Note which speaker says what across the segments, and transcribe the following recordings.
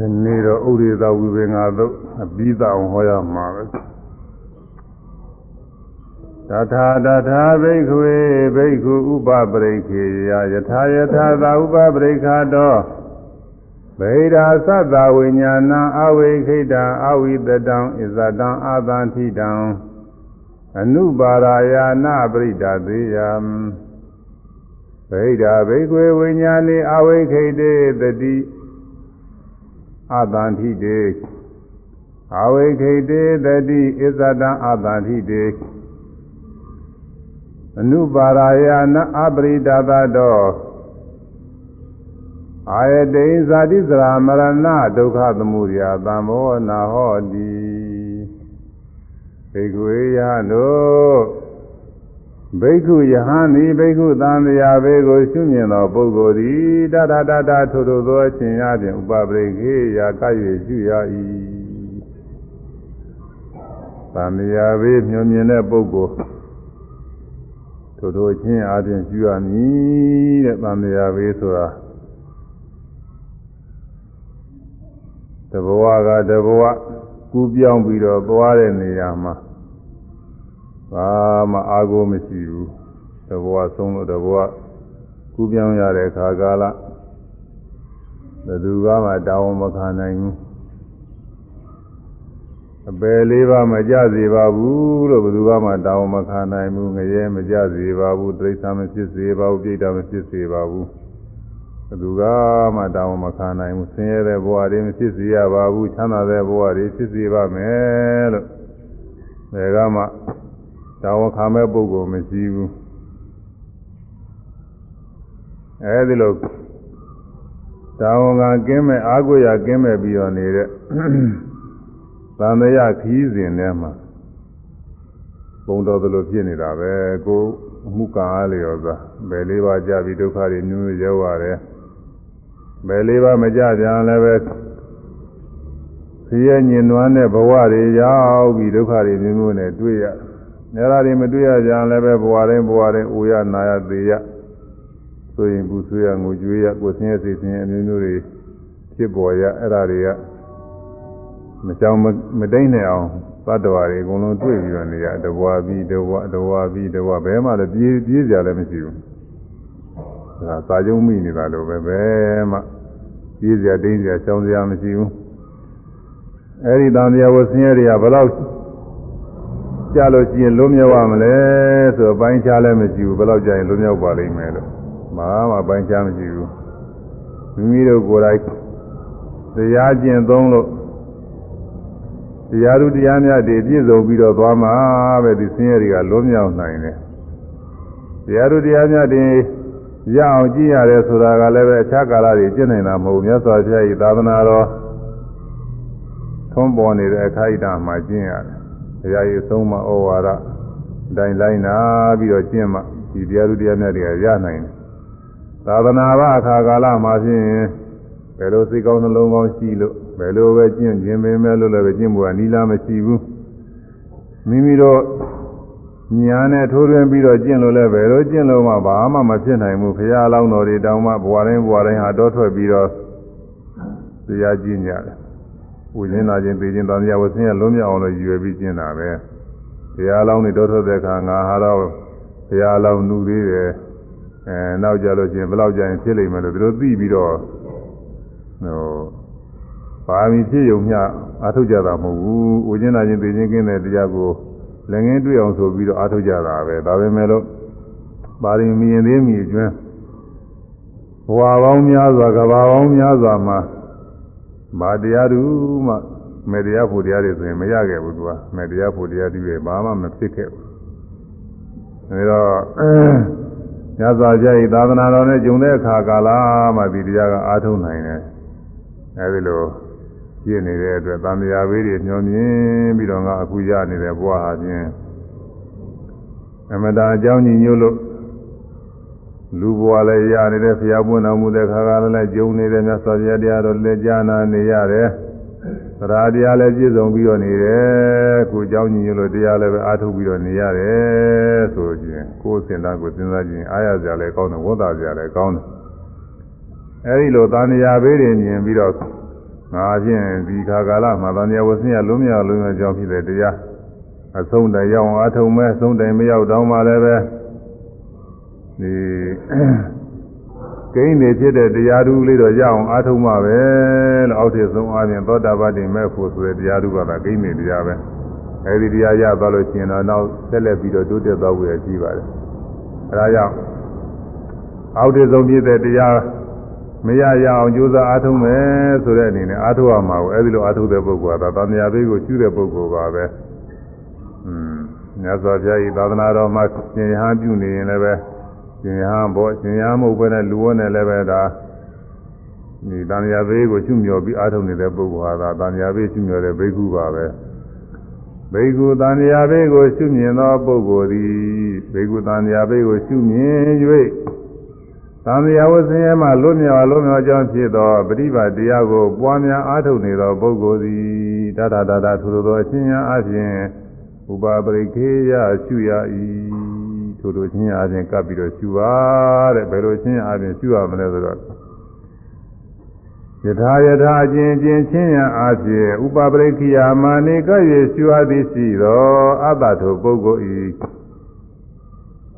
Speaker 1: ဒီနေ့တော့ဥရိသဝိပင်္ဂသုတ်အပြီးသအောင်ဟောရမှာပဲတထာတထာဘိက္ခွေဘိက္ခုဥပပရိခေယယထာယထာသာဥပပရိခါတောဗေဒာသတ္တဝိညာဏအဝိခိတံအဝိတတံဣဇတံအာသန္တိတံအနုပါရာယာနာပရိဒသေယံဗေဒာဘိက္ခွေဝိညာဏေအဝိခိတေတတိ အတန်ထိတေအဝိခိတေတတိဣဇတံအတန်ထိတေအနုပါရာယနာအပရိဒသတောအာယတိဇာတိစရာမရဏဒုက္ခသမုဒယသံဘောနာဟောတိဘေကွေယတို့ ဘိက္ခုယဟန်ဤဘိက္ခုသံဃာဘေကိုရှုမြင်သောပုဂ္ဂိုလ်သည်တတတတထိုထိုသောအခြင်းအပြင်ဥပပရိခေယာက၍ရှုရ၏သံဃာဘေမျောမြင်တဲ့ပုဂ္ဂိုလ်ထိုထိုချင်းအပြင်ရှုရမည်တဲ့သံဃာဘေဆိုတာတဘဝကတဘဝကူးပြောင်းပြီးတော့သွားတဲ့နေရာမှာ ဘာမှအာကိုမရှိဘူးတဘဝဆုံးလို့တဘဝကူးပြောင်းရတဲ့ခါကာလဘယ်သူကမှတောင်းမခံနိုင်ဘူးအပယ်လေးပါမကြစေပါဘူးလို့ဘယ်သူကမှတောင်းမခံနိုင်ဘူးငရဲမကြစေပါဘူးတိရစ္ဆာန်မဖြစ်စေပါဘူးပြိတ္တာမဖြစ်စေပါဘူးဘယ်သူကမှတောင်းမခံနိုင်ဘူးဆင်းရဲတဲ့ဘဝတွေမဖြစ်စေရပါဘူးချမ်းသာတဲ့ဘဝတွေဖြစ်စေပါမယ်လို့ဘယ်ကမှ တာဝန်ခံမဲ့ပုဂ္ဂိုလ်မရှိဘူးအဲဒီလိုတာဝန်ခံကင်းမဲ့အာကိုရကင်းမဲ့ပြီးတော့နေတဲ့သံဃာခီးစဉ်ထဲမှာပုံတော်သလိုဖြစ်နေတာပဲကိုအမှုကံအားလျော်စွာဘယ်လေးပါးကြပြီးဒုက္ခတွေမျိုးမျိုးရောက်ရတယ်ဘယ်လေးပါးမကြပြန်လည်းပဲဆင်းရဲညင်နွမ်းတဲ့ဘဝတွေရောက်ပြီးဒုက္ခတွေမျိုးမျိုးနဲ့တွေ့ရတယ် နေရာတွေမတွေ့ရကြလည်းပဲဘဝတိုင်းဘဝတိုင်းအိုရနာရသေးရဆိုရင်ဘူးဆွေးရငိုကြွေးရကိုယ်ဆင်းရဲစိတ်ဆင်းရဲအမျိုးမျိုးတွေဖြစ်ပေါ်ရအဲ့ဒါတွေကမကြောင်မတိတ်နေအောင်သတ္တဝါတွေအကုန်လုံးတွေ့ပြီးတော့နေရတဘွားပြီးတဘွားတဘွားပြီးတဘွားဘယ်မှလည်းပြေးပြေးကြလည်းမရှိဘူးဒါစာကြုံမိနေတာလို့ပဲဘယ်မှပြေးကြတိတ်ကြရှောင်းစရာမရှိဘူးအဲ့ဒီတန်တရားဝဆင်းရဲတွေကဘယ်တော့ကြ လို့ရှိရင်လုံးမြောက်ရမလဲဆိုတော့ပိုင်းခြားလည်းမရှိဘူးဘယ်တော့ကြာရင်လုံးမြောက်ပါလိမ့်မယ်လို့ဘာမှပိုင်းခြားမရှိဘူးမိမိတို့ကိုယ်တိုင်တရားကျင့်သုံးလို့တရားသူတရားများတွေပြည့်စုံပြီးတော့သွားမှာပဲဒီဆင်းရဲတွေကလုံးမြောက်နိုင်တယ်တရားသူတရားများတွေရအောင်ကြည့်ရတယ်ဆိုတာကလည်းပဲအခြားကာလတွေကျင့်နိုင်တာမဟုတ်မြတ်စွာဘုရား၏သာသနာတော်ထုံးပေါ်နေတဲ့အခိုက်အတန့်မှာကျင့်ရတယ် ဘုရားရဲ့သုံးမဩဝါဒအတိုင်းလိုက်နာပြီးတော့ကျင့်မှဒီတရားသူတရားမြတ်တွေကရနိုင်တယ်သာသနာ့ဘအခါကာလမှာဖြင့်ဘယ်လိုစိတ်ကောင်းနှလုံးကောင်းရှိလို့ဘယ်လိုပဲကျင့်ခြင်းပင်မဲ့လို့လည်းပဲကျင့်ဖို့ကနီးလားမရှိဘူးမိမိတို့ညာနဲ့ထိုးထွင်းပြီးတော့ကျင့်လို့လည်းဘယ်လိုကျင့်လို့မှဘာမှမဖြစ်နိုင်ဘူးဘုရားအလောင်းတော်တွေတောင်းမှဘဝတိုင်းဘဝတိုင်းဟာတော့ထွက်ပြီးတော့တရားကျင့်ကြတယ် ဝိညာဉ်နာခြင်းသိခြင်းတန်တရားဝဆင်းရလုံးမြောက်အောင်လို့ရည်ရွယ်ပြီးကျင့်တာပဲဘုရားအလောင်းတွေတော့ထွက်တဲ့အခါငါဟာတော့ဘုရားအလောင်းနှူသေးတယ်အဲနောက်ကြလို့ချင်းဘယ်လောက်ကြာရင်ဖြစ်လိမ့်မယ်လို့သူတို့သိပြီးတော့ဟိုပါမီဖြစ်ယုံမျှအားထုတ်ကြတာမဟုတ်ဘူးဝိညာဉ်နာခြင်းသိခြင်းကင်းတဲ့တရားကိုလည်းငင်းတွေ့အောင်ဆိုပြီးတော့အားထုတ်ကြတာပဲဒါပဲမဲ့လို့ပါရမီရင်သေးမီကျွန်းဘဝပေါင်းများစွာကဘာပေါင်းများစွာမှာ မာတရားသူမှမေတရားဖို့တရားတွေဆိုရင်မရခဲ့ဘူးသူကမေတရားဖို့တရားတွေဘာမှမဖြစ်ခဲ့ဘူးအဲတော့ညဇာကြိသာသနာတော်နဲ့ဂျုံတဲ့အခါကာလမှဒီတရားကအားထုတ်နိုင်တယ်အဲဒီလိုပြည့်နေတဲ့အတွက်သံဃာဘေးတွေညှောမြင်ပြီးတော့ငါအခုရနေတဲ့ဘဝဟာချင်းအမတာအကြောင်းညီညွတ်လို့ လူဘဝလည်းရနေတဲ့ဖျားပွင့်တော်မူတဲ့ခါကလည်းဂျုံနေတဲ့မြတ်စွာဘုရားတရားတော်လက်ကြားနာနေရတယ်သရာတရားလည်းပြည့်စုံပြီးတော့နေတယ်ခုအကြောင်းညီညွတ်လို့တရားလည်းပဲအားထုတ်ပြီးတော့နေရတယ်ဆိုရင်ကိုယ်စင်သားကိုစဉ်းစားကြည့်ရင်အားရစရာလည်းကောင်းတယ်ဝတ်သာစရာလည်းကောင်းတယ်အဲဒီလိုသာနေရာဘေးတွေမြင်ပြီးတော့ငါဖြင့်ဒီခါကာလမှာတန်မြဝဆင်းရလုံးမြောက်လုံးမြောက်ကြောင်းဖြစ်တဲ့တရားအဆုံးတိုင်ရောက်အောင်အထုံမဲ့ဆုံးတိုင်မရောက်တော့မှလည်းပဲ ဒီကိန်းနေဖြစ်တဲ့တရားဓုလေးတော့ရအောင်အားထုတ်မှပဲလို့အောက်ထစ်ဆုံးအားဖြင့်သောတာပတိမဲ့ဖို့ဆိုတဲ့တရားဓုကသာကိန်းနေတရားပဲအဲဒီတရားရသွားလို့ရှိရင်တော့နောက်ဆက်လက်ပြီးတော့တိုးတက်သွားဖို့ရရှိပါတယ်အဲဒါကြောင့်အောက်ထစ်ဆုံးဖြစ်တဲ့တရားမရရအောင်ကြိုးစားအားထုတ်မယ်ဆိုတဲ့အနေနဲ့အားထုတ်ရမှာကိုအဲဒီလိုအားထုတ်တဲ့ပုဂ္ဂိုလ်ကသာသံဃာဘေးကိုကျူးတဲ့ပုဂ္ဂိုလ်ပါပဲอืมမြတ်စွာဘုရားဤသာသနာတော်မှာသင်္ဟပြုနေရင်လည်းပဲ ရှင်ရဟန်းဘောရှင်ရဟန်းမဟုတ်ဘဲနဲ့လူဝတ်နဲ့လည်းပဲဒါဒီတန်မြာဘေးကိုချွမြော်ပြီးအားထုတ်နေတဲ့ပုဂ္ဂိုလ်ဟာဒါတန်မြာဘေးချွမြော်တဲ့ဘိက္ခုပါပဲဘိက္ခုတန်မြာဘေးကိုချွမြင်သောပုဂ္ဂိုလ်သည်ဘိက္ခုတန်မြာဘေးကိုချွမြင်၍တန်မြာဝဆင်းရဲမှလွတ်မြောက်လွတ်မြောက်ကြောင်းဖြစ်သောပฏิပါတရားကိုပွားများအားထုတ်နေသောပုဂ္ဂိုလ်သည်တတတတထိုသောအချင်းများအပြင်ဥပပရိခေယရှုရ၏ ထိုလိုချင်းအားဖြင့်ကပ်ပြီးတော့ရှူပါတဲ့ဘယ်လိုချင်းအားဖြင့်ရှူရမလဲဆိုတော့ယထာယထာအချင်းချင်းချင်းရအားဖြင့်ဥပပရိခိယာမာနေက၍ရှူအပ်သည်ရှိသောအတ္တထိုပုဂ္ဂိုလ်ဤ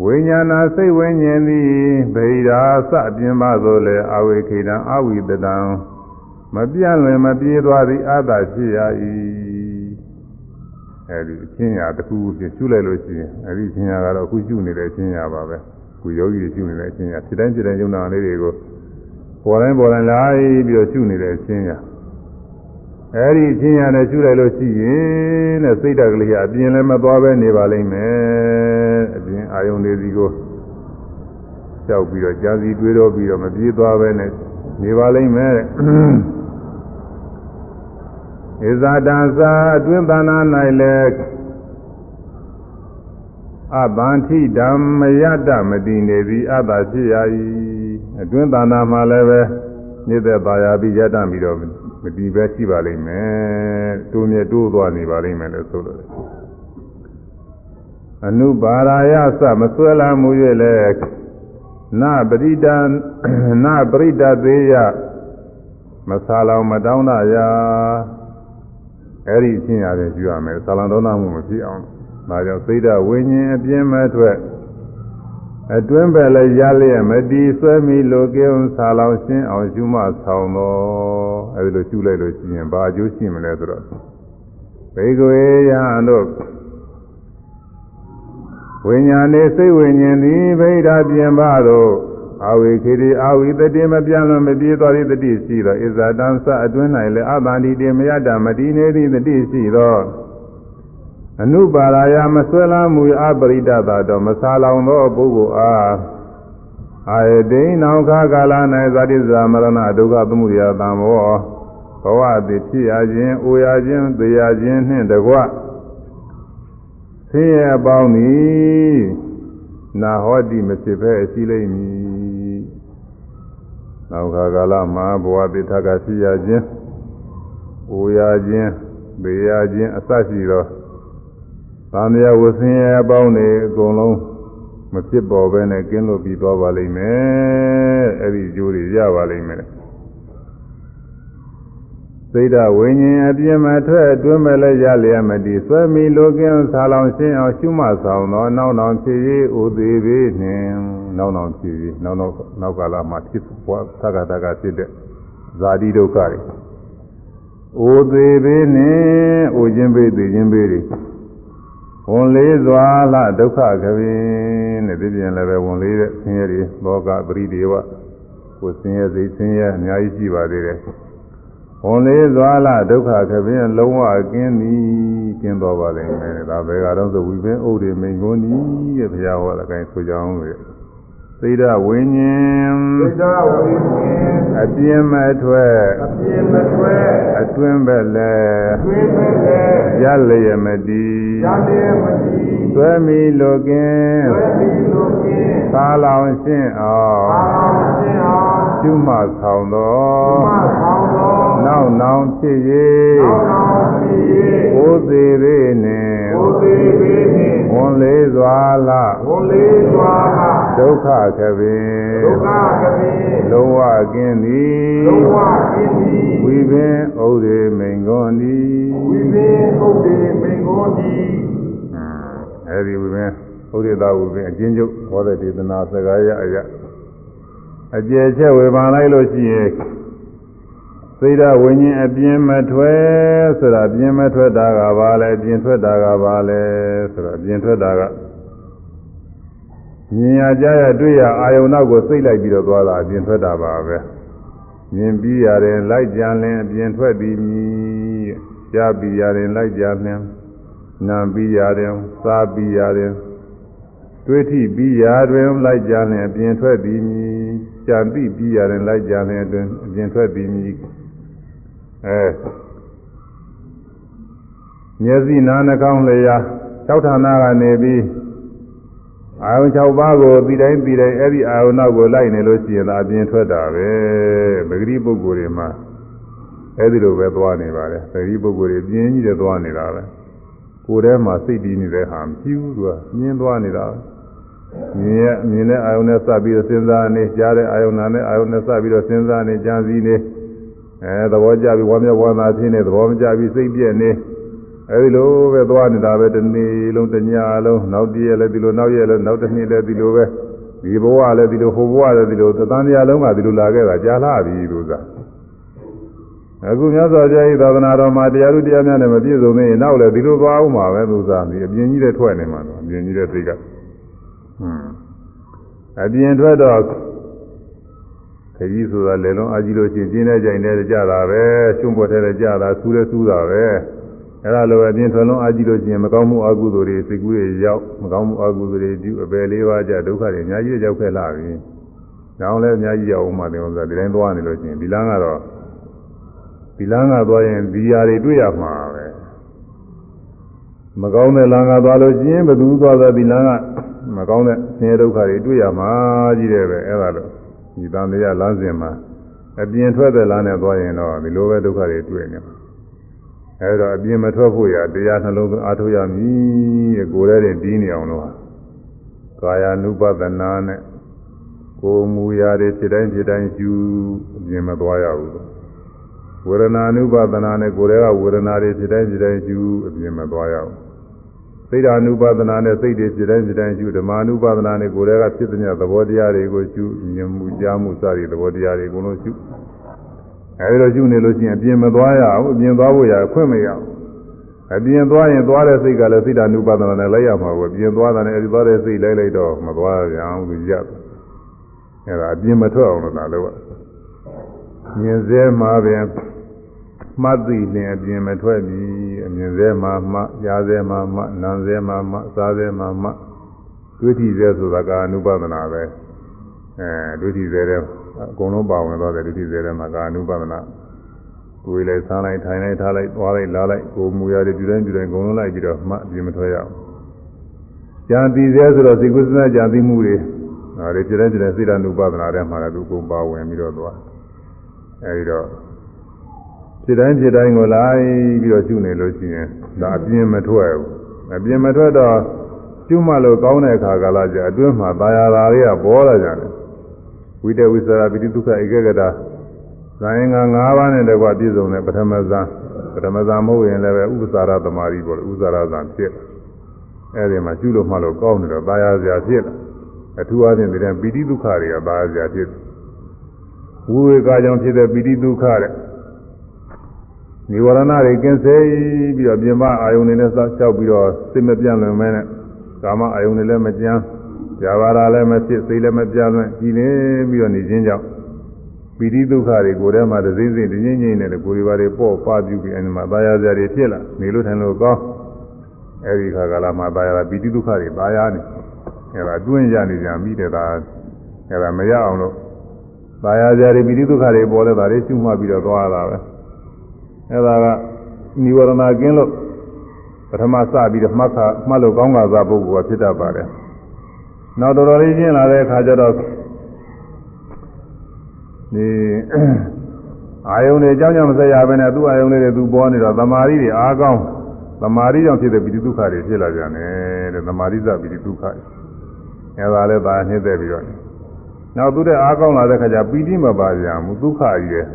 Speaker 1: ဝိညာဏစိတ်ဝိညာဉ်သည်ဗေဒာစအပြင်ပါဆိုလေအဝိခိတံအဝိတတံမပြန့်လွင်မပြေးသွားသည်အတ္တဖြစ်ရ၏ အဲဒီအချင်းညာတစ်ခုဖြစ်ရှုလိုက်လို့ရှိရင်အဲဒီအချင်းညာကတော့အခုရှုနေတဲ့အချင်းညာပါပဲခုယောဂီရှုနေတဲ့အချင်းညာဖြစ်တိုင်းဖြစ်တိုင်းယုံနာလေးတွေကိုပေါ်တိုင်းပေါ်တိုင်းလိုက်ပြီးတော့ရှုနေတဲ့အချင်းညာအဲဒီအချင်းညာနဲ့ရှုလိုက်လို့ရှိရင်တဲ့စိတ်ဓာတ်ကလေးကအပြင်လည်းမသွားပဲနေပါလိမ့်မယ်အပြင်အာယုန်လေးစီကိုကြောက်ပြီးတော့ကြာစီတွေးတော့ပြီးတော့မပြေးသွားပဲနဲ့နေပါလိမ့်မယ်တဲ့ ဣဇာတံသာအတွင်းသဏ္ဍာန်၌လည်းအပန္တိဓမ္မယတမတိနေသည်အတ္တဖြစ်ရ၏အတွင်းသဏ္ဍာန်မှာလည်းပဲနေသက်ပါရပြီးယတပြီးတော့မတည်ပဲရှိပါလိမ့်မယ်တိုးမြဲတိုးသွားနေပါလိမ့်မယ်လို့ဆိုလိုတယ်အနုပါရာယသမဆွဲလာမှု၍လည်းနပရိဒနပရိဒသေးယမဆာလောင်မတောင်းတရာ အဲ့ဒီအချင်းရတယ်ယူရမယ်သာလံတော်နာမှုမဖြစ်အောင်ဒါကြောင့်သိဒဝိညာဉ်အပြင်းမဲ့ထွက်အတွင်းပဲလည်းရလျက်မတီးဆွဲမိလိုကဲုံဆာလောင်ရှင်းအောင်ယူမဆောင်တော့အဲ့ဒီလိုယူလိုက်လို့ရှိရင်ဘာအကျိုးရှိမလဲဆိုတော့ဘေကွေယဟန်တို့ဝိညာဉ်နေစိတ်ဝိညာဉ်သည်ဗိဓာပြင်ပါတော့ အာဝေခေတိအာဝိတတိမပြန့်လွန်မပြေးသွားသည့်တတိရှိသောဣဇာတံစအတွင်း၌လည်းအတန်ဒီတေမယတမတိနေသည့်တတိရှိသောအနုပါရာယမဆွဲလမ်းမူအပရိဒတာတော့မဆာလောင်သောပုဂ္ဂိုလ်အားအာယတိနောခကာလ၌ဇာတိဇာမရဏဒုက္ခသမှုရာတံဘောဘဝသည်ဖြစ်ရခြင်း၊အိုရခြင်း၊သေရခြင်းနှင့်တကွဆင်းရဲပေါင်းသည်နာဟောတိမဖြစ်ပဲရှိလိမ့်မည် နောက်ခါကာလမှာဘဝတိထကရှိရခြင်းအိုရခြင်းဘေရခြင်းအစရှိသောသံဃာဝဆင်းရဲအပေါင်းတွေအကုန်လုံးမဖြစ်ပေါ်ပဲနဲ့ကင်းလို့ပြီးသွားပါလိမ့်မယ်အဲ့ဒီအကျိုးတွေရပါလိမ့်မယ်စိတ်ဓာဝိညာဉ်အပြင်းမထွက်အတွင်းမဲ့လည်းရလျက်မတည်ဆွဲမီလိုကင်းဆာလောင်ရှင်းအောင်ရှုမှတ်ဆောင်သောနောက်နောက်ဖြစ်၍ဥသေးပေနှင့် နောက်နောက်ဖြစ်၍နောက်နောက်နောက်ကာလမှာဖြစ်ပွားသက္ကတကဖြစ်တဲ့ဇာတိဒုက္ခတွေဥသေးပေနှင့်ဥခြင်းပေသိခြင်းပေတွေဝန်လေးစွာလဒုက္ခကပင်တဲ့ဒီပြင်လည်းပဲဝန်လေးတဲ့ဆင်းရဲတွေလောကပရိဒေဝကိုဆင်းရဲစိတ်ဆင်းရဲအများကြီးရှိပါသေးတယ်ဝန်လေးစွာလဒုက္ခခပင်လုံးဝကင်းသည်ကင်းတော်ပါလိမ့်မယ်ဒါပဲကတော့ဆိုဝိပင်ဥဒိမိန်ကိုနီးရဲ့ဘုရားဟောတဲ့အတိုင်းဆိုကြအောင်လေ သိဒဝိညာဉ်
Speaker 2: သိဒဝိညာဉ်
Speaker 1: အပြင်းမထွက်
Speaker 2: အပြင်းမထွက်
Speaker 1: အတွင်းပဲလဲ
Speaker 2: အတွင်းပဲလဲ
Speaker 1: ရလျက်မတည်
Speaker 2: ရလျက်မတည်
Speaker 1: သွဲမီလိုကင်း
Speaker 2: သွဲမီလိုကင်း
Speaker 1: သာလောင်ရှင်းအောင်
Speaker 2: သာလောင်ရှင်းအောင်
Speaker 1: ရှုမှတ်ဆောင်သော
Speaker 2: မဆောင်သော
Speaker 1: နောက်နောင်ဖြစ်၍
Speaker 2: နောက်တော်ရှိ၍
Speaker 1: ဘိုးသေးသေးနှင့်
Speaker 2: ဘုသေးပေနှင့်
Speaker 1: ဝန်လေးစွာလ
Speaker 2: ဝန်လေးစွာ
Speaker 1: ဒုက္ခကပင်
Speaker 2: ဒုက္ခကပိ
Speaker 1: လုံးဝကင်းသည်
Speaker 2: လုံးဝကျင်းသည်
Speaker 1: ဝိပင်ဥဒေမိန်ကုန်သည်
Speaker 2: ဝိသေဥဒ္ဒေမင်္ဂောတိ
Speaker 1: အဲဒီဝိပင်ဥဒေသာဝိပင်အချင်းချုပ်ဟောတဲ့ဒေသနာစကားရအရအကျယ်ချက်ဝေဘာလိုက်လို့ရှိရင် သိဒဝိညာဉ်အပြင်းမထွက်ဆိုတာအပြင်းမထွက်တာကဘာလဲအပြင်းထွက်တာကဘာလဲဆိုတော့အပြင်းထွက်တာကမြင်ရကြားရတွေ့ရအာယုံနောက်ကိုစိတ်လိုက်ပြီးတော့သွားတာအပြင်းထွက်တာပါပဲမြင်ပြီးရတယ်လိုက်ကြံလင်အပြင်းထွက်ပြီးမြည်ကြားပြီးရတယ်လိုက်ကြံလင်နာပြီးရတယ်စားပြီးရတယ်တွေးထိပြီးရတွင်လိုက်ကြံလင်အပြင်းထွက်ပြီးမြည်ကြံပြီးပြီးရတယ်လိုက်ကြံလင်အတွင်အပြင်းထွက်ပြီးမြည် အဲမျက်စိနားနှာခေါင်းလျာ၆ဌာနကနေပြီးအာယုံ6ပါးကိုပြီးတိုင်းပြီးတိုင်းအဲ့ဒီအာယုံနောက်ကိုလိုက်နေလို့ရှိရင်ဒါအပြင်းထွက်တာပဲပဂတိပုဂ္ဂိုလ်တွေမှာအဲ့ဒီလိုပဲသွားနေပါတယ်ပဂတိပုဂ္ဂိုလ်တွေပြင်းကြီးတွေသွားနေတာပဲကိုယ်ထဲမှာစိတ်တည်နေတဲ့ဟာမရှိဘူးသူကမြင်သွားနေတာမြင်ရမြင်တဲ့အာယုံနဲ့စပ်ပြီးတော့စဉ်းစားနေကြားတဲ့အာယုံနာနဲ့အာယုံနဲ့စပ်ပြီးတော့စဉ်းစားနေကြံစည်နေ အဲသဘောကျပြီးဝမ်းမြောက်ဝမ်းသာဖြစ်နေသဘောမကျပြီးစိတ်ပြည့်နေအဲဒီလိုပဲသွားနေတာပဲတစ်နေ့လုံးတစ်ညလုံးနောက်တည့်ရက်လည်းဒီလိုနောက်ရက်လည်းနောက်တစ်နေ့လည်းဒီလိုပဲဒီဘဝလည်းဒီလိုဟိုဘဝလည်းဒီလိုသတန်တရားလုံးကဒီလိုလာခဲ့တာကြာလာပြီလို့သာအခုမြတ်စွာဘုရားဤသာသနာတော်မှာတရားဥတရားများနဲ့မပြည့်စုံသေးရင်နောက်လည်းဒီလိုသွားအောင်ပါပဲသူစားဒီအပြင်ကြီးတဲ့ထွက်နေမှာတော့အပြင်ကြီးတဲ့စိတ်ကဟွန်းအပြင်ထွက်တော့ ခကြီးဆိုတာလေလုံးအကြီးလို့ချင်းကျင်းတဲ့ကြိုင်တဲ့ကြတာပဲရှုံးပေါ်တဲ့ကြတာဆူးလဲဆူးတာပဲအဲ့ဒါလိုပဲအပြင်ထွက်လုံးအကြီးလို့ချင်းမကောင်းမှုအကုသိုလ်တွေစိတ်ကူးတွေရောက်မကောင်းမှုအကုသိုလ်တွေပြုအပယ်လေးပါးကြဒုက္ခတွေအများကြီးရောက်ခဲ့လာပြီ။ဒါအောင်လည်းအများကြီးရောက်အောင်မှတယ်ဥစ္စာဒီတိုင်းသွားနေလို့ချင်းဒီလမ်းကတော့ဒီလမ်းကသွားရင်ဒီຢာတွေတွေ့ရမှာပဲမကောင်းတဲ့လမ်းကသွားလို့ချင်းဘယ်သူသွားသဒီလမ်းကမကောင်းတဲ့ဆင်းရဲဒုက္ခတွေတွေ့ရမှာကြီးတယ်ပဲအဲ့ဒါလို့ ဒီတန်တရားလမ်းစဉ်မှာအပြင်ထွက်တဲ့လမ်းနဲ့သွားရင်တော့ဒီလိုပဲဒုက္ခတွေတွေ့နေမှာအဲ့တော့အပြင်မထွက်ဖို့ရတရားနှလုံးသွင်းအားထုတ်ရမည်တဲ့ကိုယ်ထဲတင်တီးနေအောင်လို့ကာယ ानु ပဒနာနဲ့ကိုယ်မူရာတွေဖြစ်တိုင်းဖြစ်တိုင်းယူအပြင်မသွားရဘူးဝေဒနာ ानु ပဒနာနဲ့ကိုယ်ထဲကဝေဒနာတွေဖြစ်တိုင်းဖြစ်တိုင်းယူအပြင်မသွားရဘူး စိတ်ဓာနုပါဒနာနဲ့စိတ်တွေပြတိုင်းပြတိုင်းယူဓမ္မာနုပါဒနာနဲ့ကိုယ်တည်းကဖြစ်တဲ့သဘောတရားတွေကိုယူမြင်မှုကြားမှုစတဲ့သဘောတရားတွေအကုန်လုံးယူအဲဒီလိုယူနေလို့ရှိရင်အပြင်မသွားရဘူးအပြင်သွားဖို့ရခွင့်မရဘူးအပြင်သွားရင်သွားတဲ့စိတ်ကလည်းစိတ်ဓာနုပါဒနာနဲ့လိုက်ရမှာပေါ့အပြင်သွားတာနဲ့အဲဒီသွားတဲ့စိတ်လိုက်လိုက်တော့မသွားပြန်ဘူးရပ်အဲဒါအပြင်မထွက်အောင်လို့သာလုပ်ရမြင်စဲမှာပင် မှတ်သိလင်အပြင်မထွက်ပြီအမြင်စေမှာမှကြားစေမှာမှနားစေမှာမှစားစေမှာမှတွေ့ထိစေဆိုတာကအနုပဒနာပဲအဲတွေ့ထိစေတဲ့အကုန်လုံးပါဝင်သွားတယ်တွေ့ထိစေတဲ့မှာကအနုပဒနာကိုယ်လည်းစားလိုက်ထိုင်လိုက်ထားလိုက်သွားလိုက်လာလိုက်ကိုယ်မူရတယ်ပြုတိုင်းပြုတိုင်းအကုန်လုံးလိုက်ပြီးတော့မှအပြင်မထွက်ရအောင်ကြံသိစေဆိုတော့စိတ်ကုသနာကြံသိမှုတွေဒါတွေပြတဲ့ပြတဲ့စိတ္တနုပဒနာထဲမှာလည်းသူကုန်ပါဝင်ပြီးတော့သွားအဲဒီတော့ ဖြစ်တိုင်းဖြစ်တိုင်းကိုလိုက်ပြီးတော့ရှုနေလို့ရှိရင်ဒါအပြင်းမထွက်ဘူးအပြင်းမထွက်တော့ရှုမှလို့ကောင်းတဲ့အခါကလာကြအတွင်းမှာตายာတာတွေကပေါ်လာကြတယ်ဝိတဝိသရာပိဋိဒုက္ခဧကဂတာဇာယင်္ဂ၅ပါးနဲ့တကွပြည့်စုံတဲ့ပထမဇန်ပထမဇန်မဟုတ်ရင်လည်းပဲဥပ္ပစာရသမารီပေါ့လေဥပ္ပစာရဇန်ဖြစ်အဲဒီမှာရှုလို့မှလို့ကောင်းနေတော့ตายာစရာဖြစ်လာအထူးအားဖြင့်ဒီတဲ့ပိဋိဒုက္ခတွေကตายာစရာဖြစ်ဝိဝေကကြောင့်ဖြစ်တဲ့ပိဋိဒုက္ခတဲ့ နိဝရဏတွေကင်းစေပြီးတော့ပြင်ပအာယုန်တွေနဲ့စောက်ချောက်ပြီးတော့စိတ်မပြန့်လွင်မဲနဲ့ကာမအာယုန်တွေလည်းမကြမ်း၊ဇာဘာရာလည်းမဖြစ်၊စိတ်လည်းမပြန့်လွင်ကြည်လင်ပြီးတော့နေခြင်းကြောင့်ပိဋိဒုက္ခတွေကိုယ်ထဲမှာတစိမ့်စိမ့်တငိမ့်ငိမ့်နဲ့လေကိုယ်တွေပါတွေပေါ့ပါပြူပြီးအဲဒီမှာသာယာစရာတွေဖြစ်လာနေလို့ထိုင်လို့ကောင်းအဲဒီခါကလာမှာသာယာပိဋိဒုက္ခတွေသာယာနေအဲဒါတွင်းရနေကြပြီးတဲ့ဒါအဲဒါမရအောင်လို့သာယာစရာတွေပိဋိဒုက္ခတွေပေါ်လဲဒါတွေရှုမှတ်ပြီးတော့သွားတာပဲ။ အဲဒါကនិဝရဏကင်းလို့ပထမစပြီးတော့မှတ်ခါမှတ်လို့ကောင်းကစားပုဂ္ဂိုလ်ကဖြစ်တတ်ပါတယ်နောက်တော်တော်လေးရှင်းလာတဲ့အခါကျတော့ဒီအာယုန်တွေအကြောင်းကြောင့်မဆက်ရဘဲနဲ့သူ့အာယုန်လေးတွေသူပေါ်နေတော့သမာဓိတွေအားကောင်းသမာဓိကြောင့်ဖြစ်တဲ့ပိဋိဒုက္ခတွေဖြစ်လာကြတယ်တဲ့သမာဓိသပိဋိဒုက္ခအဲဒါလည်းဒါနှိမ့်သက်ပြီးတော့နောက်သူတဲ့အားကောင်းလာတဲ့ခါကျပီတိမပါကြဘူးဒုက္ခကြီးရဲ့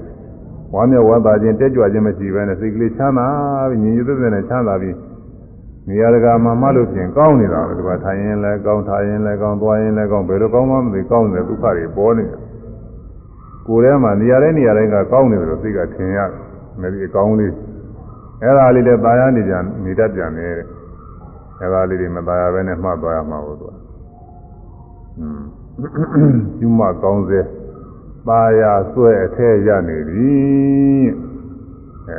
Speaker 1: ဝါမျက်ဝါသာခြင်းတက်ကြွခြင်းမရှိဘဲနဲ့စိတ်ကလေးချမ်းသာပြီးညီညွတ်တဲ့နဲ့ချမ်းသာပြီးနေရာတကာမှာမှလို့ပြင်ကောင်းနေတာပဲဒီမှာထိုင်ရင်လည်းကောင်းထိုင်ရင်လည်းကောင်းသွားရင်လည်းကောင်းဘယ်လိုကောင်းမှမသိကောင်းတဲ့ဒုက္ခတွေပေါ်နေတယ်ကိုယ်ထဲမှာနေရာတိုင်းနေရာတိုင်းကကောင်းနေတယ်လို့စိတ်ကထင်ရတယ်မဒီအကောင်းလေးအဲ့ဒါလေးလည်းပါရနေကြနေတတ်ပြန်တယ်အဲ့ဒါလေးတွေမပါရဘဲနဲ့မှတ်သွားရမှာဟုတ်သွားอืมကျွမကောင်းစေ ပါရဆွဲအထဲရနေပြီ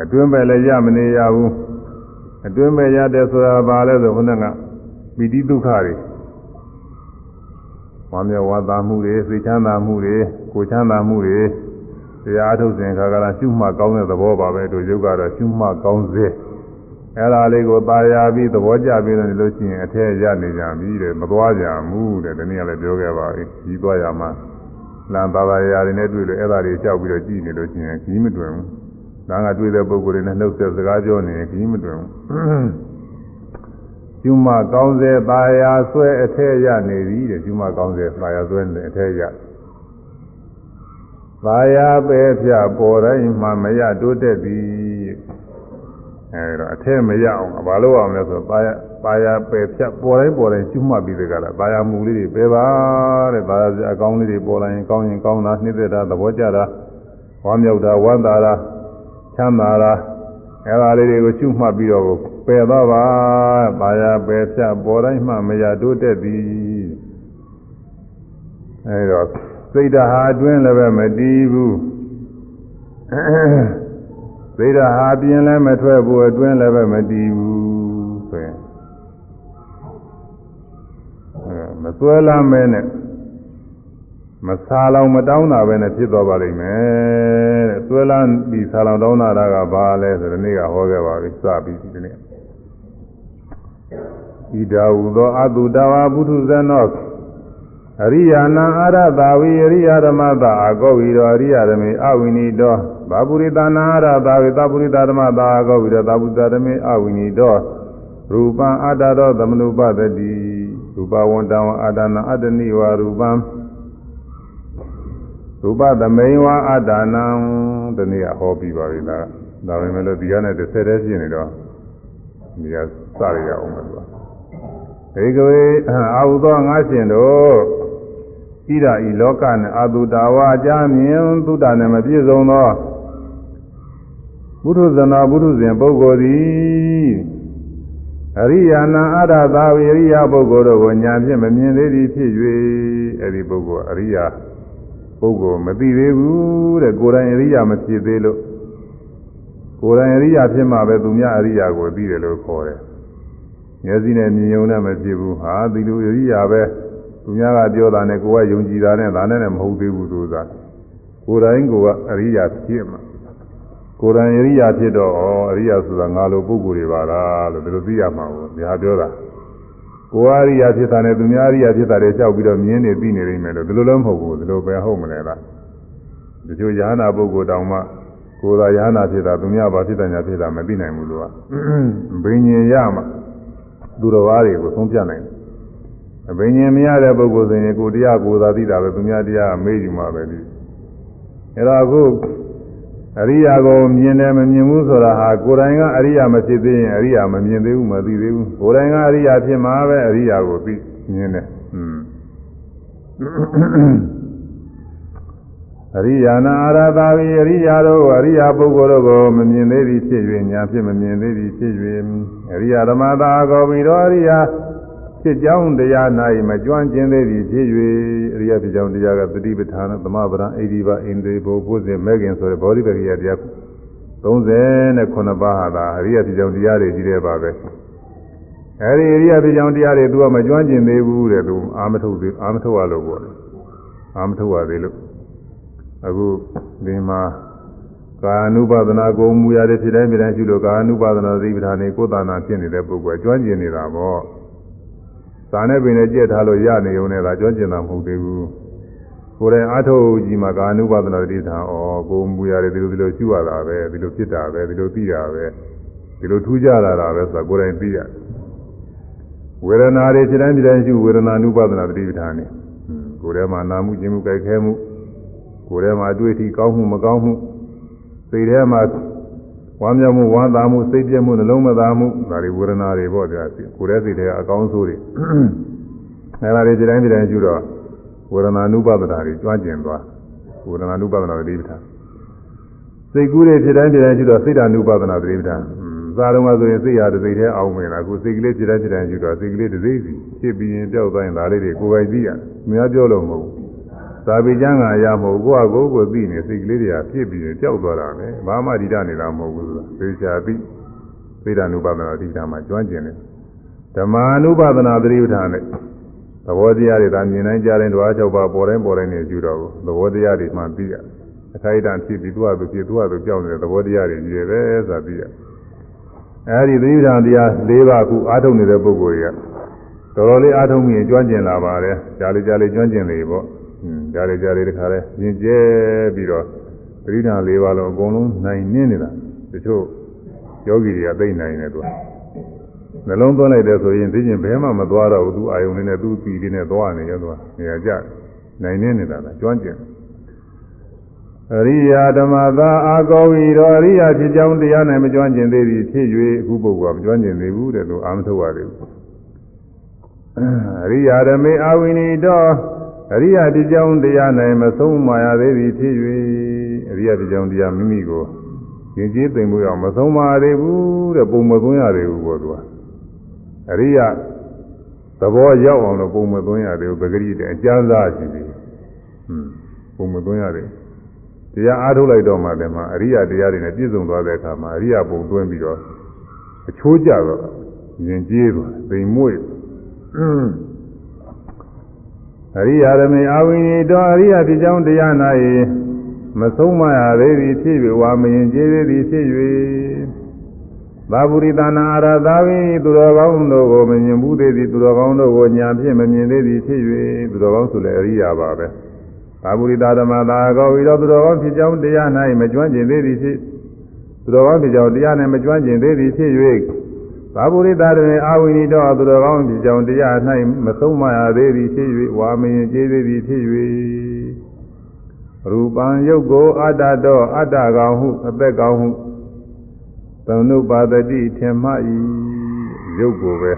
Speaker 1: အတွင်းပဲလည်းရမနေရဘူးအတွင်းပဲရတယ်ဆိုတာဘာလဲဆိုခုနကပိဋိဒုက္ခတွေဝမ်းမြောက်ဝါသာမှုတွေစိတ်ချမ်းသာမှုတွေကိုချမ်းသာမှုတွေတရားထုတ်စဉ်ခါကလာရှုမှတ်ကောင်းတဲ့သဘောပါပဲတို့ယုတ်ကတော့ရှုမှတ်ကောင်းစေအဲ့ဒါလေးကိုပါရပြီးသဘောကျပြီးလို့လို့ရှိရင်အထဲရနေကြပြီတဲ့မသွားကြဘူးတဲ့ဒီနေ့ကလည်းပြောခဲ့ပါပြီကြီးသွားရမှာ လမ်းပါပါရာတွေနဲ့တွေ့လို့အဲ့ဒါတွေကြောက်ပြီးတော့ကြည်နေလို့ရှိရင်ကြီးမတွင်ဘူးဒါကတွေ့တဲ့ပုံကိုယ်တွေနဲ့နှုတ်ဆက်စကားပြောနေရင်ကြီးမတွင်ဘူးကျူမကောင်းစေပါရာဆွဲအထက်ရနေပြီတဲ့ကျူမကောင်းစေပါရာဆွဲနေအထက်ရပါရာပဲဖြပေါ်တိုင်းမှမရတိုးတက်သည်အဲဒါအထက်မရအောင်ဘာလို့အောင်လဲဆိုပါရာ ပါရာပဲဖြပေါ်တိုင်းပေါ်တိုင်းကျူမပြီးတဲ့ကလားပါရာမူလေးတွေပဲပါတဲ့ပါရာအကောင်းလေးတွေပေါ်လာရင်ကောင်းရင်ကောင်းတာနှိမ့်သက်တာသဘောကျတာဝမ်းမြောက်တာဝမ်းသာတာချမ်းသာတာအဲဒါလေးတွေကိုကျူမှတ်ပြီးတော့ပယ်သွားပါပါရပယ်ဖြတ်ပေါ်တိုင်းမှမရတိုးတက်သည်အဲဒါစိတ်ဓာတ်ဟာအတွင်းလည်းပဲမတည်ဘူးစိတ်ဓာတ်ဟာပြင်းလည်းမထွက်ဘူးအတွင်းလည်းပဲမတည်ဘူး အဲမသွဲလာမဲနဲ့မဆာလောင်မတောင်းတာပဲနဲ့ဖြစ်သွားပါလိမ့်မယ်တဲ့သွဲလာပြီးဆာလောင်တောင်းတာကဘာလဲဆိုတော့ဒီနေ့ကဟောခဲ့ပါပြီစပြီးဒီနေ့ဣဒာဟုသောအတုတဝါပုထုဇနောအရိယာနာအာရတာဝိအရိယာဓမ္မတာအကောဝီရောအရိယာဓမေအဝိနိတောဘာပုရိသနာအာရတာဝေသပုရိသဓမ္မတာအကောဝီရောသပုရိသဓမေအဝိနိတောရူပံအတ္တရောသမနုပတတိ ရူပဝန္တံအာဒနာအတ္တနိဝရူပံရူပသမိန်ဝအတ္တနံဒီနေ့ဟောပြီးပါပြီလားဒါပေမဲ့လို့ဒီကနေ့တစ်ဆက်တည်းဖြစ်နေတော့ဒီကစရရအောင်မယ်ကွာဧကဝေအာဟုသောငါရှင်တို့ဣဒာဤလောကနဲ့အာတုတာဝါအကြမြင်သုတနဲ့မပြည့်စုံသောဘုရုဇနာဘုရုဇဉ်ပုဂ္ဂိုလ်သည် အရိယာနာအရသာဝိရိယပုဂ္ဂိုလ်တို့ကိုညာဖြင့်မမြင်သေးသည်ဖြစ်၍အဲ့ဒီပုဂ္ဂိုလ်အရိယာပုဂ္ဂိုလ်မသိသေးဘူးတဲ့ကိုယ်တိုင်အရိယာမဖြစ်သေးလို့ကိုယ်တိုင်အရိယာဖြစ်မှပဲသူများအရိယာကိုသိတယ်လို့ခေါ်တယ်မျက်စိနဲ့မြင်ုံနဲ့မဖြစ်ဘူးဟာဒီလိုအရိယာပဲသူများကပြောတာနဲ့ကိုယ်ကယုံကြည်တာနဲ့ဒါနဲ့လည်းမဟုတ်သေးဘူးသူကကိုယ်တိုင်ကိုယ်ကအရိယာဖြစ်မှာ ကိုယ်တိုင်အရိယာဖြစ်တော့ဩအရိယာဆိုတာငါလိုပုဂ္ဂိုလ်တွေပါလားလို့ဒီလိုသိရမှာကိုဒါပြောတာကိုယ်အရိယာဖြစ်တာနဲ့သူများအရိယာဖြစ်တာတွေကြောက်ပြီးတော့မြင်နေသိနေနေမယ်လို့ဒီလိုလည်းမဟုတ်ဘူးဒီလိုပဲဟုတ်မလဲလားဒီလိုယ ahanan ပုဂ္ဂိုလ်တောင်မှကိုယ်သာယ ahanan ဖြစ်တာသူများဘာဖြစ်တယ်ညာဖြစ်တာမသိနိုင်ဘူးလို့ကဘိညာဉ်ရမှာသူတော်ဘာတွေကိုသုံးပြနိုင်တယ်အဘိညာဉ်မရတဲ့ပုဂ္ဂိုလ်ဆိုရင်ကိုတရားကိုယ်သာသိတာပဲသူများတရားမေးကြည့်မှာပဲဒီအဲတော့အခု အရိယာကိုမြင်တယ်မမြင်ဘူးဆိုတာဟာကိုယ်တိုင်ကအရိယာမဖြစ်သေးရင်အရိယာမမြင်သေးဘူးမသိသေးဘူးကိုယ်တိုင်ကအရိယာဖြစ်မှာပဲအရိယာကိုသိမြင်တယ်อืมအရိယာနာအာရတာဝိအရိယာတို့အရိယာပုဂ္ဂိုလ်တို့ကိုမမြင်သေးသည်ဖြစ်၍ညာဖြစ်မမြင်သေးသည်ဖြစ်၍အရိယာဓမ္မတာကိုပြီးတော့အရိယာ ဖြစ်ကြောင်းတရား၌မကြွန့်ကျင်သေးသည်ဖြစ်၍အရိယာဖြစ်ကြောင်းတရားကတတိပဋ္ဌာန်သမဗရံအိဒီပါအိန္ဒြေဘောပုဇင်မဲခင်ဆိုတဲ့ဘောဓိပက္ခိယတရား39ပါးဟာသာအရိယာဖြစ်ကြောင်းတရားတွေကြီးတဲ့ပါပဲအဲဒီအရိယာဖြစ်ကြောင်းတရားတွေသူကမကြွန့်ကျင်သေးဘူးတဲ့သူအာမထုတ်သေးအာမထုတ်ရလို့ပေါ့အာမထုတ်ရသေးလို့အခုဒီမှာကာနုပါဒနာကိုမူရတဲ့ဖြစ်တိုင်းဖြစ်တိုင်းရှိလို့ကာနုပါဒနာသတိပဋ္ဌာန်ကိုကိုယ်တဏ္ဍာဖြစ်နေတဲ့ပုဂ္ဂိုလ်ကျွမ်းကျင်နေတာပေါ့။ ဇာနဲ့ပင်နဲ့ကြက်ထားလို့ရနေုံနဲ့သာကျွမ်းကျင်တာမဟုတ်သေးဘူး။ကိုယ်တိုင်အာထုတ်ကြည့်မှာကာနုပါဒနာတိဋ္ဌာန်ဩကိုယ်မူရတယ်ဒီလိုဒီလိုရှုရတာပဲဒီလိုဖြစ်တာပဲဒီလိုသိတာပဲဒီလိုထူးကြလာတာပဲဆိုတာကိုယ်တိုင်သိရတယ်ဝေဒနာတွေခြေတိုင်းခြေတိုင်းရှုဝေဒနာနုပါဒနာတိဋ္ဌာန်နေကိုယ်ထဲမှာနာမှုခြင်းမှုကြိုက်ခဲမှုကိုယ်ထဲမှာအတွေ့အထိကောင်းမှုမကောင်းမှုစိတ်ထဲမှာ ဝမ်းမြောက်မှုဝမ်းသာမှုစိတ်ပြည့်မှုနှလုံးမသာမှုဒါတွေဝေဒနာတွေပေါ့ကြာကိုယ်ရဲ့စိတ်ထဲကအကောင်းဆိုးတွေအဲဒါတွေခြေတိုင်းခြေတိုင်းရှုတော့ဝေဒနာနုပါဒနာတွေကျွမ်းကျင်သွားဝေဒနာနုပါဒနာတိဋ္ဌာန်စိတ်ကူးတွေခြေတိုင်းခြေတိုင်းရှုတော့စိတ်ဓာနုပါဒနာတိဋ္ဌာန်စားတော့မှဆိုရင်စိတ်ရတဲ့စိတ်ထဲအောင်ဝင်လာအခုစိတ်ကလေးခြေတိုင်းခြေတိုင်းရှုတော့စိတ်ကလေးတစ်စိတ်စီဖြစ်ပြီးရင်ပြောက်သွားရင်ဒါလေးတွေကိုယ်ပိုင်သိရတယ်။များပြောလို့မဟုတ် ဘူး။သာပိကျမ်းကအရာမဟုတ်ကိုယ့်အကိုကိုသိနေစိတ်ကလေးတွေကဖြစ်ပြီးရင်ပြောက်သွားတာပဲ။ဘာမှဒီတနေတာမဟုတ်ဘူးဆိုတာသေချာသိသိတာနုပါဒနာတိဋ္ဌာန်မှာကျွမ်းကျင်တယ်။ဓမ္မာနုပါဒနာတိဋ္ဌာန်နဲ့သဘောတရားတွေဒါမြင်နိုင်ကြတဲ့ဓဝါ၆ပါးပေါ်တိုင်းပေါ်တိုင်းနေကြည့်တော့သဘောတရားတွေမှသိရ။အခိုက်အတန့်ဖြစ်ပြီးသူ့အတူဖြစ်သူ့အတူပြောင်းနေတဲ့သဘောတရားတွေကြီးတယ်ပဲဆိုတာသိရတယ်။အဲဒီသတိပဋ္ဌာန်တရား၄ပါးခုအားထုတ်နေတဲ့ပုဂ္ဂိုလ်တွေကတော်တော်လေးအားထုတ်မိရင်ကျွမ်းကျင်လာပါတယ်ကြားလေကြားလေကျွမ်းကျင်လေပေါ့ဟွန်း ကြားလေကြားလေတခါလဲမြင်ကျဲပြီးတော့သတိပဋ္ဌာန်၄ပါးလုံးအကုန်လုံးနိုင်နင်းနေတာတချို့ယောဂီတွေကသိနိုင်တယ်သူကနှလုံးသွင်းလိုက်တယ်ဆိုရင်သိချင်းဘဲမှမသွားတော့ဘူးသူအာယုန်လေးနဲ့သူ့ပီလေးနဲ့သွားနေရောသူကနေရာကျနိုင်နေနေတာလားကျွမ်းကျင်တယ်အရိယာဓမ္မသာအာကောဝီတော်အရိယာဖြစ်ကြောင်းတရားနဲ့မကျွမ်းကျင်သေးသည်ဖြစ်၍အခုပုဂ္ဂိုလ်ကမကျွမ်းကျင်သေးဘူးတဲ့လို့အာမထုတ်ရသေးဘူးအရိယာဓမေအာဝိနိတော် အရိယာဖြစ်ကြောင်းတရားနဲ့မဆုံးမရသေးသည်ဖြစ်၍အရိယာဖြစ်ကြောင်းတရားမိမိကိုယဉ်ကျေးသိမ်မှုအောင်မဆုံးမရသေးဘူးတဲ့ပုံမသွင်းရသေးဘူးပေါ့သူကအရိယာသဘောရောက်အောင်လို့ပုံမသွင်းရသေးဘူးပဂရိတဲ့အကျမ်းစာရှိသေးဟွန်းပုံမသွင်းရသေးဘူးတရားအားထုတ်လိုက်တော့မှလည်းမှအရိယာတရားတွေနဲ့ပြည့်စုံသွားတဲ့အခါမှာအရိယာပုံသွင်းပြီးတော့အချိုးကျတော့ယဉ်ကျေးသွားသိမ်မွေ့အ ရိယာရမေအာဝိနိတောအရိယာဖြစ်ကြောင်းတရားနာ၏မဆုံးမရသေးသည်ဖြစ်၍ဝါမယဉ်ကျေးသေးသည်ဖြစ်၍သာဝရိတနာအာရသာဝိသူတော်ကောင်းတို့ကိုမမြင်ဘူးသေးသည်သူတော်ကောင်းတို့ကိုညာဖြင့်မမြင်သေးသည်ဖြစ်၍သူတော်ကောင်းဆိုလည်းအရိယာပါပဲ။သာဝရိတာဓမ္မသာကောဝိတော်သူတော်ကောင်းဖြစ်ကြောင်းတရား၌မကျွမ်းကျင်သေးသည်ဖြစ်သူတော်ကောင်းဖြစ်ကြောင်းတရား၌မကျွမ်းကျင်သေးသည်ဖြစ်၍ သာဝရိတာတွင်အာဝိနိတော်သူတော်ကောင်းဖြစ်ကြောင်းတရား၌မဆုံးမရသေးသည်ဖြစ်၍ဝါမရင်ကျေးသေးသည်ဖြစ်၍ရူပံယုတ်ကိုအတ္တတော်အတ္တကောင်ဟုအသက်ကောင်ဟုသမုပါဒတိထင်မှ၏ယုတ်ကိုပဲ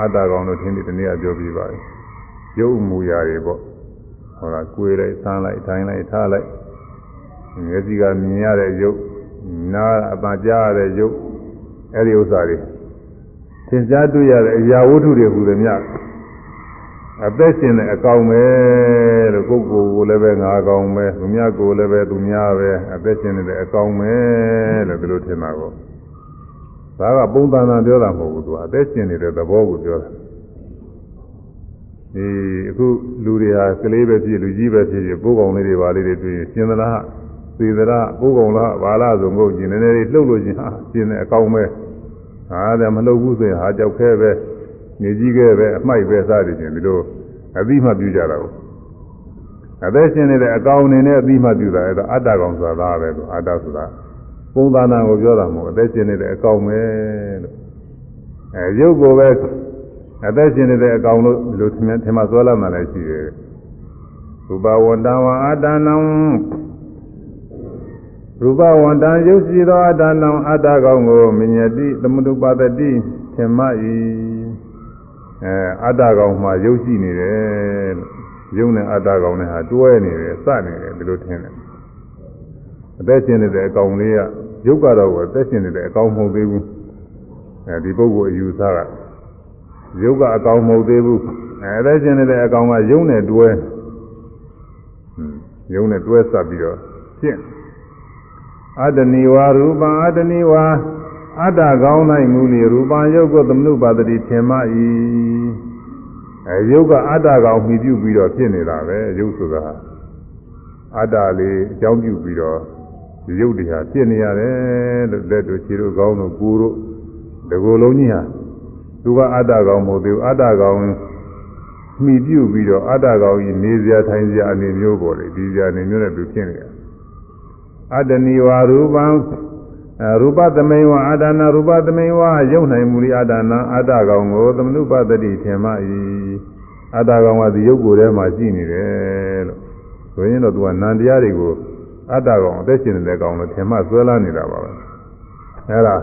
Speaker 1: အတ္တကောင်လို့ထင်ပြီးတနည်းပြောပြပါပြီယုတ်မူရာတွေပေါ့ဟောတာကိုယ်လိုက်ဆန်းလိုက်ထိုင်လိုက်ထားလိုက်မျက်စိကမြင်ရတဲ့ရုပ်နားအပကြားရတဲ့ရုပ်အဲ့ဒီဥစ္စာတွေသ င်ကြားတွေ့ရတဲ့အရာဝတ္ထုတွေဟူသည်မြအသက်ရှင်တဲ့အကောင်ပဲလို့ကိုယ်ကိုယ်ကိုလည်းပဲငါအကောင်ပဲသူများကိုယ်လည်းပဲသူများပဲအသက်ရှင်နေတဲ့အကောင်ပဲလို့ဒီလိုထင်တာကိုဒါကပုံသဏ္ဍာန်ပြောတာမဟုတ်ဘူးသူကအသက်ရှင်နေတဲ့သဘောကိုပြောတာဒီအခုလူတွေဟာကလေးပဲဖြစ်လူကြီးပဲဖြစ်ဖြစ်ပိုးကောင်လေးတွေပါလေးတွေတွေ့ရင်ရှင်သလားသေသလားပိုးကောင်လားဘာလားဆိုငုတ်ကြည့်နည်းနည်းလေးလှုပ်လို့ချင်းဟာရှင်တဲ့အကောင်ပဲ ဟာတယ်မလှုပ်ဘူးဆိုရင်ဟာကြောက်ခဲပဲနေကြီးခဲပဲအမိုက်ပဲစသည်ချင်းဒီလိုအသိမှပြုကြတာကိုအသက်ရှင်နေတဲ့အကောင်အနေနဲ့အသိမှပြုတာအဲ့ဒါအတ္တကောင်ဆိုတာပဲလို့အတ္တဆိုတာပုံသဏ္ဍာန်ကိုပြောတာမဟုတ်အသက်ရှင်နေတဲ့အကောင်ပဲလို့အဲရုပ်ကိုပဲအသက်ရှင်နေတဲ့အကောင်လို့ဒီလိုထင်ထင်မှဆွဲလာမှလည်းရှိတယ်ရူပဝန္တဝအတ္တနံ ရူပဝန္တံရုပ်ရှိသောအတ္တနံအတ္တကောင်ကိုမညတိသမတုပါတတိထင်မှ၏အဲအတ္တကောင်မှာရုပ်ရှိနေတယ်လို့ရုပ်နဲ့အတ္တကောင်နဲ့ဟာတွဲနေတယ်စနေတယ်ဒီလိုထင်တယ်အသက်ရှင်နေတဲ့အကောင်လေးကရုပ်ကတော့အသက်ရှင်နေတဲ့အကောင်မဟုတ်သေးဘူးအဲဒီပုဂ္ဂိုလ်အယူဆကရုပ်ကအကောင်မဟုတ်သေးဘူးအဲဒါချင်းနေတဲ့အကောင်ကယုံနဲ့တွဲယုံနဲ့တွဲဆက်ပြီးတော့ဖြင့် အတ္တနိဝါရူပံအတ္တနိဝါအတ္တကောင်း၌မူလီရူပံယုတ်ကိုသမနုပါတိထင်မှ၏အဲယုတ်ကအတ္တကောင်မှီပြုပြီးတော့ဖြစ်နေတာပဲယုတ်ဆိုတာအတ္တလေးအကြောင်းပြုပြီးတော့ယုတ်တရားဖြစ်နေရတယ်လို့လက်တို့ခြေတို့ကောင်းတို့ကိုယ်တို့ဒီကိုယ်လုံးကြီးဟာသူကအတ္တကောင်မဟုတ်သေးဘူးအတ္တကောင်မှီပြုပြီးတော့အတ္တကောင်ကြီးနေစရာထိုင်စရာအနေမျိုးပေါ်တယ်ဒီစရာအနေမျိုးနဲ့သူဖြစ်နေတယ် အတ္တနိဝါရူပံရူပသမိန်ဝအာဒါနာရူပသမိန်ဝယုံနိုင်မူလိအာဒါနာအတ္တကောင်ကိုသမနုပတ္တိထင်မှ၏အတ္တကောင်ကဒီရုပ်ကိုယ်ထဲမှာရှိနေတယ်လို့ဆိုရင်တော့သူကနန္တရားတွေကိုအတ္တကောင်အသက်ရှင်နေတဲ့ကောင်လို့ထင်မှဆွဲလာနေတာပါပဲအဲဒါ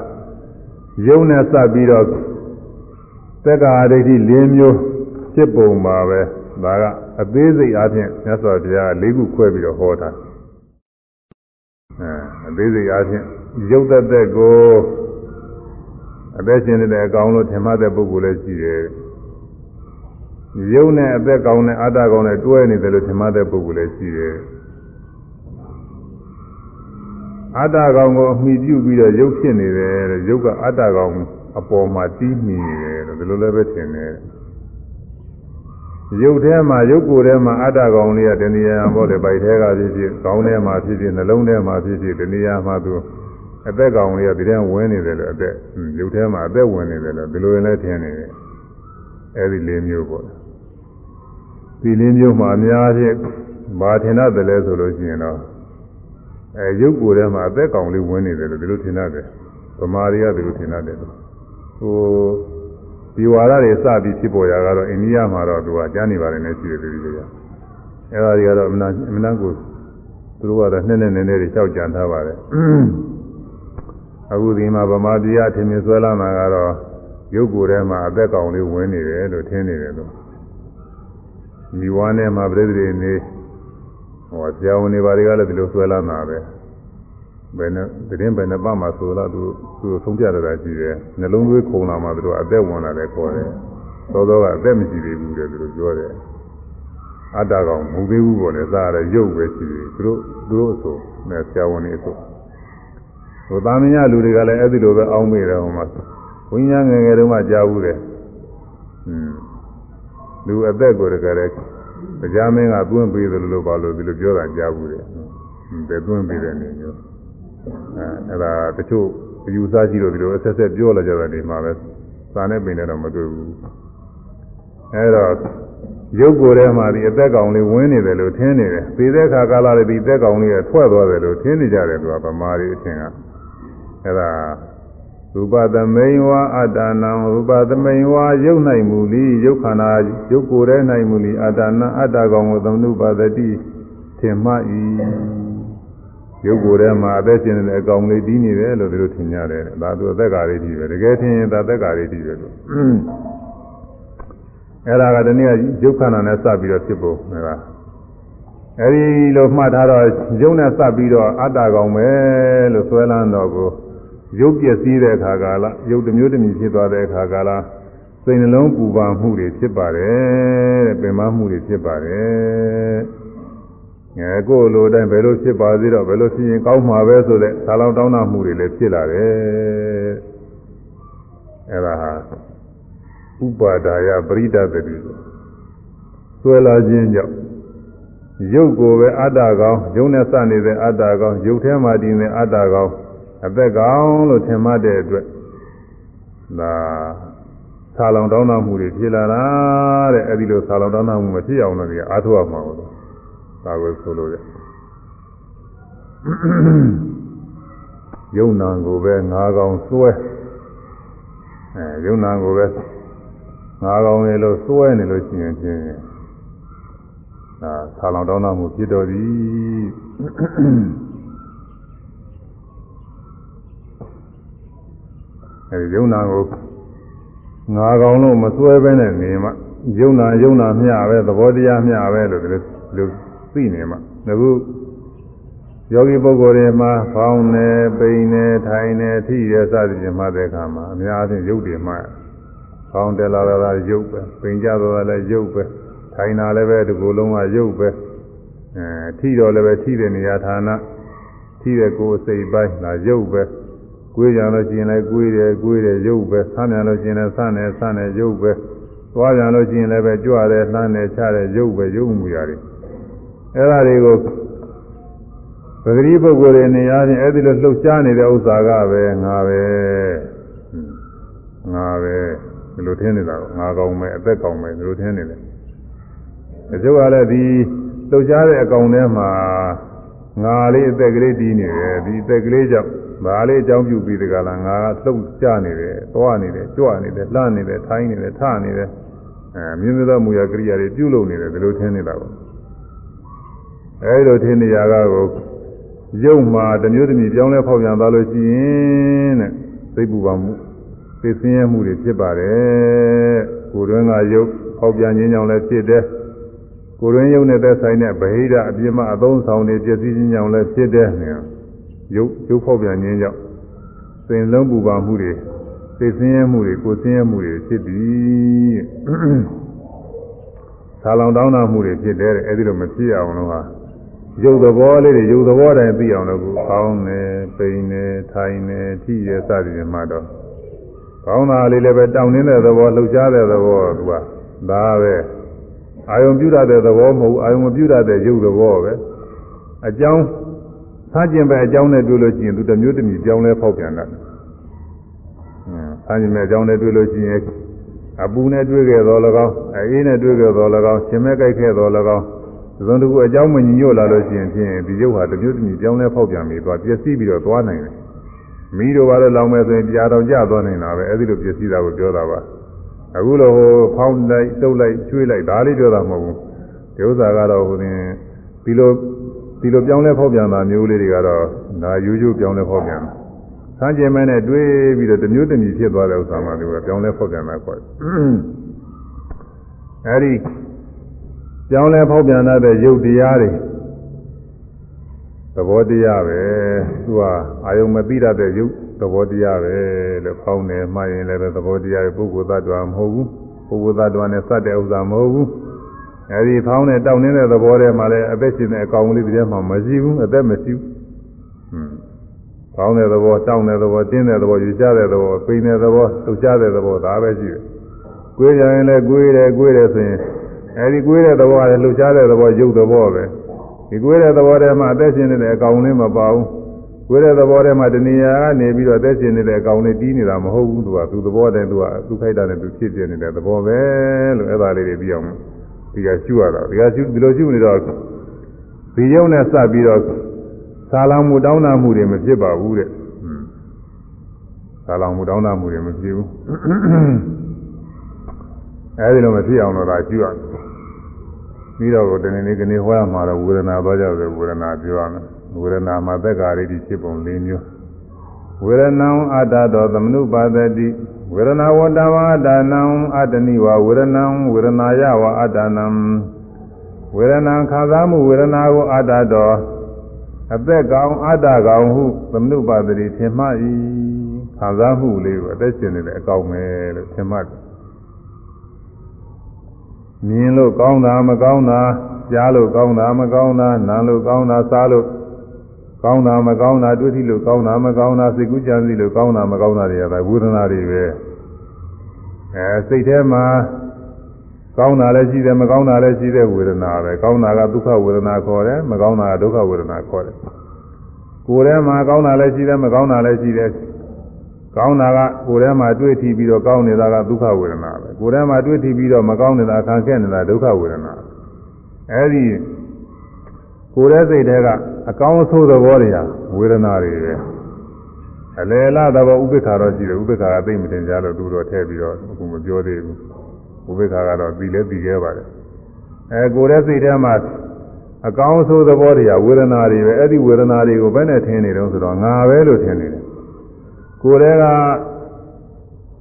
Speaker 1: ယုံနဲ့စပ်ပြီးတော့သက္ကာဒိဋ္ဌိ၄မျိုးဖြစ်ပုံပါပဲဒါကအသေးစိတ်အားဖြင့်မြတ်စွာဘုရား၄ခုခွဲပြီးတော့ဟောတာ အဲအသေးစိတ်အားဖြင့်ရုပ်သက်သက်ကိုအသက်ရှင်နေတဲ့အကောင်လို့ထင်မှတ်တဲ့ပုဂ္ဂိုလ်လည်းရှိတယ်ရုပ်နဲ့အသက်ကောင်းတဲ့အတ္တကောင်းနဲ့တွဲနေတယ်လို့ထင်မှတ်တဲ့ပုဂ္ဂိုလ်လည်းရှိတယ်အတ္တကောင်ကိုအမိပြုပြီးတော့ရုပ်ဖြစ်နေတယ်တဲ့ရုပ်ကအတ္တကောင်အပေါ်မှာတီးမိနေတယ်လို့ဒီလိုလည်းပဲထင်တယ် ရုပ်ထဲမှာရုပ်ကိုယ်ထဲမှာအတ္တကောင်လေးကတဏှာဘောလေပိုက်ထဲကဖြစ်ဖြစ်ကောင်းထဲမှာဖြစ်ဖြစ်နှလုံးထဲမှာဖြစ်ဖြစ်တဏှာမှာသူအသက်ကောင်လေးကဒီထဲဝင်နေတယ်လို့အသက်ရုပ်ထဲမှာအသက်ဝင်နေတယ်လို့ဒီလိုလည်းထင်နေတယ်အဲဒီလေးမျိုးပေါ့ဒီလေးမျိုးမှာအများကြီးဘာထင်ရတယ်လဲဆိုလို့ရှိရင်တော့အဲရုပ်ကိုယ်ထဲမှာအသက်ကောင်လေးဝင်နေတယ်လို့ဒီလိုထင်ရတယ်ဗမာတွေကဒီလိုထင်ရတယ်ဟို ဒီဝါဒတွေစပြီးဖြစ်ပေါ်ရာကတော့အိန္ဒိယမှာတော့သူကကြားနေပါတယ်နဲ့ရှိတယ်ဒီလိုကြအဲဒါတွေကတော့အမှန်အမှန်ကိုသူတို့ကတော့နှစ်နဲ့နည်းနည်းတွေကြောက်ကြံထားပါတယ်အခုဒီမှာဗမာပြည်အထင်မြင်ဆွဲလာတာကတော့ရုပ်ကိုယ်ထဲမှာအသက်ကောင်လေးဝင်နေတယ်လို့ထင်နေတယ်လို့မိဝါနဲ့မှာပြိတ္တိနေဟောဆရာဝန်တွေဘာတွေကလည်းဒီလိုဆွဲလာတာပဲ ဘယ်နဲ့တရင်ဘယ်နဲ့ပတ်မှာဆိုတော့သူသူဆုံးပြရတာရှိတယ်နှလုံးသွေးခုန်လာမှသူတို့အသက်ဝင်လာတယ်ခေါ်တယ်သောသောကအသက်မရှိသေးဘူးတဲ့သူတို့ပြောတယ်အတ္တကောင်မူသေးဘူးပေါ်လေစားရရုပ်ပဲရှိတယ်သူတို့သူတို့အဆိုနဲ့ဆရာဝန်တွေအဆိုဟိုသာမညလူတွေကလည်းအဲ့ဒီလိုပဲအောင်းမိတယ်ဟိုမှာဝိညာဉ်ငယ်ငယ်တုန်းကကြားဘူးတယ်อืมလူအသက်ကိုတကယ်တရားမင်းကသွင်းပေးတယ်လို့ပါလို့ဒီလိုပြောတာကြားဘူးတယ်ဘယ်သွင်းပေးတဲ့နေမျိုး အဲအဲ့ဒါတချို့အယူဆရှိလို့ဒီလိုအဆက်ဆက်ပြောလာကြတာဒီမှာပဲစာနဲ့ပင်နဲ့တော့မတွေ့ဘူးအဲတော့ရုပ်ကိုယ်ထဲမှာဒီအသက်ကောင်လေးဝင်နေတယ်လို့ထင်နေတယ်သေတဲ့ခါကာလလေးဒီအသက်ကောင်လေးကထွက်သွားတယ်လို့ထင်နေကြတယ်သူကဗမာတွေအထင်ကအဲဒါရူပသမိန်ဝါအတ္တနာရူပသမိန်ဝါယုတ်နိုင်မူလီယုတ်ခန္ဓာယုတ်ကိုယ်ထဲနိုင်မူလီအတ္တနာအတ္တကောင်ကိုသမနုပါဒတိထင်မှ၏ ရုပ်ကိုယ်ထဲမှာအသက်ရှင်နေတဲ့အကောင်လေးပြီးနေတယ်လို့ဒီလိုထင်ကြတယ်ဒါသူအသက်ကာလေးပြီးပဲတကယ်ထင်ရင်ဒါသက်ကာလေးပြီးပဲလို့အဲ့ဒါကတနည်းရုပ်ခန္ဓာနဲ့စပြီးတော့ဖြစ်ဖို့ဟဲ့အဲ့ဒီလိုမှတ်ထားတော့ရုပ်နဲ့စပ်ပြီးတော့အတ္တကောင်ပဲလို့ဆွဲလန်းတော့ကိုရုပ်ပျက်စီးတဲ့အခါကာလရုပ်တစ်မျိုးတစ်မျိုးဖြစ်သွားတဲ့အခါကာလစိတ်နှလုံးပူပန်မှုတွေဖြစ်ပါတယ်တဲ့ပင်မမှုတွေဖြစ်ပါတယ် ငယ်ကိုလိုတိုင်းဘယ်လိုဖြစ်ပါသေးတော့ဘယ်လိုဖြစ်ရင်ကောင်းမှာပဲဆိုတဲ့သာလောင်တောင်းတမှုတွေလည်းဖြစ်လာတယ်အဲ့ဒါဟာဥပါဒါယပရိဒတတိဆွဲလာခြင်းကြောင့်ရုပ်ကိုပဲအတ္တကောင်ရုပ်နဲ့စနေတဲ့အတ္တကောင်ရုပ်ထဲမှာတည်နေအတ္တကောင်အသက်ကောင်လို့ထင်မှတ်တဲ့အတွက်ဒါသာလောင်တောင်းတမှုတွေဖြစ်လာတာတဲ့အဲ့ဒီလိုသာလောင်တောင်းတမှုမဖြစ်အောင်လို့ဒီအားထုတ်ရမှာလို့ ဒါကိုဆိုလို့ရယုံနာကိုပဲငါးကောင်စွဲအဲယုံနာကိုပဲငါးကောင်လေလို့စွဲနေလို့ရှိရင်ဖြင့်ဒါဆာလောင်တောင်းတမှုဖြစ်တော်သည်အဲဒီယုံနာကိုငါးကောင်လို့မစွဲဘဲနဲ့နေမှယုံနာယုံနာမျှပဲသဘောတရားမျှပဲလို့ဒီလို သိနေမှအခုယောဂီပုဂ္ဂိုလ်တွေမှာဖောင်းနေပိန်နေထိုင်နေထိရစသည်ဖြင့်မှတ်တဲ့အခါမှာအများအားဖြင့်ရုပ်တွေမှဖောင်းတယ်လာတာရုပ်ပဲပိန်ကြတော့လည်းရုပ်ပဲထိုင်တာလည်းပဲဒီကိုယ်လုံးကရုပ်ပဲအဲထိတော့လည်းပဲထိတဲ့နေရာဌာနထိတဲ့ကိုယ်စိတ်ပိုင်းဒါရုပ်ပဲကိုယ်ကြလို့ရှိရင်လည်းကိုယ်တယ်ကိုယ်တယ်ရုပ်ပဲဆမ်းပြန်လို့ရှိရင်လည်းဆမ်းတယ်ဆမ်းတယ်ရုပ်ပဲသွားပြန်လို့ရှိရင်လည်းပဲကြွတယ်လှမ်းတယ်ချတယ်ရုပ်ပဲရုပ်မူရတယ် အဲ့ဒါတွေကိုပဂတိပုဂ္ဂိုလ်တွေနေရာချင်းအဲ့ဒီလိုလှုပ်ရှားနေတဲ့ဥစ္စာကပဲငါပဲငါပဲဒီလိုထင်းနေတာငါကောင်းမယ်အသက်ကောင်းမယ်ဒီလိုထင်းနေတယ်အကျိုးကလည်းဒီလှုပ်ရှားတဲ့အကောင်ထဲမှာငါလေးအသက်ကလေးတီးနေတယ်ဒီအသက်ကလေးကြောင့်ဘာလေးအကြောင်းပြုပြီးတကလားငါကလှုပ်ကြနေတယ်သွားနေတယ်ကြွနေတယ်လှနေတယ်ထိုင်းနေတယ်ထနေတယ်အဲမြင်းသောမူရကရိယာတွေပြုလုပ်နေတယ်ဒီလိုထင်နေတာပေါ့ အဲဒီလိုထင်နေရတာကိုရုပ်မှာတစ်မျိုးတစ်မျိုးပြောင်းလဲဖောက်ပြန်သွားလို့ရှိရင်တဲ့သိပူပါမှုသိဆင်းရဲမှုတွေဖြစ်ပါတယ်ကိုယ်တွင်းကရုပ်ဖောက်ပြန်ခြင်းကြောင့်လည်းဖြစ်တယ်ကိုယ်တွင်းရုပ်နဲ့သက်ဆိုင်တဲ့ဗဟိတအပြစ်မအသုံးဆောင်တွေပြည့်စည်ခြင်းကြောင့်လည်းဖြစ်တယ်နဲ့ရုပ်ရုပ်ဖောက်ပြန်ခြင်းကြောင့်စိန်လုံးပူပါမှုတွေသိဆင်းရဲမှုတွေကိုယ်ဆင်းရဲမှုတွေဖြစ်ပြီးဆာလောင်တောင်းတမှုတွေဖြစ်တယ်တဲ့အဲဒီလိုမဖြစ်အောင်လို့ဟာ ရုပ်သဘောလေးတွေရုပ်သဘောတိုင်းသိအောင်လို့ကိုကောင်းတယ်ပိန်တယ်ထိုင်တယ်ထိရစသည်တွေမှတော့ကောင်းတာလေးလည်းပဲတောင်းနေတဲ့သဘောလှုပ်ရှားတဲ့သဘောသူကဒါပဲအာယုံပြုတတ်တဲ့သဘောမဟုတ်အာယုံမပြုတတ်တဲ့ရုပ်သဘောပဲအကြောင်းဆန်းကျင်ပဲအကြောင်းနဲ့တွေ့လို့ရှိရင်သူတစ်မျိုးတစ်မျိုးကြောင်းလဲဖောက်ပြန်တာဆန်းကျင်ပဲအကြောင်းနဲ့တွေ့လို့ရှိရင်အပူနဲ့တွေ့ခဲ့တော်၎င်းအေးနဲ့တွေ့ခဲ့တော်၎င်းရှင်မဲ့ကြိုက်ခဲ့တော်၎င်း သုံးတကူအကြောင်းမညီညွတ်လာလို့ရှိရင်ဖြင့်ဒီရုပ်ဟာတစ်မျိုးတစ်မျိုးကြောင်းလဲဖောက်ပြန်ပြီးသွားပျက်စီးပြီးတော့သွားနိုင်တယ်မိတို့ဘာလို့လောင်မဲ့ဆိုရင်တရားတော်ကြသွားနိုင်တာပဲအဲဒီလိုပျက်စီးတာကိုပြောတာပါအခုလိုဟိုဖောင်းလိုက်တုပ်လိုက်ကျွေးလိုက်ဒါလေးပြောတာမဟုတ်ဘူးဒီဥစ္စာကတော့ဟိုတင်ဒီလိုဒီလိုပြောင်းလဲဖောက်ပြန်တာမျိုးလေးတွေကတော့ဒါရိုးရိုးပြောင်းလဲဖောက်ပြန်ဆန်းကျင်မဲနဲ့တွေးပြီးတော့တမျိုးတမျိုးဖြစ်သွားတဲ့ဥစ္စာမှဒီကပြောင်းလဲဖောက်ပြန်တာခေါ်တယ်အဲဒီ ပြောင်းလဲဖောက်ပြန်တဲ့ရုပ်တရားတွေသဘောတရားပဲသူကအာယုံမသိတတ်တဲ့ရုပ်သဘောတရားပဲလို့ဖောင်းတယ်မှရင်လည်းပဲသဘောတရားပုဂ္ဂိုလ်သတ္တဝါမဟုတ်ဘူးပုဂ္ဂိုလ်သတ္တဝါနဲ့စတဲ့ဥစ္စာမဟုတ်ဘူးအဲဒီဖောင်းတဲ့တောင်းနေတဲ့သဘောထဲမှာလည်းအသက်ရှင်တဲ့အကောင်လေးတစ်ည်းမှမရှိဘူးအသက်မရှိဘူးဟွန်းဖောင်းတဲ့သဘောတောင်းတဲ့သဘောတင်းတဲ့သဘောယူချတဲ့သဘောပိန်တဲ့သဘောလှုပ်ရှားတဲ့သဘောဒါပဲရှိတယ်ကိုယ်ကြရင်လည်းကိုယ်တယ်ကိုယ်တယ်ဆိုရင် အဲဒီကိုယ်တဲ့သဘောကလည်းလှုပ်ရှားတဲ့သဘောရုပ်သဘောပဲဒီကိုယ်တဲ့သဘောထဲမှာအသက်ရှင်နေတဲ့အကောင်လေးမပါဘူးကိုယ်တဲ့သဘောထဲမှာတဏှာကနေပြီးတော့အသက်ရှင်နေတဲ့အကောင်လေးတီးနေတာမဟုတ်ဘူးသူကသူသဘောတည်းသူကသူခိုက်တာနဲ့သူဖြစ်ပြနေတဲ့သဘောပဲလို့အဲ့ဒါလေးတွေပြီးအောင်ဒီကရှုရတာဒီကရှုဒီလိုရှုနေတော့ဒီရုပ်နဲ့စပ်ပြီးတော့ဆာလောင်မှုတောင်းတမှုတွေမဖြစ်ပါဘူးတဲ့ဆာလောင်မှုတောင်းတမှုတွေမဖြစ်ဘူး အဲဒီလိုမဖြစ်အောင်တော့ဒါရှုရတယ်ပြီးတော့တနေ့နေ့ကနေဟောရမှာတော့ဝေဒနာသွားကြတယ်ဝေဒနာပြောရမယ်ဝေဒနာမှာသက်္ကာရိတိဖြစ်ပုံ၄မျိုးဝေဒနံအတ္တတော်သမနုပါဒတိဝေဒနာဝတ္တဝါဒါနံအတ္တနိဝဝေဒနံဝေဒနာယဝအတ္တနံဝေဒနာခံစားမှုဝေဒနာကိုအတ္တတော်အသက်ကောင်အတ္တကောင်ဟုသမနုပါဒတိထင်မှ၏ခံစားမှုလေးကိုအသက်ရှင်နေတဲ့အကောင်ပဲလို့ထင်မှတ် မြင်လို့ကောင်းတာမကောင်းတာကြားလို့ကောင်းတာမကောင်းတာနားလို့ကောင်းတာစားလို့ကောင်းတာမကောင်းတာတွေ့ထိလို့ကောင်းတာမကောင်းတာစိတ်ကူးကြံစီလို့ကောင်းတာမကောင်းတာတွေကဝေဒနာတွေပဲအဲစိတ်ထဲမှာကောင်းတာလည်းရှိတယ်မကောင်းတာလည်းရှိတဲ့ဝေဒနာပဲကောင်းတာကဒုက္ခဝေဒနာခေါ်တယ်မကောင်းတာကဒုက္ခဝေဒနာခေါ်တယ်ကိုယ်ထဲမှာကောင်းတာလည်းရှိတယ်မကောင်းတာလည်းရှိတယ် ကောင်းတာကကိုယ်ထဲမှာတွေ့ထီပြီးတော့ကောင်းနေတာကဒုက္ခဝေဒနာပဲကိုယ်ထဲမှာတွေ့ထီပြီးတော့မကောင်းနေတာခံခဲ့နေတာဒုက္ခဝေဒနာအဲဒီကိုယ်ရဲ့စိတ်ထဲကအကောင်းအဆိုးသဘောတွေဟာဝေဒနာတွေပဲအလယ်လားသဘောဥပိ္ပခါတော့ရှိတယ်ဥပိ္ပခါကသိမတင်ကြလို့သူတော့ထည့်ပြီးတော့အခုမပြောသေးဘူးဥပိ္ပခါကတော့ပြီးလဲပြီးခဲ့ပါတယ်အဲကိုယ်ရဲ့စိတ်ထဲမှာအကောင်းအဆိုးသဘောတွေဟာဝေဒနာတွေပဲအဲ့ဒီဝေဒနာတွေကိုဘယ်နဲ့ထင်နေတုံးဆိုတော့ငါပဲလို့ထင်နေတယ် ကိုယ်တည်းက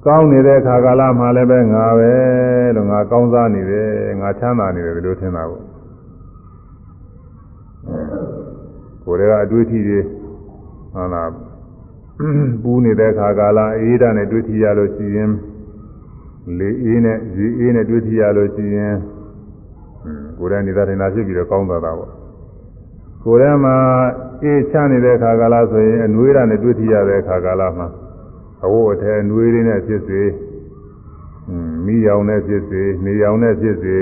Speaker 1: ကောင်းနေတဲ့အခါကာလမှာလည်းပဲငါပဲလို့ငါကောင်းစားနေတယ်ငါချမ်းသာနေတယ်ဒီလိုထင်တာပေါ့ကိုယ်တည်းကအတွေ့အထိတွေဟုတ်လားပူနေတဲ့အခါကာလအေးဓာတ်နဲ့တွေ့ထိရလို့ရှိရင်လေအေးနဲ့ရေအေးနဲ့တွေ့ထိရလို့ရှိရင်ကိုယ်တည်းနေတာထင်တာဖြစ်ပြီးတော့ကောင်းသွားတာပေါ့ကိုယ်ထဲမှာအေးချနေတဲ့အခါကာလဆိုရင်အနွေးရနဲ့တွေ့ထရတဲ့အခါကာလမှာ အဝတ်အထည်အနွေးလေးနဲ့ဖြစ်စေမိရောင်နဲ့ဖြစ်စေနေရောင်နဲ့ဖြစ်စေ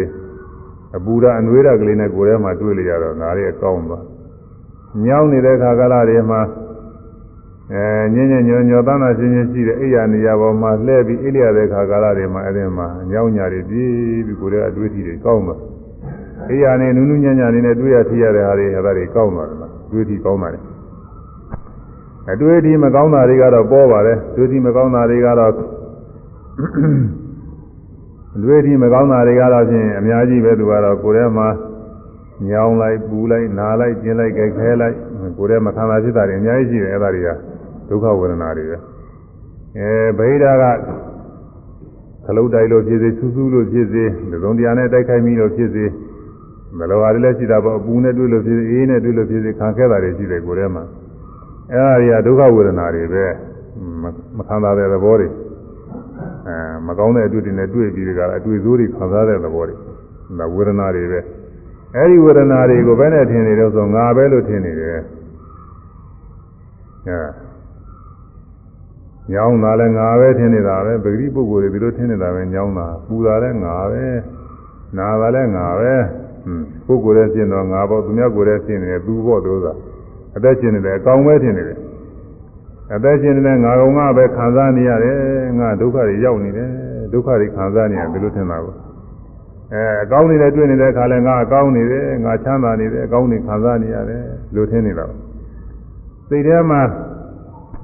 Speaker 1: အပူရအနွေးရကလေးနဲ့ကိုယ်ထဲမှာတွေ့လျရတော့ငါလေးကောင်းသွားညောင်းနေတဲ့အခါကာလတွေမှာအဲညင်ညင်ညောညောသမ်းသာချင်းချင်းရှိတဲ့အိယာနေရာပေါ်မှာလှည့်ပြီးအိလျရတဲ့အခါကာလတွေမှာအဲ့ဒီမှာညောင်းညာတွေပြေးပြီးကိုယ်ထဲအတွေ့အထိတွေကောင်းသွားအေးရနေနူးနူးညံ့ညံ့နေနဲ့တွေ့ရထိရတဲ့ဟာတွေအဲ့ဒါတွေကောင်းသွားတယ်လားတွေ့ထိကောင်းပါတယ် အတွေ့အထိမကောင်းတာတွေကတော့ပေါ်ပါတယ်တွေ့ထိမကောင်းတာတွေကတော့တွေ့ထိမကောင်းတာတွေကတော့ဖြင့်အများကြီးပဲသူကတော့ကိုယ်ထဲမှာညောင်းလိုက်ပူလိုက်နားလိုက်ကျင်းလိုက်ကြိုက်ခဲလိုက်ကိုယ်ထဲမှာခံစားဖြစ်တာတွေအများကြီးရှိတယ်အဲ့ဒါတွေကဒုက္ခဝေဒနာတွေပဲအဲဗိဓာကခလုတ်တိုက်လို့ဖြစ်စေဆူးဆူးလို့ဖြစ်စေသုံးတရားနဲ့တိုက်ခိုက်မိလို့ဖြစ်စေမလိုဟာတွေလည်းရှိတာပေါ့အပူနဲ့တွေ့လို့ဖြစ်စေအေးနဲ့တွေ့လို့ဖြစ်စေခံခဲတာတွေရှိတယ်ကိုယ်ထဲမှာ အဲ့ဒါတွေကဒုက္ခဝေဒနာတွေပဲမခံစားတဲ့သဘောတွေအဲမကောင်းတဲ့အတွေ့အကြုံတွေတွေ့ပြီးဒီကအတွေ့အစိုးတွေခံစားတဲ့သဘောတွေဒါဝေဒနာတွေပဲအဲ့ဒီဝေဒနာတွေကိုဘယ်နဲ့ထင်နေလို့ဆိုငါပဲလို့ထင်နေတယ်အဲညောင်းတာလည်းငါပဲထင်နေတာပဲပဂတိပုဂ္ဂိုလ်တွေဒီလိုထင်နေတာပဲညောင်းတာပူတာလည်းငါပဲနာတာလည်းငါပဲဟွန်းပုဂ္ဂိုလ်ရဲ့ရှင်းတော့ငါပေါ့သူများကိုယ်ရဲ့ရှင်းနေတယ်သူပေါ့သူသာ အသက်ရှင်နေတယ်အကောင်ပဲထင်နေတယ်အသက်ရှင်နေတဲ့ငါကောင်ကပဲခံစားနေရတယ်ငါဒုက္ခတွေရောက်နေတယ်ဒုက္ခတွေခံစားနေရတယ်ဒီလိုထင်တာကိုအဲအကောင်းနေတယ်တွေ့နေတဲ့ခါလဲငါအကောင်းနေတယ်ငါချမ်းသာနေတယ်အကောင်းနေခံစားနေရတယ်လို့ထင်နေတော့စိတ်ထဲမှာ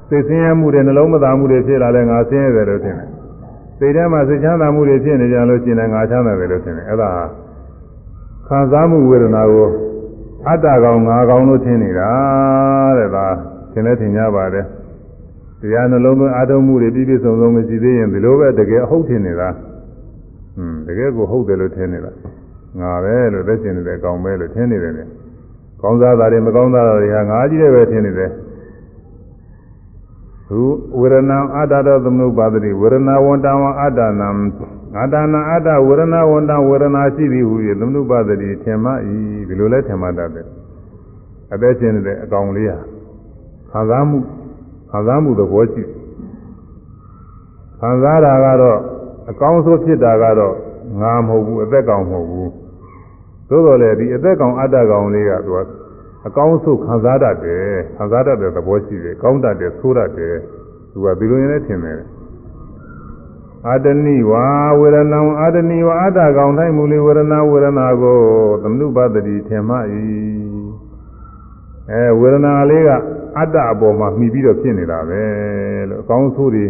Speaker 1: စိတ်ဆင်းရဲမှုတွေနှလုံးမသာမှုတွေဖြစ်လာလဲငါဆင်းရဲတယ်လို့ထင်တယ်စိတ်ထဲမှာစိတ်ချမ်းသာမှုတွေဖြစ်နေကြလို့ရှိရင်ငါချမ်းသာတယ်လို့ထင်တယ်အဲ့ဒါခံစားမှုဝေဒနာကို အတ္တကောင်ငါကောင်လို့ထင်နေတာတဲ့ဒါသင်လည်းထင်ကြပါတယ်တရားနှလုံးသွင်းအာထုံမှုတွေပြည့်ပြည့်စုံစုံမရှိသေးရင်ဒီလိုပဲတကယ်အဟုတ်ထင်နေတာဟွန်းတကယ်ကိုဟုတ်တယ်လို့ထင်နေတာငါပဲလို့သက်ရှင်နေတယ်ကောင်ပဲလို့ထင်နေတယ်လေကောင်းစားတာတွေမကောင်းစားတာတွေဟာငါကြီးတယ်ပဲထင်နေတယ်သူဝေရဏအတ္တတော်သမုပ္ပါဒတိဝေရဏဝန္တဝအတ္တနာ ငါတနာအတ္တဝေရဏဝန္တဝေရဏရှိသည်ဟူ၍သမုပ္ပါဒတိထင်မှဤဒီလိုလဲထင်မှတတ်တယ်အသက်ရှင်နေတဲ့အကောင်လေးဟာခံစားမှုခံစားမှုသဘောရှိခံစားတာကတော့အကောင်းဆုံးဖြစ်တာကတော့ငါမဟုတ်ဘူးအသက်ကောင်မဟုတ်ဘူးသို့တော်လည်းဒီအသက်ကောင်အတ္တကောင်လေးကသူကအကောင်းဆုံးခံစားတတ်တယ်ခံစားတတ်တဲ့သဘောရှိတယ်ကောင်းတတ်တယ်ဆိုးတတ်တယ်သူကဒီလိုရင်လည်းထင်တယ် အာတဏိဝါဝေရဏံအာတဏိဝါအတ္တကောင်တိုင်းမူလီဝေရဏဝေရဏကိုသမနုပတ္တိထင်မှ၏အဲဝေဒနာလေးကအတ္တအပေါ်မှာမှီပြီးတော့ဖြစ်နေတာပဲလို့အကောင်းဆိုးတွေ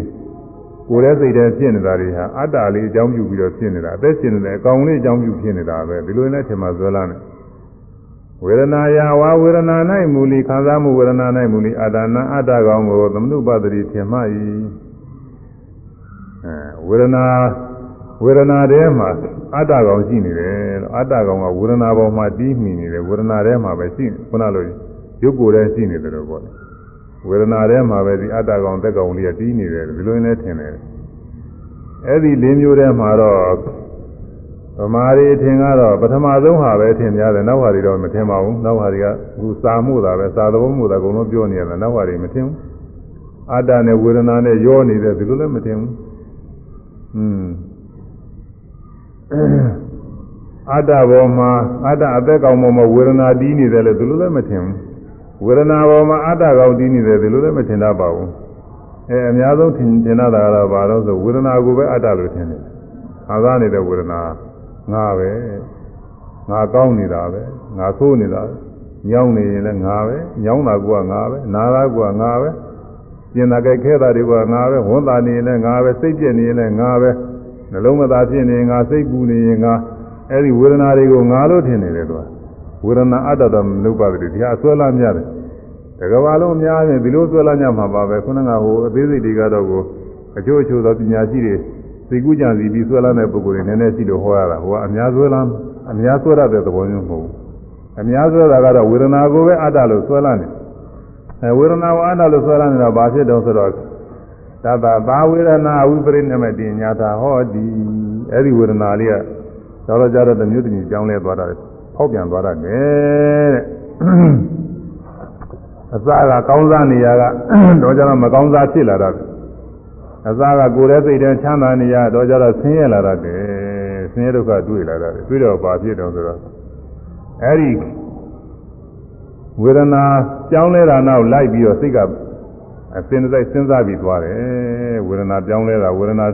Speaker 1: ကိုယ်ရဲ့စိတ်ထဲဖြစ်နေတာတွေဟာအတ္တလေးအကြောင်းပြုပြီးတော့ဖြစ်နေတာအသက်ရှင်နေတယ်အကောင်လေးအကြောင်းပြုဖြစ်နေတာပဲဒီလိုနဲ့ထင်မှဇွဲလာနေဝေဒနာယဝါဝေဒနာ၌မူလီခံစားမှုဝေဒနာ၌မူလီအာဒါနာအတ္တကောင်ကိုသမနုပတ္တိထင်မှ၏အဲ ဝေဒနာဝေဒနာထဲမှာအတ္တကောင်ရှိနေတယ်လို့အတ္တကောင်ကဝေဒနာပေါ်မှာတီးမိနေတယ်ဝေဒနာထဲမှာပဲရှိနေခုနလိုရုပ်ကိုယ်ထဲရှိနေတယ်လို့ပြောတယ်ဝေဒနာထဲမှာပဲဒီအတ္တကောင်သက်ကောင်လေးကတီးနေတယ်ဒီလိုနဲ့ထင်တယ်အဲ့ဒီ၄မျိုးထဲမှာတော့ဗမာရီထင်ကတော့ပထမဆုံးဟာပဲထင်များတယ်နောက်ဟာတွေတော့မထင်ပါဘူးနောက်ဟာတွေကအခုစာမှုတာပဲစာသဘောမှုတာအကုန်လုံးပြောနေရတယ်နောက်ဟာတွေမထင်ဘူးအတ္တနဲ့ဝေဒနာနဲ့ရောနေတယ်ဒီလိုလည်းမထင်ဘူး อืมအတ္တဘောမှာအတ္တအသက်ကောင်ပေါ်မှာဝေဒနာတီးနေတယ်လေဒီလိုလည်းမထင်ဘူးဝေဒနာပေါ်မှာအတ္တကောင်တည်နေတယ်ဒီလိုလည်းမထင်တတ်ပါဘူးအဲအများဆုံးထင်ထင်တာကတော့ဘာလို့ဆိုဝေဒနာကိုပဲအတ္တလို့ထင်တယ်ခံစားနေတဲ့ဝေဒနာငါပဲငါကောင်းနေတာပဲငါဆိုးနေတာညောင်းနေရင်လည်းငါပဲညောင်းတာကငါပဲနာတာကငါပဲ ပြင်တာကြိုက်ခဲတာတွေကငါပဲဝန်တာနေရင်လည်းငါပဲစိတ်ပြည့်နေရင်လည်းငါပဲနှလုံးမသာဖြစ်နေရင်ငါစိတ်ပူနေရင်ငါအဲ့ဒီဝေဒနာတွေကိုငါလို့ထင်နေတယ်သူကဝေဒနာအတ္တတော်မနုပါဒတိဒီဟာအစွဲလာများတယ်တကဘာလုံးအများကြီးဒီလိုဆွဲလာကြမှာပါပဲခုနကဟိုအသေးစိတ်တွေကတော့ကိုအချို့အချို့သောပညာရှိတွေသိကူးကြံစီပြီးဆွဲလာတဲ့ပုဂ္ဂိုလ်တွေနည်းနည်းရှိလို့ဟောရတာဟိုကအများဆွဲလာအများဆွဲရတဲ့သဘောမျိုးမဟုတ်ဘူးအများဆွဲတာကတော့ဝေဒနာကိုပဲအတ္တလို့ဆွဲလာနေ အဲဝေဒနာကိုအတ္တလို့ဆွဲလာနေတော့ဘာဖြစ်တော့ဆိုတော့သဗ္ဗဘာဝေဒနာဝိပရိနမတိညာတာဟောဒီအဲ့ဒီဝေဒနာလေးကတော်တော်ကြတော့တမျိုးတမျိုးကြောင်းလဲသွားတာဖောက်ပြန်သွားတာနဲ့တဲ့အစကကောင်းစားနေရကတော့ကြတော့မကောင်းစားဖြစ်လာတာအစကကိုယ်ရဲ့စိတ်ထဲချမ်းသာနေရတော့ကြတော့ဆင်းရဲလာတတ်တယ်ဆင်းရဲဒုက္ခတွေ့လာတတ်တယ်တွေ့တော့ဘာဖြစ်တော့ဆိုတော့အဲ့ဒီ ဝေဒနာကြောင်းလဲတာနောက်လိုက်ပြီးတော့စိတ်ကအစင်းစိတ်စဉ်းစားပြီးသွားတယ်ဝေဒနာကြောင်းလဲတာဝေဒနာ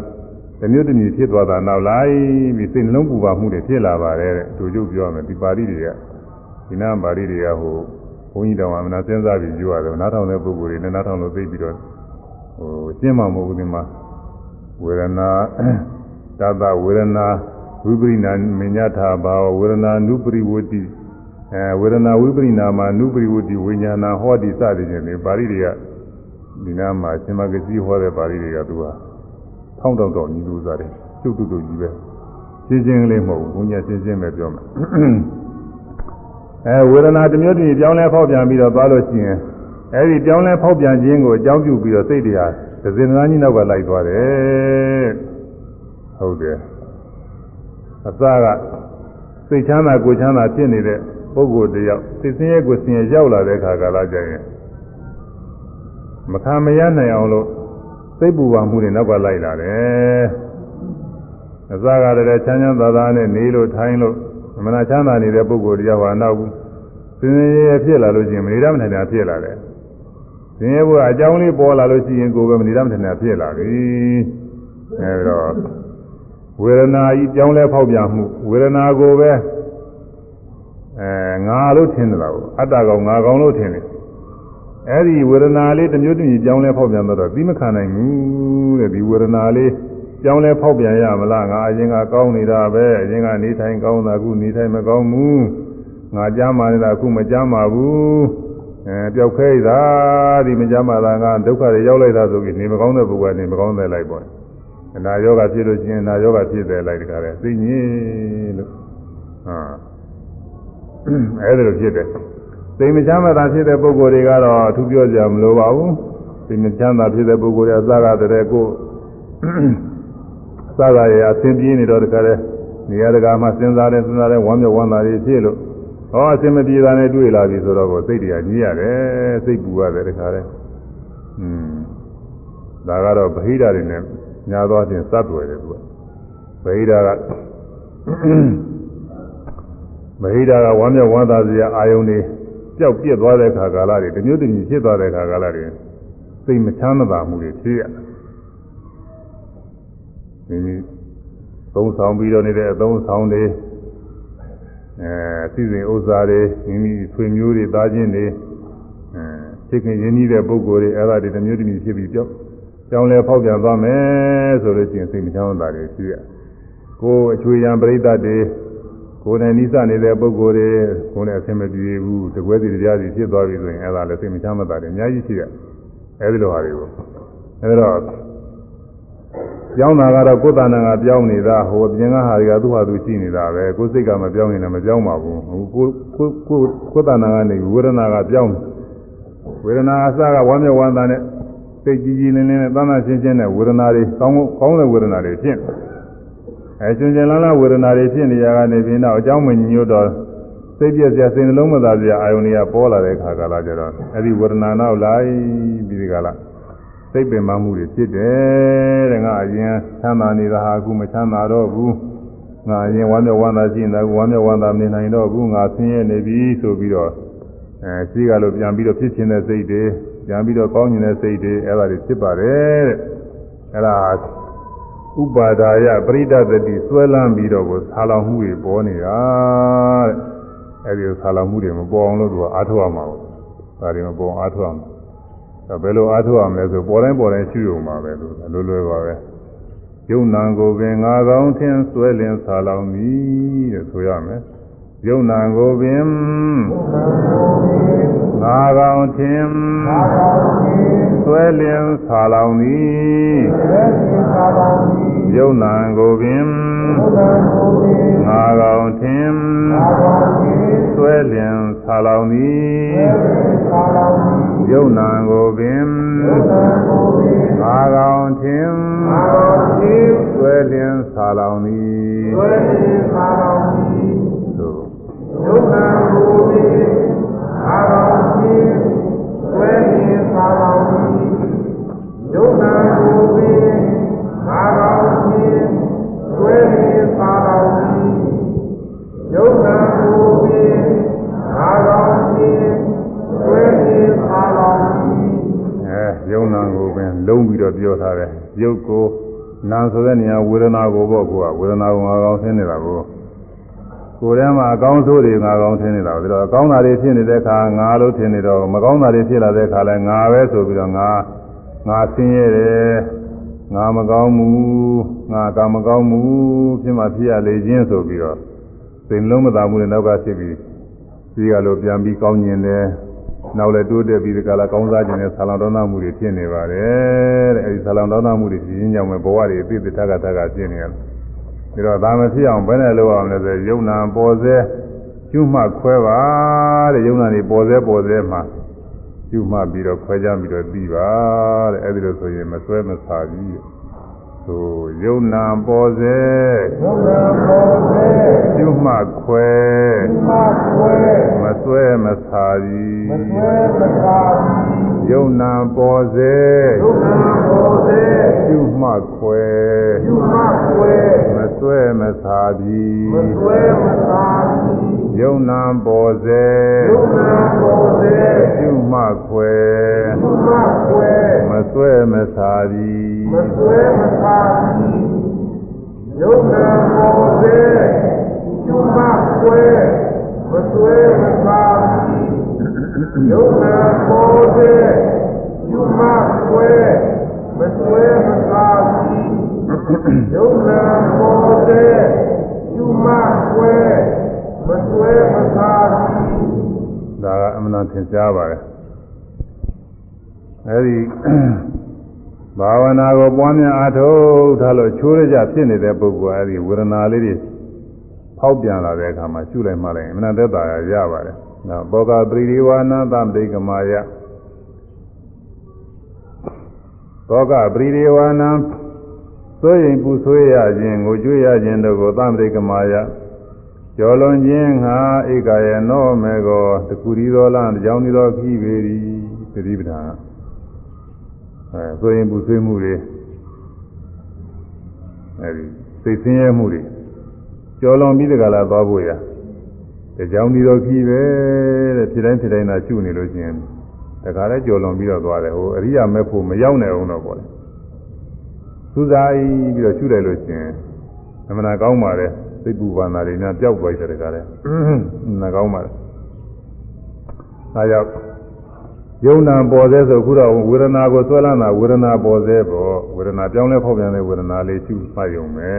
Speaker 1: တမျိုးတစ်မျိုးဖြစ်သွားတာနောက်လိုက်ပြီးစိတ်နှလုံးပူပါမှုတွေဖြစ်လာပါတယ်တဲ့သူကျုပ်ပြောမယ်ဒီပါဠိတွေကဒီနာပါဠိတွေကဟိုဘုန်းကြီးတော်ကမနာစဉ်းစားပြီးပြောရတယ်နားထောင်တဲ့ပုဂ္ဂိုလ်တွေနဲ့နားထောင်လို့သိပြီးတော့ဟိုရှင်းမှာမဟုတ်ဘူးဒီမှာဝေဒနာတတဝေဒနာဝိပရိနာမညထာဘာဝဝေဒနာနုပရိဝတိ အဲဝေဒနာဝိပရိနာမှာနုပရိဝတိဝိညာဏဟောတိစသည်ဖြင့်ဒီပါဠိတွေကဒီနာမှာရှင်မဂ္ဂစီဟောတဲ့ပါဠိတွေကသူကထောင်းတောက်တောက်ညီလူစားတယ်ကျုပ်တုတုကြီးပဲရှင်းရှင်းလေးမဟုတ်ဘူးဘုညာရှင်းရှင်းပဲပြောမယ်အဲဝေဒနာတစ်မျိုးတည်းပြောင်းလဲဖောက်ပြန်ပြီးတော့သွားလို့ရှိရင်အဲဒီပြောင်းလဲဖောက်ပြန်ခြင်းကိုအကြောင်းပြုပြီးတော့စိတ်တရားသဇင်သားကြီးနောက်ကလိုက်သွားတယ်ဟုတ်တယ်အစကစိတ်ချမ်းသာကိုယ်ချမ်းသာဖြစ်နေတဲ့ ပုဂ္ဂိုလ်တယောက်စိတ်ဆင်းရဲကိုယ်ဆင်းရဲရောက်လာတဲ့ခါကာလကျရင်မခံမရနိုင်အောင်လို့စိတ်ပူပါမှုတွေနောက်ကလိုက်လာတယ်အစကတည်းကချမ်းချမ်းသာသာနဲ့နေလို့ထိုင်လို့မနာချမ်းသာနေတဲ့ပုဂ္ဂိုလ်တယောက်ဟာနောက်ဘူးဆင်းရဲရဲဖြစ်လာလို့ရှိရင်မနေရမနိုင်တာဖြစ်လာတယ်ဆင်းရဲဘုရားအကြောင်းလေးပေါ်လာလို့ရှိရင်ကိုယ်ပဲမနေရမနိုင်တာဖြစ်လာပြီအဲဒါတော့ဝေဒနာကြီးကြောင်းလဲဖောက်ပြန်မှုဝေဒနာကိုပဲ အဲငါလို့ထင်တယ်လားအတ္တကောင်ငါကောင်လို့ထင်တယ်အဲ့ဒီဝေဒနာလေးတစ်မျိုးတစ်မျိုးကြောင်းလဲဖောက်ပြန်တော့သီးမခံနိုင်ဘူးတဲ့ဒီဝေဒနာလေးကြောင်းလဲဖောက်ပြန်ရမလားငါအရင်ကကောင်းနေတာပဲအရင်ကနေထိုင်ကောင်းတာအခုနေထိုင်မကောင်းဘူးငါကြားမှနေတာအခုမကြားမှဘူးအဲပျောက်ခဲတာဒီမကြားမှတာငါဒုက္ခတွေရောက်လိုက်တာဆိုပြီးနေမကောင်းတဲ့ပုဂ္ဂိုလ်ကနေမကောင်းတဲ့လိုက်ပေါ့အနာယောဂဖြစ်လို့ရှိရင်အနာယောဂဖြစ်တယ်လိုက်တခါလဲသိညင်းလို့ဟာ အဲ့ဒါလိုဖြစ်တယ်သိမချမ်းသာဖြစ်တဲ့ပုဂ္ဂိုလ်တွေကတော့အထူးပြောကြမလိုပါဘူးသိမချမ်းသာဖြစ်တဲ့ပုဂ္ဂိုလ်တွေအစကားတည်းကိုအစကားရအသင်ပြင်းနေတော့တခါလဲနေရာတကာမှစဉ်းစားတယ်စဉ်းစားတယ်ဝမ်းမြောက်ဝမ်းသာတွေဖြစ်လို့ဟောအစင်မပြေတာနဲ့တွေ့လာပြီဆိုတော့ကိုစိတ်တရားကြီးရတယ်စိတ်ပူရတယ်တခါလဲอืมဒါကတော့ဗဟိတတွေနဲ့ညာသောဖြင့်စပ်ွယ်တယ်သူကဗဟိတက ဗဟိတကဝမ်းမြောက်ဝမ်းသာစရာအာယုန်တွေပျောက်ပြက်သွားတဲ့ခါကာလတွေတမျိုးတမျိုးဖြစ်သွားတဲ့ခါကာလတွေစိတ်မချမ်းသာမှုတွေဖြစ်ရမိမိသုံးဆောင်ပြီးတော့နေတဲ့အသုံးဆောင်တွေအဲစီစဉ်ဥစ္စာတွေမိမိဆွေမျိုးတွေသားချင်းတွေအဲဖြစ်ခင်ရင်းနှီးတဲ့ပုံကိုယ်တွေအဲ့ဒါတွေတမျိုးတမျိုးဖြစ်ပြီးပျောက်ကြောင်းလဲဖောက်ပြန်သွားမယ်ဆိုလို့ရှိရင်စိတ်မချမ်းသာတွေဖြစ်ရကိုယ်အချွေရန်ပရိသတ်တွေ ကိုယ်နဲ့နိစ္စနေတဲ့ပုဂ္ဂိုလ်တွေကိုယ်နဲ့အဆင်မပြေဘူးတကွဲစီတရားစီဖြစ်သွားပြီဆိုရင်အဲ့ဒါလည်းစိတ်မချမ်းသာတယ်အများကြီးရှိရအဲဒီလိုဟာတွေကိုအဲဒါတော့ပြောင်းတာကတော့ကိုယ်တဏ္ဍာကပြောင်းနေတာဟိုအပြင်ကဟာတွေကသူ့ဟာသူရှိနေတာပဲကိုယ်စိတ်ကမပြောင်းရင်လည်းမပြောင်းပါဘူးဟိုကိုကိုကိုကိုယ်တဏ္ဍာကနေဝေဒနာကပြောင်းဝေဒနာအစကဝမ်းမြောက်ဝမ်းသာနဲ့စိတ်ကြည်ကြည်လင်းလင်းနဲ့သမ်းသရှင်းရှင်းနဲ့ဝေဒနာတွေကောင်းကောင်းတဲ့ဝေဒနာတွေဖြစ် အဲကျွန်ကျင်လန်းလန်းဝေဒနာတွေဖြစ်နေရတာနေပြီးနောက်အကြောင်းမညို့တော့စိတ်ပြည့်စရာစိတ်နှလုံးမသာစရာအာယုန်တွေကပေါ်လာတဲ့ခါကလာကြတော့အဲ့ဒီဝေဒနာနောက်လိုက်ပြီးဒီကလာစိတ်ပင်ပန်းမှုတွေဖြစ်တယ်တဲ့ငါအရင်ချမ်းသာနေတာဟာအခုမချမ်းသာတော့ဘူးငါအရင်ဝမ်းမြောက်ဝမ်းသာရှိနေတာဝမ်းမြောက်ဝမ်းသာနေနိုင်တော့ဘူးငါဆင်းရဲနေပြီဆိုပြီးတော့အဲရှိကလို့ပြန်ပြီးတော့ဖြစ်ခြင်းတဲ့စိတ်တွေပြန်ပြီးတော့ကောင်းခြင်းတဲ့စိတ်တွေအဲ့ဒါတွေဖြစ်ပါတယ်တဲ့အဲ့ဒါ ဥပါဒါယပရိဒသတိဆွဲလန်းပြီးတော့ကိုဆာလောင်မှုတွေပေါ်နေတာတဲ့အဲ့ဒီဆာလောင်မှုတွေမပေါ်အောင်လို့သူကအားထုတ်ရမှာပေါ့ဒါတွေမပေါ်အားထုတ်ရမှာဒါဘယ်လိုအားထုတ်ရမလဲဆိုပေါ်တိုင်းပေါ်တိုင်းရှုရုံပါပဲလို့လွယ်လွယ်ပါပဲယုံနာကိုပင်ငါကောင်းထင်းဆွဲလင်းဆာလောင်ပြီတဲ့ဆိုရမယ် ယုံနာကိုပင်ငါကောင်ထင်ဆွဲလင်းဆာလောင်သည်ယုံနာကိုပင်ငါကောင်ထင်ဆွဲလင်းဆာလောင်သည်ယုံနာကိုပင်ငါကောင်ထင်ဆွဲလင်းဆာလောင်သည်သို့
Speaker 2: ယုံနာကို ပင်အာရောဖြင့်ဝဲရင်သာတော်သည်ယုံနာကိုပင်အာရောဖြင့်ဝဲရင်သာတော်သည်ယုံနာကိုပင်အာရောဖြင့်ဝဲရင်သာတော်သည်
Speaker 1: အဲယုံနာကိုပင်လုံးပြီးတော့ပြောထားတယ်ယုတ်ကိုနာဆိုတဲ့နေရာဝေဒနာကိုပေါ့ကိုကဝေဒနာကိုငါကောင်းဆင်းနေတာကို ကိုယ်ထဲမှာအကောင်းဆိုးတွေငါကောင်းထင်နေတာပြီးတော့အကောင်းတာတွေဖြစ်နေတဲ့အခါငါလို့ထင်နေတော့မကောင်းတာတွေဖြစ်လာတဲ့အခါလဲငါပဲဆိုပြီးတော့ငါငါဆင်းရဲတယ်ငါမကောင်းဘူးငါကံမကောင်းဘူးဖြစ်မှဖြစ်ရလေခြင်းဆိုပြီးတော့စိတ်လုံးမသာမှုနဲ့နောက်ကဖြစ်ပြီးဒီကလိုပြန်ပြီးကောင်းကျင်တယ်နောက်လည်းတိုးတက်ပြီးဒီကလာကောင်းစားခြင်းနဲ့ဆာလောင်တော်နာမှုတွေဖြစ်နေပါတယ်တဲ့အဲဒီဆာလောင်တော်နာမှုတွေဖြစ်ခြင်းကြောင့်ပဲဘဝတွေအသိတက်ကတက်ကဖြစ်နေရတယ် ပြီးတော့ဒါမဖြစ်အောင်ဘယ်နဲ့လုပ်အောင်လဲဆိုယုံနာပေါ်စေကျွမှခွဲပါတဲ့ယုံနာနေပေါ်စေပေါ်စေမှာကျွမှပြီးတော့ခွဲကြပြီးတော့ပြီးပါတဲ့အဲဒီလိုဆိုရင်မဆွဲမစားဘူးဆိုယုံနာပေါ်စေ
Speaker 2: ယုံနာပေါ်စေ
Speaker 1: ကျွမှခွဲ
Speaker 2: မခွဲ
Speaker 1: မဆွဲမစားဘူး
Speaker 2: မဆွဲမသာ
Speaker 1: ယုံနာပေါ်စေ
Speaker 2: ယုံနာပေါ်စေ
Speaker 1: ကျွမှခွဲ
Speaker 2: ယူမခွဲ
Speaker 1: မဆွဲမစားဘူး
Speaker 2: မဆွဲမသာ
Speaker 1: ယုံနာပေါ်စေ
Speaker 2: ယုံနာပေါ်စေ
Speaker 1: ပြုမှခွဲ
Speaker 2: ယူမခွဲ
Speaker 1: မဆွဲမစားသည်
Speaker 2: မဆွဲမသာယုံနာပေါ်စေယူမခွဲမဆွဲမသာယုံနာပေါ်စေယူမခွဲမဆွဲမသာ ယုံနာပေါ်စေယူမခွဲမဆွဲမသာ
Speaker 1: ဒါကအမှန်တန်ထင်ရှားပါတယ်အဲဒီဘာဝနာကိုပွားများအားထုတ်ထားလို့ချိုးရကြဖြစ်နေတဲ့ပုဂ္ဂိုလ်အဲဒီဝေဒနာလေးတွေဖောက်ပြန်လာတဲ့အခါမှာရှုလိုက်မှလည်းအမှန်တန်သက်သာရရပါတယ်။နောက်ဘောဂပရိဒီဝါနာသမိကမာယဘောဂပရိဒီဝါနာ သို့ရင်ပူဆွေးရခြင်းကိုကျွေးရခြင်းတို့ကိုသမိကမာယကျော်လွန်ခြင်းငါဧကယေနောမေကောတကူရီတော်လားကြောင်းဒီတော်ခီးပေရီသတိပဋ္ဌာန်အဲသို့ရင်ပူဆွေးမှုတွေအဲဒီစိတ်ဆင်းရဲမှုတွေကျော်လွန်ပြီးတကလားသွားဖို့ရတကြောင်းဒီတော်ခီးပဲတဲ့ဖြစ်တိုင်းဖြစ်တိုင်းသာရှုနေလို့ရှိရင်တခါလဲကျော်လွန်ပြီးတော့သွားတယ်ဟိုအရိယာမဲ့ဖို့မရောက်နိုင်အောင်တော့ပေါ့လေ သူစားပြီးတော့ရှုလိုက်လို့ရှိရင်အမှန်ကောင်းပါတယ်စိတ်ပူပန်တာတွေများပျောက်သွားတယ်တခါလဲနာကောင်းပါတယ်ဒါကြောင့်ယုံနာပေါ်သေးဆိုအခုတော့ဝေဒနာကိုဆွဲလန်းတာဝေဒနာပေါ်သေးပေါ့ဝေဒနာပြောင်းလဲဖောက်ပြန်တဲ့ဝေဒနာလေးရှုမှတ်ရုံပဲ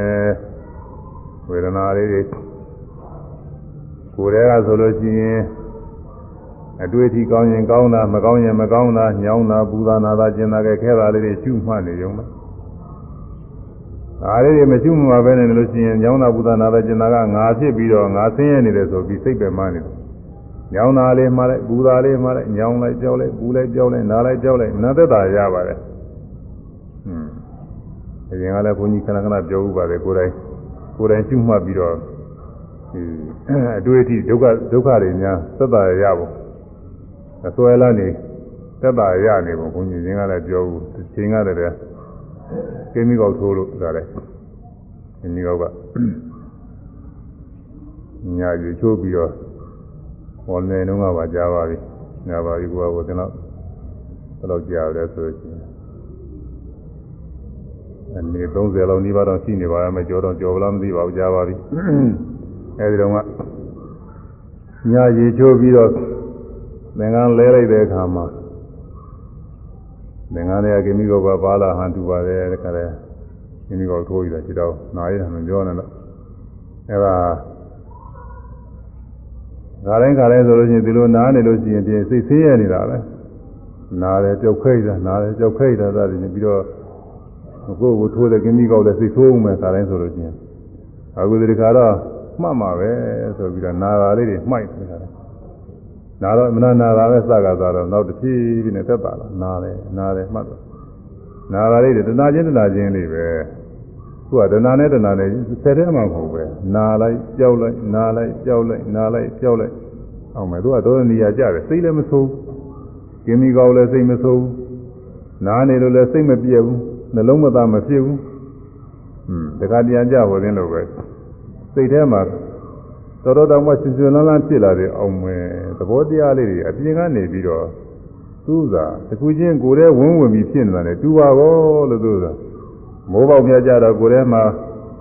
Speaker 1: ဝေဒနာလေးတွေကိုယ်တည်းကဆိုလို့ရှိရင်အတွေ့အထိကောင်းရင်ကောင်းတာမကောင်းရင်မကောင်းတာညောင်းတာပူတာနာတာကျင်တာခဲခဲတာလေးတွေရှုမှတ်နေရုံပဲ ဒါလေးတွေမရှုမှပဲနေလို့ရှိရင်ညောင်းတာပူတာနာတာကျင်တာကငါဖြစ်ပြီးတော့ငါဆင်းရဲနေတယ်ဆိုပြီးစိတ်ပဲမှနေတယ်ညောင်းတာလေးမှလိုက်ပူတာလေးမှလိုက်ညောင်းလိုက်ကြောက်လိုက်ပူလိုက်ကြောက်လိုက်နားလိုက်ကြောက်လိုက်နာသက်တာရပါတယ်ဟွန်းအရင်ကလည်းဘုန်းကြီးခဏခဏပြောဥပါတယ်ကိုယ်တိုင်ကိုယ်တိုင်ရှုမှတ်ပြီးတော့ဒီအတွေ့အထိဒုက္ခဒုက္ခတွေများသက်တာရဖို့အစွဲလာနေသက်တာရနေပုံဘုန်းကြီးရင်းကလည်းပြောဘူးချိန်ကလည်း ကင်းမီကောက်ထိုးလို့ဒါလည်းကင်းမီကောက်ကညာယူချိုးပြီးတော့ဟောနေတော့ကပါကြားပါပြီညာပါပြီကိုကဘယ်တော့ဘယ်လောက်ကြားလဲဆိုရင်အနေ30လောက်နီးပါးတော့ရှိနေပါမယ်ကြောတော့ကြော်လားမသိပါဘူးကြားပါပြီအဲဒီတော့ကညာရေချိုးပြီးတော့သင်္ကန်းလဲလိုက်တဲ့အခါမှာ သင်္ကန်းတွေကကိမိကောကပါလာဟန်တူပါတယ်တခါလဲကိမိကောထိုးပြီးတော့ခြေတော့နာရည်တယ်မပြောနဲ့တော့အဲဒါခါတိုင်းခါတိုင်းဆိုလို့ရှိရင်ဒီလိုနားနေလို့ရှိရင်ပြင်စိတ်ဆင်းရဲနေတာပဲနားတယ်ကြောက်ခိတ်တာနားတယ်ကြောက်ခိတ်တာဒါပြီးတော့ကိုယ့်ကိုထိုးတဲ့ကိမိကောလည်းစိတ်ဆိုးအောင်ပဲခါတိုင်းဆိုလို့ရှိရင်အခုဒီခါတော့မှတ်မှာပဲဆိုပြီးတော့နာတာလေးတွေမှိုက်နေတာ နာတော့မနာနာတာပဲစကားသွားတော့နောက်တစ်ဖြည်းဖြည်းနဲ့သက်ပါလာနာတယ်နာတယ်မှတ်တော့နာတာလေးတွေတနာချင်းတနာချင်းလေးပဲသူကတနာနဲ့တနာနဲ့ဆယ်တဲ့မှမဟုတ်ပဲနာလိုက်ကြောက်လိုက်နာလိုက်ကြောက်လိုက်နာလိုက်ကြောက်လိုက်အောင်မယ်သူကတော့နေရာကြတယ်စိတ်လည်းမဆိုးကင်မီကောလည်းစိတ်မဆိုးနားနေလို့လည်းစိတ်မပြည့်ဘူးနှလုံးမသားမဖြစ်ဘူးอืมတခါတည်းကြဟောသင်းလို့ပဲစိတ်ထဲမှာ တော်တော်တောင်မှရှင်ရှင်လန်းလန်းဖြစ်လာတဲ့အောင်မယ်သဘောတရားလေးတွေအပြင်ကနေပြီးတော့သူ့သာတခုချင်းကိုယ်တည်းဝန်းဝင်ပြီးဖြစ်နေတာလေတူပါကောလို့သူ့သာမိုးပေါက်မြကြတော့ကိုယ်ထဲမှာ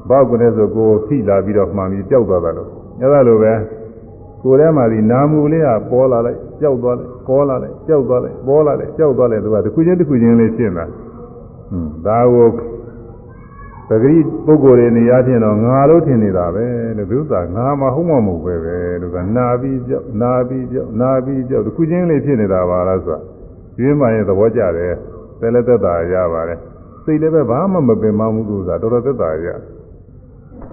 Speaker 1: ဘောက်ကနေဆိုကိုယ်ဖိလာပြီးတော့မှန်ပြီးပျောက်သွားတာလို့အဲဒါလိုပဲကိုယ်ထဲမှာဒီနာမူလေးကပေါ်လာလိုက်ပျောက်သွားလိုက်ပေါ်လာလိုက်ပျောက်သွားလိုက်ပေါ်လာလိုက်ပျောက်သွားလိုက်သူကတစ်ခုချင်းတစ်ခုချင်းလေးဖြစ်နေတာဟွန်းဒါကို ပဂရိပုဂ္ဂိုလ်တွေနေရာချင်းတော့ငါလို့ထင်နေတာပဲလို့သူကငါမှဟုတ်မှမဟုတ်ပဲပဲလို့ကနာပြီးပြောက်နာပြီးပြောက်နာပြီးပြောက်တစ်ခုချင်းလေးဖြစ်နေတာပါလားဆိုတာကျွေးမှရင်သဘောကျတယ်သဲလက်သက်သာရပါတယ်စိတ်လည်းပဲဘာမှမပင်မမှုလို့ဆိုတာတော်တော်သက်သာရ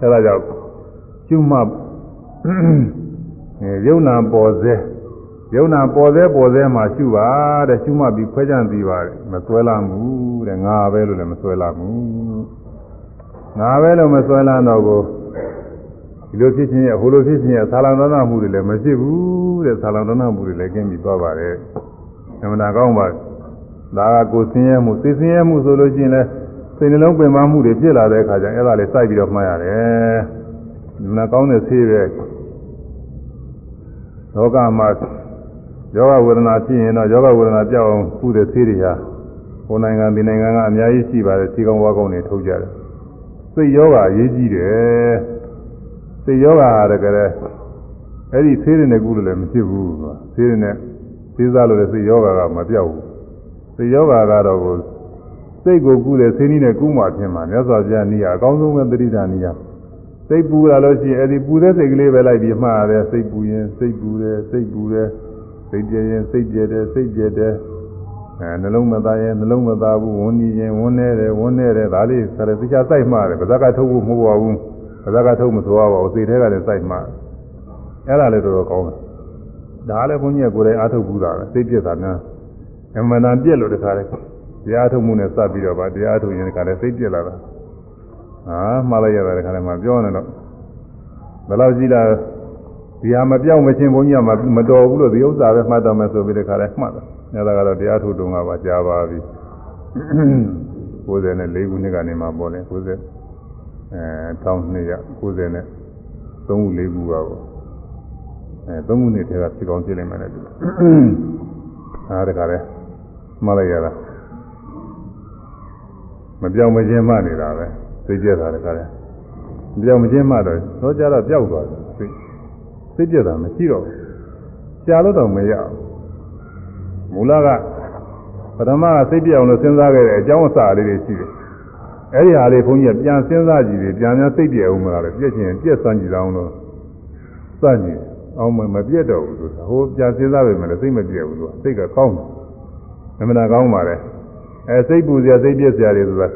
Speaker 1: အဲဒါကြောင့်ကျွမှအဲယုံနာပေါ်စေယုံနာပေါ်စေပေါ်စေမှာရှုပါတဲ့ရှုမှပြီးခွဲခြားသိပါတယ်မစွဲလာဘူးတဲ့ငါပဲလို့လည်းမစွဲလာဘူး ငါပဲလို့မစွဲလာတော့ကိုဒီလိုဖြစ်ခြင်းရဲ့ဟိုလိုဖြစ်ခြင်းရဲ့ဆာလံတော်နာမှုတွေလည်းမရှိဘူးတဲ့ဆာလံတော်နာမှုတွေလည်းကျင်းပြီးသွားပါတယ်အမှန်တရားကောင်းပါဒါကကိုဆင်းရဲမှုသိဆင်းရဲမှုဆိုလို့ရှိရင်လည်းစိတ်နှလုံးပင်ပန်းမှုတွေဖြစ်လာတဲ့အခါကျအဲ့ဒါလေးစိုက်ပြီးတော့မှတ်ရတယ်။ဒီမှာကောင်းတဲ့ဆေးပဲလောကမှာယောဂဝေဒနာဖြစ်ရင်တော့ယောဂဝေဒနာပြောက်အောင်ကုတဲ့ဆေးတွေဟာဟိုနိုင်ငံဒီနိုင်ငံကအများကြီးရှိပါတယ်ဆေးကောင်းဝါကောင်းတွေထုတ်ကြတယ်။ စိတ်ယောဂအရေးကြီးတယ်။စိတ်ယောဂဟာတကယ်အဲ့ဒီဆေးတွေနဲ့ကုလို့လည်းမဖြစ်ဘူး။ဆေးတွေနဲ့ဆေးစားလို့လည်းစိတ်ယောဂကမပြောက်ဘူး။စိတ်ယောဂကတော့ကိုစိတ်ကိုကုတဲ့ဆေးနည်းနဲ့ကုမှဖြစ်မှာမြတ်စွာဘုရားနေရာအကောင်းဆုံးပဲတတိတာနေရာစိတ်ပူလာလို့ရှိရင်အဲ့ဒီပူတဲ့စိတ်ကလေးပဲလိုက်ပြီးမှားရတယ်စိတ်ပူရင်စိတ်ပူတယ်စိတ်ပူတယ်စိတ်ပြရင်စိတ်ပြတယ်စိတ်ပြတယ် အဲနှလုံးမသားရင်နှလုံးမသားဘူးဝန်းနေရင်ဝန်းနေတယ်ဝန်းနေတယ်ဒါလေးဆရာတရားစိုက်မှားတယ်ဗဇက်ကထုတ်ဖို့မဟုတ်ပါဘူးဗဇက်ကထုတ်မဆိုပါဘူးစိတ်ထဲကလည်းစိုက်မှားအဲ့ဒါလည်းတော်တော်ကောင်းတယ်ဒါလည်းဘုန်းကြီးကကိုယ်တိုင်အားထုတ်ဘူးတာပဲစိတ်ပြက်တာများအမှန်တန်ပြက်လို့တခါတည်းတရားထုတ်မှုနဲ့စပ်ပြီးတော့ဗာတရားထုတ်ရင်တခါတည်းစိတ်ပြက်လာတာဟာမှားလိုက်ရတာတခါတည်းမှပြောနေတော့ဘယ်လောက်ရှိလားဒီဟာမပြောင်းမချင်းဘုန်းကြီးကမတော်ဘူးလို့ဒီဥစ္စာပဲမှတ်တော်မယ်ဆိုပြီးတခါတည်းမှတ်တယ်။ အဲဒါကတော့တရားထုတ်တုန်းကပါကြားပါပြီ။94ခုနှစ်ကနေမှပေါ်တယ်90အဲ1290နဲ့3ခု4ခုပါပေါ့။အဲ3ခုနှစ်ထဲကဖြစ်ကောင်းဖြစ်နိုင်မှလည်းဒီ။အားတခါတည်းမှတ်လိုက်ရတာမပြောင်းမချင်းမှနေတာပဲသိကြတာတခါတည်းမပြောင်းမချင်းမှတော့တော့ကြတော့ပျောက်သွားတယ်သိသိကြတာမရှိတော့ဘူးကြာလို့တော့မရဘူး မူလကပထမကစိတ်ပြောင်းလို့စဉ်းစားခဲ့တဲ့အကြောင်းအစာလေးတွေရှိတယ်အဲ့ဒီဟာလေးဘုန်းကြီးကပြန်စဉ်းစားကြည့်တယ်ပြန်ပြန်စိတ်ပြောင်းမလားလေပြည့်ချင်ပြည့်စမ်းကြည့်အောင်လို့စမ်းကြည့်အောင်မပြည့်တော့ဘူးဆိုတာဟိုပြန်စဉ်းစားပဲမလဲစိတ်မပြည့်ဘူးသူကစိတ်ကကောင်းတယ်အမှန်တရားကောင်းပါလေအဲစိတ်ပူစရာစိတ်ပြည့်စရာတွေဆိုတာ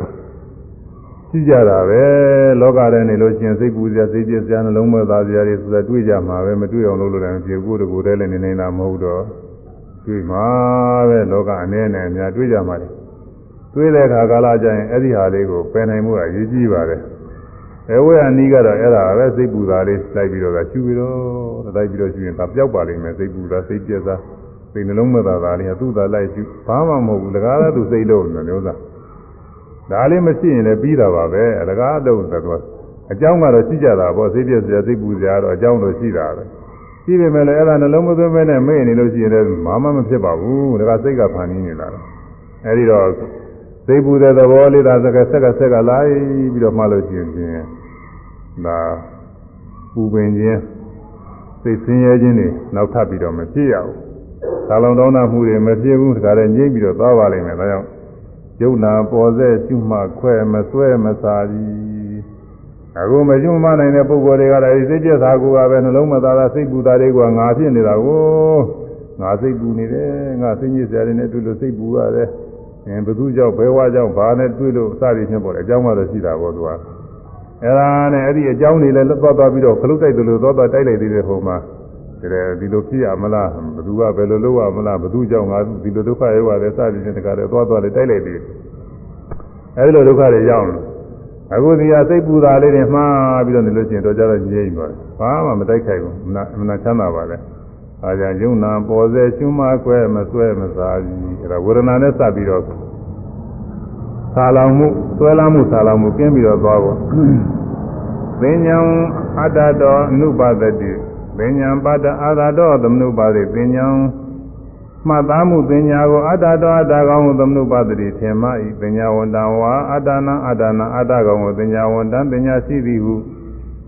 Speaker 1: ရှိကြတာပဲလောကထဲနေလို့ရှိရင်စိတ်ပူစရာစိတ်ပြည့်စရာနှလုံးမသားစရာတွေဆိုတာတွေ့ကြမှာပဲမတွေ့အောင်လုပ်လို့လည်းမပြေကိုယ်တကူတည်းလည်းနေနေတာမဟုတ်တော့ တွေ့မှာပဲလောကအနည်းနဲ့အများတွေ့ကြမှာလေတွေ့တဲ့အခါကာလကျရင်အဲ့ဒီဟာလေးကိုပယ်နိုင်မှုကအရေးကြီးပါတယ်အဲဝေယနီးကတော့အဲ့ဒါပဲစိတ်ပူတာလေးလိုက်ပြီးတော့ရှူပြီးတော့လိုက်ပြီးတော့ရှူရင်ဒါပျောက်ပါလိမ့်မယ်စိတ်ပူတာစိတ်ပြည့်စားစိတ်နှလုံးမသာတာလေးကသူ့သာလိုက်ရှုဘာမှမဟုတ်ဘူးလကားလည်းသူစိတ်လို့မျိုးသားဒါလေးမရှိရင်လည်းပြီးတာပါပဲလကားတော့ဆိုတော့အကြောင်းကတော့ရှိကြတာပေါ့စိတ်ပြည့်စရာစိတ်ပူစရာတော့အကြောင်းတော့ရှိတာပဲ ရှိပေမဲ့လည်းအဲ့ဒါနှလုံးမသွင်းမဲနဲ့မေ့နေလို့ရှိရင်လည်းဘာမှမဖြစ်ပါဘူးလကားစိတ်ကဖန်နေနေတာတော့အဲဒီတော့စိတ်ပူတဲ့သဘောလေးသာစကဆက်ကဆက်ကလိုက်ပြီးတော့မှလို့ရှိရင်ဒါပူပင်ခြင်းစိတ်ဆင်းရဲခြင်းတွေနောက်ထပ်ပြီးတော့မဖြစ်ရဘူးသာလောင်တောင်းတမှုတွေမဖြစ်ဘူးဒါကြတဲ့ငြိမ့်ပြီးတော့သွားပါလိမ့်မယ်ဒါကြောင့်ယုံနာပေါ်စေရှုမှခွဲမဆွဲမစားကြီး အခုမရှုမှနိုင်တဲ့ပုဂ္ဂိုလ်တွေကလည်းစိတ်ပြက်သာကိုယ်ကပဲနှလုံးမသားတာစိတ်ပူတာတွေကငါဖြစ်နေတာကိုငါစိတ်ပူနေတယ်ငါစိတ်ညစ်စရာတွေနဲ့တွေ့လို့စိတ်ပူရတယ်အဲဘသူကြောင့်ဘဲဝါကြောင့်ဘာနဲ့တွေ့လို့အစရည်ချင်းပေါ့လေအကြောင်းကတော့ရှိတာပေါ့သူကအဲဒါနဲ့အဲ့ဒီအကြောင်းတွေလည်းသွားသွားပြီးတော့ခလုတ်တိုက်တယ်လို့သွားသွားတိုက်လိုက်သေးတယ်ဟိုမှာတဲ့ဒီလိုဖြစ်ရမလားဘသူကဘယ်လိုလုပ်ရမလားဘသူကြောင့်ငါဒီလိုဒုက္ခရောက်ရတယ်စသည်ဖြင့်တကားလည်းသွားသွားလေးတိုက်လိုက်သေးတယ်အဲဒီလိုဒုက္ခတွေရောက်လို့ အခုဒီဟာစိတ်ပူတာလေးတွေမှားပြီးတော့နေလို့ရှိရင်တော့ကြတော့ငြိမ့်ပါတယ်ဘာမှမတိုက်ခိုက်ဘူးမနာမနာချမ်းသာပါလေအားကြောင့်ယုံနာပေါ်စေရှုမခွဲမဆွဲမစားကြီးအဲဒါဝေဒနာနဲ့စပ်ပြီးတော့ဆာလောင်မှုဆွဲလာမှုဆာလောင်မှုကျင်းပြီးတော့သွားဖို့သင်္ညံအတ္တတော်အနုပါဒတိပညာပါဒအာသာတော်သမနုပါတိပညာ မှတ်သားမှုပညာကိုအတ္တတော်အတ္တကောင်ကိုသမနုပတ္တိထင်မှဤပညာဝန္တဝါအတ္တနာအတ္တနာအတ္တကောင်ကိုပညာဝန္တပညာရှိသည်ဟု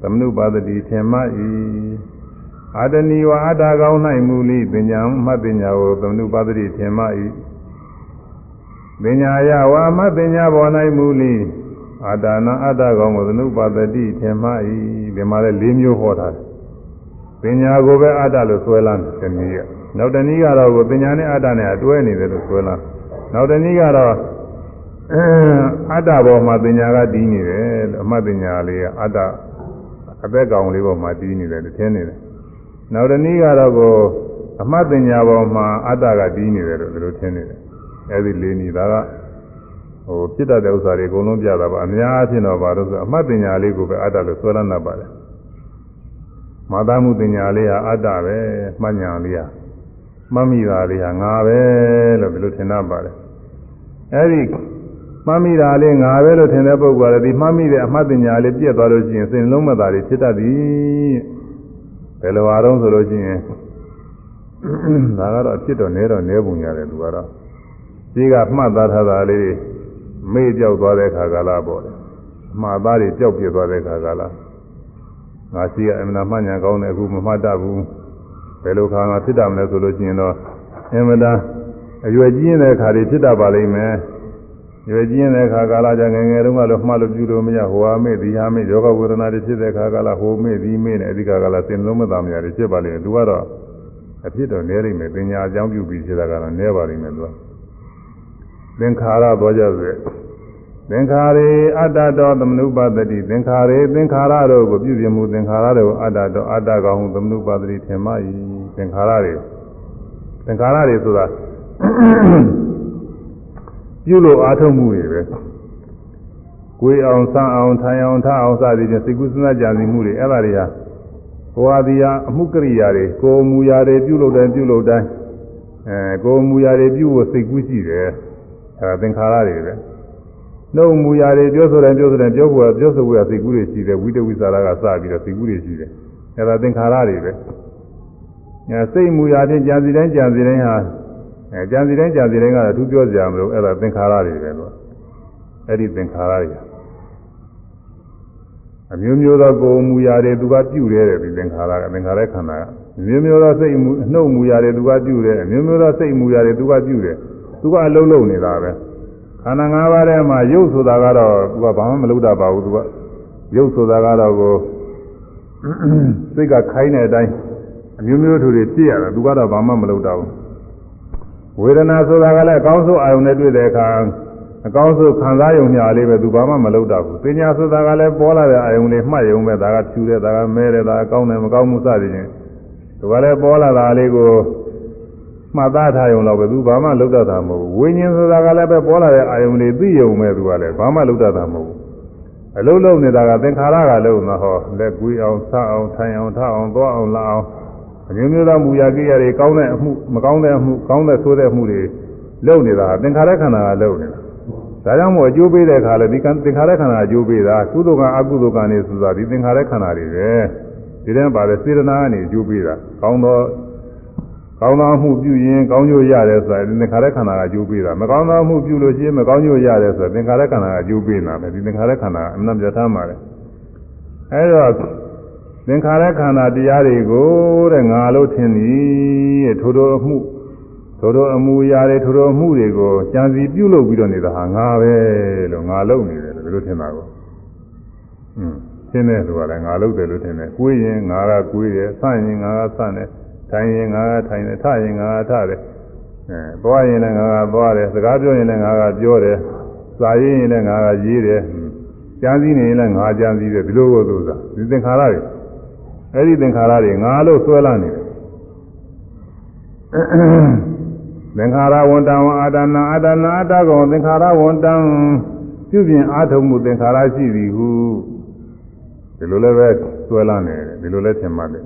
Speaker 1: သမနုပတ္တိထင်မှဤအတ္တနီဝအတ္တကောင်၌မူလိပညာမှတ်ပညာကိုသမနုပတ္တိထင်မှဤပညာယဝါမပညာပေါ်၌မူလိအတ္တနာအတ္တကောင်ကိုသမနုပတ္တိထင်မှဤဒီမှာလည်း၄မျိုးဟောထားတယ်ပညာကိုပဲအတ္တလို့ဆွဲလန်းတယ်တနည်း နောက်တနည်းကတော့ပညာနဲ့အတ္တနဲ့အတွဲနေတယ်လို့ဆွဲလန်းနောက်တနည်းကတော့အတ္တပေါ်မှာပညာကတည်နေတယ်လို့အမှတ်ပညာလေးကအတ္တအသက်ကောင်လေးပေါ်မှာတည်နေတယ်လို့ထင်နေတယ်နောက်တနည်းကတော့ကိုအမှတ်ပညာပေါ်မှာအတ္တကတည်နေတယ်လို့ဒီလိုထင်နေတယ်အဲဒီလေးနည်းဒါကဟိုဖြစ်တတ်တဲ့ဥစ္စာတွေအကုန်လုံးပြတာပါအများအားဖြင့်တော့ဘာလို့ဆိုအမှတ်ပညာလေးကိုပဲအတ္တလို့ဆွဲလန်းတတ်ပါတယ်မာသမှုပညာလေးဟာအတ္တပဲမှတ်ညာလေးဟာ မှတ်မိတာလေးဟာငါပဲလို့ဒီလိုထင်တတ်ပါတယ်အဲဒီမှတ်မိတာလေးငါပဲလို့ထင်တဲ့ပုဂ္ဂိုလ်ကဒီမှတ်မိတဲ့အမှတ်ပညာလေးပြည့်သွားလို့ရှိရင်စိတ်လုံးမသာတွေဖြစ်တတ်သည်ဘယ်လိုအားလုံးဆိုလို့ရှိရင်ဒါကတော့အဖြစ်တော့နဲတော့နဲပုံရတယ်သူကတော့ဒီကမှတ်သားထားတာလေးမေ့ပြောက်သွားတဲ့ခါကာလပေါ့လေအမှားသားတွေပြောက်ပြသွားတဲ့ခါကာလငါရှိကအမှန်မှန်ညာကောင်းတယ်အခုမမှတ်တတ်ဘူး ဘယ်လိုခါမှဖြစ်တတ်မလဲဆိုလို့ရှိရင်တော့အမှန်တန်အရွယ်ကြီးနေတဲ့ခါတွေဖြစ်တတ်ပါလိမ့်မယ်ရွယ်ကြီးနေတဲ့ခါကာလကြငယ်ငယ်တုန်းကလည်းမှတ်လို့ပြုလို့မရဟိုဟာမေ့ဒီဟာမေ့ယောဂဝေဒနာတွေဖြစ်တဲ့ခါကာလဟိုမေ့ဒီမေ့နဲ့အဓိကကာလသင်လုံးမသားမရတွေဖြစ်ပါလိမ့်မယ်သူကတော့အဖြစ်တော့နဲလိမ့်မယ်ပညာအကြောင်းပြုပြီးဖြစ်တာကတော့နဲပါလိမ့်မယ်သူကသင်္ခါရသွားကြစေ သင်္ခါရေအတ္တတော်သမနုပါတတိသင်္ခါရေသင်္ခါရတို့ကိုပြုပြင်မှုသင်္ခါရတို့အတ္တတော်အတ္တကောင်ဟုသမနုပါတတိထင်မှ၏သင်္ခါရတွေသင်္ခါရတွေဆိုတာပြုလို့အားထုတ်မှုတွေပဲကိုယ်အောင်ဆန်းအောင်ထိုင်အောင်ထအောင်စသည်ဖြင့်စိတ်ကူးစဉ်းစားကြံစည်မှုတွေအဲ့ဒါတွေဟာကိုယ်ဟာဒီဟာအမှုကရိယာတွေကိုယ်မူရာတွေပြုလုပ်တယ်ပြုလုပ်တိုင်းအဲကိုယ်မူရာတွေပြုဖို့စိတ်ကူးရှိတယ်အဲသင်္ခါရတွေပဲ နှုတ်မူရာတွေပြောဆိုတယ်ပြောဆိုတယ်ပြောဖို့ပြောဆိုဖို့စိတ်ကူးတွေရှိတယ်ဝိတဝိသရာကစပြီးတော့စိတ်ကူးတွေရှိတယ်အဲဒါသင်္ခါရတွေပဲအဲစိတ်မူရာချင်းကြံစီတိုင်းကြံစီတိုင်းဟာအဲကြံစီတိုင်းကြံစီတိုင်းကတော့သူပြောကြမလို့အဲဒါသင်္ခါရတွေပဲလို့အဲ့ဒီသင်္ခါရတွေအမျိုးမျိုးသောကိုယ်မူရာတွေသူကပြုတယ်တဲ့ဒီသင်္ခါရကသင်္ခါရခန္ဓာကမျိုးမျိုးသောစိတ်မူနှုတ်မူရာတွေသူကပြုတယ်အမျိုးမျိုးသောစိတ်မူရာတွေသူကပြုတယ်သူကအလုံးလုံးနေတာပဲ ခန္ဓာ၅ပါးထဲမှာရုပ်ဆိုတာကတော့သူကဘာမှမလုပ်တတ်ပါဘူးသူကရုပ်ဆိုတာကတော့ကိုစိတ်ကခိုင်းတဲ့အတိုင်းအမျိုးမျိုးထူတွေဖြစ်ရတယ်သူကတော့ဘာမှမလုပ်တတ်ဘူးဝေဒနာဆိုတာကလည်းအကောင်းဆုံးအာရုံနဲ့တွေ့တဲ့အခါအကောင်းဆုံးခံစားရုံညာလေးပဲသူဘာမှမလုပ်တတ်ဘူးပညာဆိုတာကလည်းပေါ်လာတဲ့အာရုံလေးမှတ်ရုံပဲဒါကဖြူတယ်ဒါကမဲတယ်ဒါကကောင်းတယ်မကောင်းမှုစသည်ဖြင့်သူကလည်းပေါ်လာတာလေးကို မှတ်သားထားရုံတော့ပဲသူဘာမှလုပ်တတ်တာမဟုတ်ဘူးဝိညာဉ်ဆိုတာကလည်းပဲပေါ်လာတဲ့အာယုံတွေသိရုံပဲသူကလည်းဘာမှလုပ်တတ်တာမဟုတ်ဘူးအလုံးလုံးနေတာကသင်္ခါရကလုံးမဟောလက်ကွေးအောင်ဆအောင်ထိုင်အောင်ထအောင်သွားအောင်လာအောင်အမျိုးမျိုးသောမူရာကိရိယာတွေကောင်းတဲ့အမှုမကောင်းတဲ့အမှုကောင်းတဲ့ဆိုးတဲ့မှုတွေလုပ်နေတာသင်္ခါရခန္ဓာကလုပ်နေတာဒါကြောင့်မို့အကျိုးပေးတဲ့အခါလည်းဒီသင်္ခါရခန္ဓာအကျိုးပေးတာကုသိုလ်ကအကုသိုလ်ကနေဆိုတာဒီသင်္ခါရခန္ဓာတွေပဲဒီထဲမှာပါလေစေတနာကနေအကျိုးပေးတာကောင်းသော ကောင်းသောမှုပြုရင်ကောင်းကျိုးရတယ်ဆိုတာဒီသင်္ခါရခန္ဓာကအကျိုးပေးတာမကောင်းသောမှုပြုလို့ရှိရင်မကောင်းကျိုးရတယ်ဆိုတာသင်္ခါရခန္ဓာကအကျိုးပေးတာပဲဒီသင်္ခါရခန္ဓာအမှန်ပြထားမှာလေအဲဒါသင်္ခါရခန္ဓာတရားတွေကိုတဲ့ငါလို့ထင်သည်ထို့ထိုအမှုထို့ထိုအမှုရာတွေထို့ထိုအမှုတွေကိုကြံစီပြုလုပ်ပြီးတော့နေတာဟာငါပဲလို့ငါလုပ်နေတယ်လို့ဘယ်လိုထင်တာကိုอืมရှင်းတယ်ဆိုရတယ်ငါလုပ်တယ်လို့ထင်တယ်ကိုယ်ရင်ငါကကိုယ်တယ်ဆန့်ရင်ငါကဆန့်တယ် ထိုင်ရင်ငါကထိုင်တယ်ထရင်ငါကထတယ်အဲသွားရင်လည်းငါကသွားတယ်စကားပြောရင်လည်းငါကပြောတယ်စာရေးရင်လည်းငါကရေးတယ်ကြံစည်နေရင်လည်းငါကြံစည်တယ်ဒီလိုကိုသူစားဒီသင်္ခါရတွေအဲ့ဒီသင်္ခါရတွေငါလို့ဆွဲလာနေတယ်သင်္ခါရဝန္တံအာတနာအာတနာအတ္တကောသင်္ခါရဝန္တံပြုပြင်အားထုတ်မှုသင်္ခါရရှိသည်ဟုဒီလိုလည်းပဲဆွဲလာနေတယ်ဒီလိုလည်းထင်မှတယ်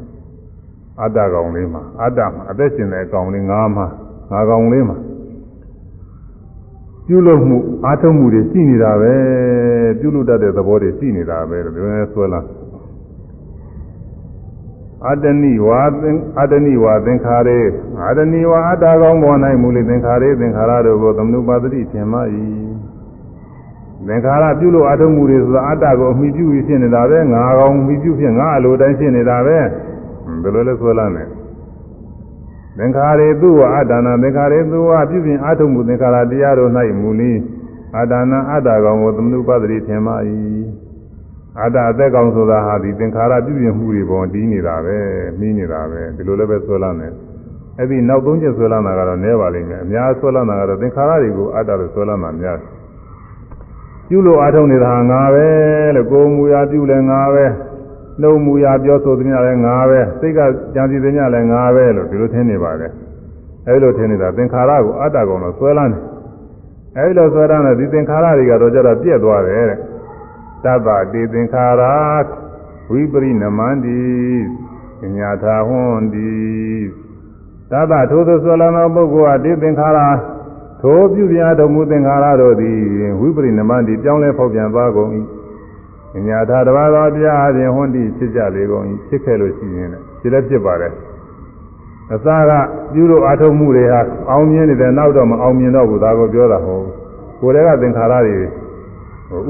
Speaker 1: အတ္တကောင်လေးမှာအတ္တမှာအသက်ရှင်တဲ့ကောင်လေးငါးမှာငါကောင်လေးမှာပြုလုပ်မှုအားထုတ်မှုတွေရှိနေတာပဲပြုလုပ်တတ်တဲ့သဘောတွေရှိနေတာပဲလို့ပြောနေဆွဲလာအတ္တနိဝါသင်အတ္တနိဝါသင်္ခါရေအတ္တနိဝါအတ္တကောင်းပေါ်၌မူလိသင်္ခါရေသင်္ခါရတို့ကိုသမနုပါတိထင်မှ၏သင်္ခါရပြုလို့အထုံးမှုတွေဆိုတာအတ္တကိုအမိပြုပြီးဖြစ်နေတာပဲငါကောင်မိပြုဖြစ်ငါအလိုတိုင်းဖြစ်နေတာပဲ ဘယ်လိုလဲဆိုလာနဲ့သင်္ခါရေသူ့ဝအတ္တနာသင်္ခါရေသူ့ဝပြုပြင်အထုံးမှုသင်္ခါရတရားတို့၌မူလိအတ္တနာအတ္တကောင်ကိုသမနုပါတိထင်မှ၏အတ္တအသက်ကောင်ဆိုတာဟာဒီသင်္ခါရပြုပြင်မှုတွေပေါ်တည်နေတာပဲမှီးနေတာပဲဒီလိုလည်းပဲဆွဲလာတယ်အဲ့ဒီနောက်သုံးချက်ဆွဲလာတာကတော့နည်းပါလိမ့်မယ်အများဆွဲလာတာကတော့သင်္ခါရတွေကိုအတ္တလို့ဆွဲလာတာများပြုလို့အားထုတ်နေတာငါပဲလို့ကိုယ်မူရာပြုလဲငါပဲ နှုတ်မူရာပြောဆိုသမျှလဲငါပဲစိတ်ကကြံစည်သမျှလဲငါပဲလို့ဒီလိုထင်နေပါတယ်အဲ့လိုထင်နေတာသင်္ခါရကိုအတ္တကောင်လို့ဆွဲလာတယ်အဲ့လိုဆွဲလာတဲ့ဒီသင်္ခါရတွေကတော့ကြတော့ပြက်သွားတယ်တဲ့သဗ္ဗတေသင်္ခါရဝိပရိနမန္တိညာသာဟွန်တိသဗ္ဗထိုသို့ဆွလာသောပုဂ္ဂိုလ်ဟာတေသင်္ခါရထိုပြုပြတော်မူသင်္ခါရတို့သည်ဝိပရိနမန္တိပြောင်းလဲဖောက်ပြန်သွားကုန်၏ ညာသာတပါးသောတရားအပြင်ဟွန်တိဖြစ်ကြလေကုန်၏ဖြစ်ခဲ့လို့ရှိရင်လည်းဖြစ်လည်းဖြစ်ပါတယ်အစကပြုလို့အာထုံမှုတွေဟာအောင်မြင်နေတယ်နောက်တော့မအောင်မြင်တော့ဘူးဒါကိုပြောတာဟုတ်ကိုယ်တည်းကသင်္ခါရတွေ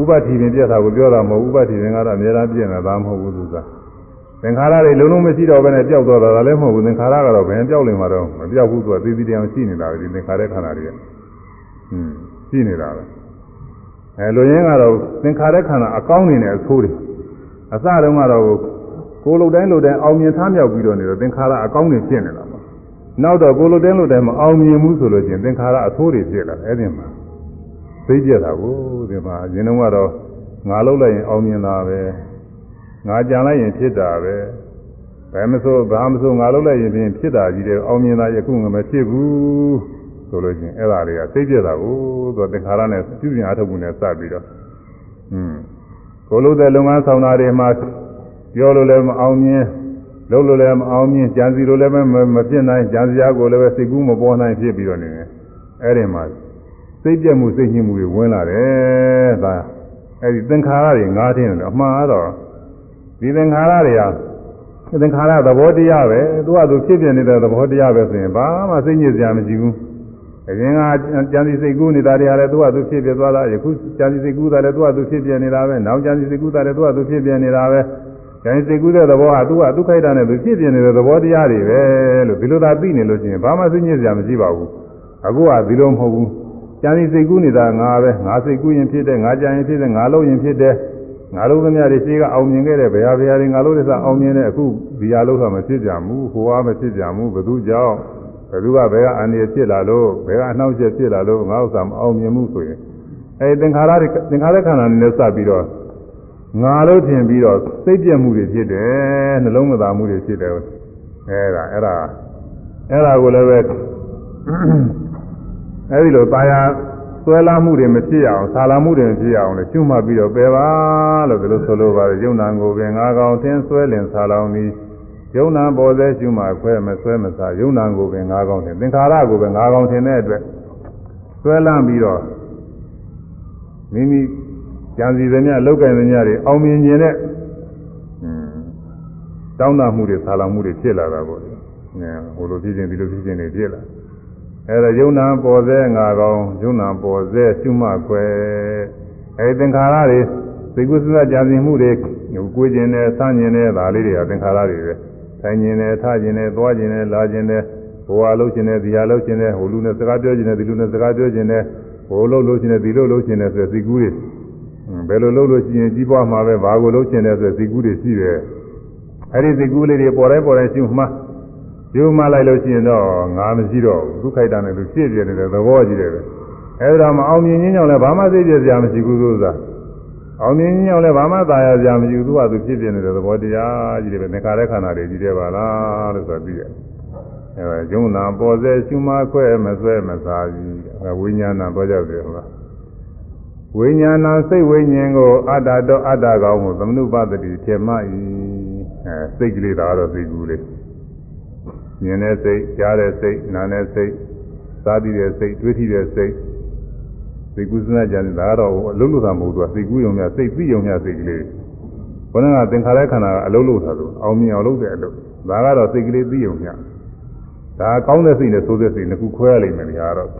Speaker 1: ဥပတိပင်ပြက်တာကိုပြောတာမဟုတ်ဥပတိပင်ကတော့အများအားပြည့်နေတာမဟုတ်ဘူးသူကသင်္ခါရတွေလုံးလုံးမရှိတော့ဘဲနဲ့ပျောက်သွားတာလည်းမဟုတ်ဘူးသင်္ခါရကတော့ဘယ်ပျောက်လိမ့်မှာတော့မပျောက်ဘူးသူကသေသေးတရားရှိနေတာပဲဒီသင်္ခါရခန္ဓာတွေကဟွန်းရှိနေတာပဲ အဲလိုရင်းကတော့သင်္ခါရခန္ဓာအကောင်းနေတဲ့အဆိုးတွေအစတုန်းကတော့ကိုယ်လုတ်တိုင်းလုတ်တိုင်းအောင်မြင်ထားမြောက်ပြီးတော့နေတော့သင်္ခါရအကောင်းနေဖြစ်နေတာပေါ့နောက်တော့ကိုယ်လုတ်တိုင်းလုတ်တိုင်းမအောင်မြင်ဘူးဆိုလို့ချင်းသင်္ခါရအဆိုးတွေဖြစ်လာတယ်အဲ့ဒီမှာသိကြတာကိုဒီမှာအရင်တုန်းကတော့ငါလောက်လိုက်ရင်အောင်မြင်တာပဲငါကြံလိုက်ရင်ဖြစ်တာပဲဘယ်မဆိုဘာမဆိုငါလောက်လိုက်ရင်ပြင်ဖြစ်တာကြီးတယ်အောင်မြင်တာယခုငါမဖြစ်ဘူး ဆိုလို့ချင်းအဲ့ဒါတွေကသိကြတာကိုသူသင်္ခါရနဲ့ပြုပြင်အထုတ်မှုနဲ့စပြီးတော့อืมကိုလို့တဲ့လုပ်ငန်းဆောင်တာတွေမှာပြောလို့လည်းမအောင်မြင်လုပ်လို့လည်းမအောင်မြင်ကြံစီလို့လည်းမဖြစ်နိုင်ကြံစရာကိုလည်းပဲစိတ်ကူးမပေါ်နိုင်ဖြစ်ပြီးတော့နေတယ်အဲ့ဒီမှာစိတ်ပြတ်မှုစိတ်ညစ်မှုတွေဝင်လာတယ်ဒါအဲ့ဒီသင်္ခါရတွေငါးထင်းတယ်အမှန်ကတော့ဒီသင်္ခါရတွေဟာသင်္ခါရသဘောတရားပဲသူကသူဖြစ်ပြနေတဲ့သဘောတရားပဲဆိုရင်ဘာမှစိတ်ညစ်စရာမရှိဘူး အရင်ကကြံစီစိတ်ကူးနေတာတွေဟာလည်းသူကသူဖြစ်ပြသွားတာယခုကြံစီစိတ်ကူးတာလည်းသူကသူဖြစ်ပြနေတာပဲနောက်ကြံစီစိတ်ကူးတာလည်းသူကသူဖြစ်ပြနေတာပဲကြံစီစိတ်ကူးတဲ့သဘောဟာသူကသူခိုက်တာနဲ့သူဖြစ်ပြနေတဲ့သဘောတရားတွေပဲလို့ဒီလိုသာသိနေလို့ရှိရင်ဘာမှစိတ်ညစ်စရာမရှိပါဘူးအခုကဒီလိုမဟုတ်ဘူးကြံစီစိတ်ကူးနေတာငါပဲငါစိတ်ကူးရင်ဖြစ်တယ်ငါကြံရင်ဖြစ်တယ်ငါလုံးရင်ဖြစ်တယ်ငါလုံးသမျှတွေရှိကအောင်မြင်ခဲ့တဲ့ဘယ်ဟာဘယ်ဟာတွေငါလုံးတွေစအောင်မြင်တဲ့အခုဒီဟာလုံးကမဖြစ်ကြဘူးဟိုဟာမဖြစ်ကြဘူးဘယ်သူကြောင့် ဘယ်သူကဘယ်ကအန္တရာယ်ဖြစ်လာလို့ဘယ်ကအနှောင့်အယှက်ဖြစ်လာလို့ငါဥစ္စာမအောင်မြင်မှုဆိုရင်အဲသင်္ခါရတွေသင်္ခါရခန္ဓာနဲ့စပ်ပြီးတော့ငါလို့ထင်ပြီးတော့စိတ်ပြက်မှုတွေဖြစ်တယ်နှလုံးမသာမှုတွေဖြစ်တယ်အဲဒါအဲ့ဒါအဲ့ဒါကိုလည်းပဲအဲဒီလိုတာယာဆွဲလာမှုတွေမဖြစ်အောင်ဆာလာမှုတွေမဖြစ်အောင်လည်းကျွမှတ်ပြီးတော့ပယ်ပါလို့ဒီလိုဆိုလိုပါတယ်ယုံနာကိုပင်ငါကောင်သင်ဆွဲလင်ဆာလောင်သည် ယုံနာပေါ်စေကျွမှခွဲမဆွဲမစားယုံနာကိုပင်ငါကောင်သင်သင်္ခါရကိုပင်ငါကောင်သင်တဲ့အတွက်ဆွဲလန်းပြီးတော့မိမိကြံစီသမျှလောက်ကင်သမျှတွေအောင်မြင်ခြင်းနဲ့တောင်းတမှုတွေဆာလောင်မှုတွေဖြစ်လာတာပေါ့အဲဟိုလိုဖြစ်ခြင်းဒီလိုဖြစ်ခြင်းတွေဖြစ်လာတယ်အဲဒါယုံနာပေါ်စေငါကောင်ယုံနာပေါ်စေရှုမှခွဲအဲသင်္ခါရတွေသိကုသစကြာစီမှုတွေကိုယ်ကျင်တယ်ဆန်းကျင်တယ်ဒါလေးတွေကသင်္ခါရတွေပဲ ထိုင်ကျင်တယ်ထကျင်တယ်သွားကျင်တယ်လာကျင်တယ်ဘဝလုံးကျင်တယ်ဒီဟာလုံးကျင်တယ်ဟိုလူနဲ့စကားပြောကျင်တယ်ဒီလူနဲ့စကားပြောကျင်တယ်ဟိုလုံးလုံးကျင်တယ်ဒီလိုလုံးကျင်တယ်ဆိုသိကူးတွေဘယ်လိုလုံးလို့ရှိရင်ကြီးပွားမှာပဲဘာကိုလုံးကျင်တယ်ဆိုသိကူးတွေရှိတယ်အဲဒီသိကူးလေးတွေပေါ်တိုင်းပေါ်တိုင်းရှုမှဒီမှလိုက်လို့ရှိရင်တော့ငါမရှိတော့ဘူးဒုက္ခိတနဲ့သူဖြစ်ပြနေတဲ့သဘောကြီးတယ်ပဲအဲဒါမှအောင်မြင်ခြင်းကြောင့်လည်းဘာမှသိပြစရာမရှိဘူးသူစား အောင်မြင်ခြင်းကြောင့်လည်းဘာမှသာယာစရာမရှိဘူးသူကသူဖြစ်ပြနေတဲ့သဘောတရားကြီးတယ်ပဲနေခါတဲ့ခန္ဓာတွေကြီးတယ်ပါလားလို့ဆိုပြီးတယ်အဲဒါယုံနာပေါ်စေရှုမခွဲမဆွဲမစားကြီးအဲဝိညာဏပေါ်ကြောက်တယ်ဟုတ်လားဝိညာဏစိတ်ဝိညာဉ်ကိုအတ္တတော့အတ္တကောင်းကိုသမနုပတ္တိထေမဤအဲစိတ်ကလေးဒါတော့သိကူလေးမြင်တဲ့စိတ်ကြားတဲ့စိတ်နားတဲ့စိတ်စားပြီးတဲ့စိတ်တွေးထိတဲ့စိတ် စိတ်ကူးစနကြတယ်ဒါကတော့အလုံးလို့သာမဟုတ်ဘူးစိတ်ကူးယုံများစိတ်ပြီးယုံများစိတ်ကလေးဘုရားကသင်္ခါရခန္ဓာကအလုံးလို့သာလို့အောင်မြင်အောင်လုပ်တဲ့အလုပ်ဒါကတော့စိတ်ကလေးသိုံညဒါကောင်းတဲ့စိတ်နဲ့ဆိုးတဲ့စိတ်နှစ်ခုခွဲရလိမ့်မယ်ညာတော့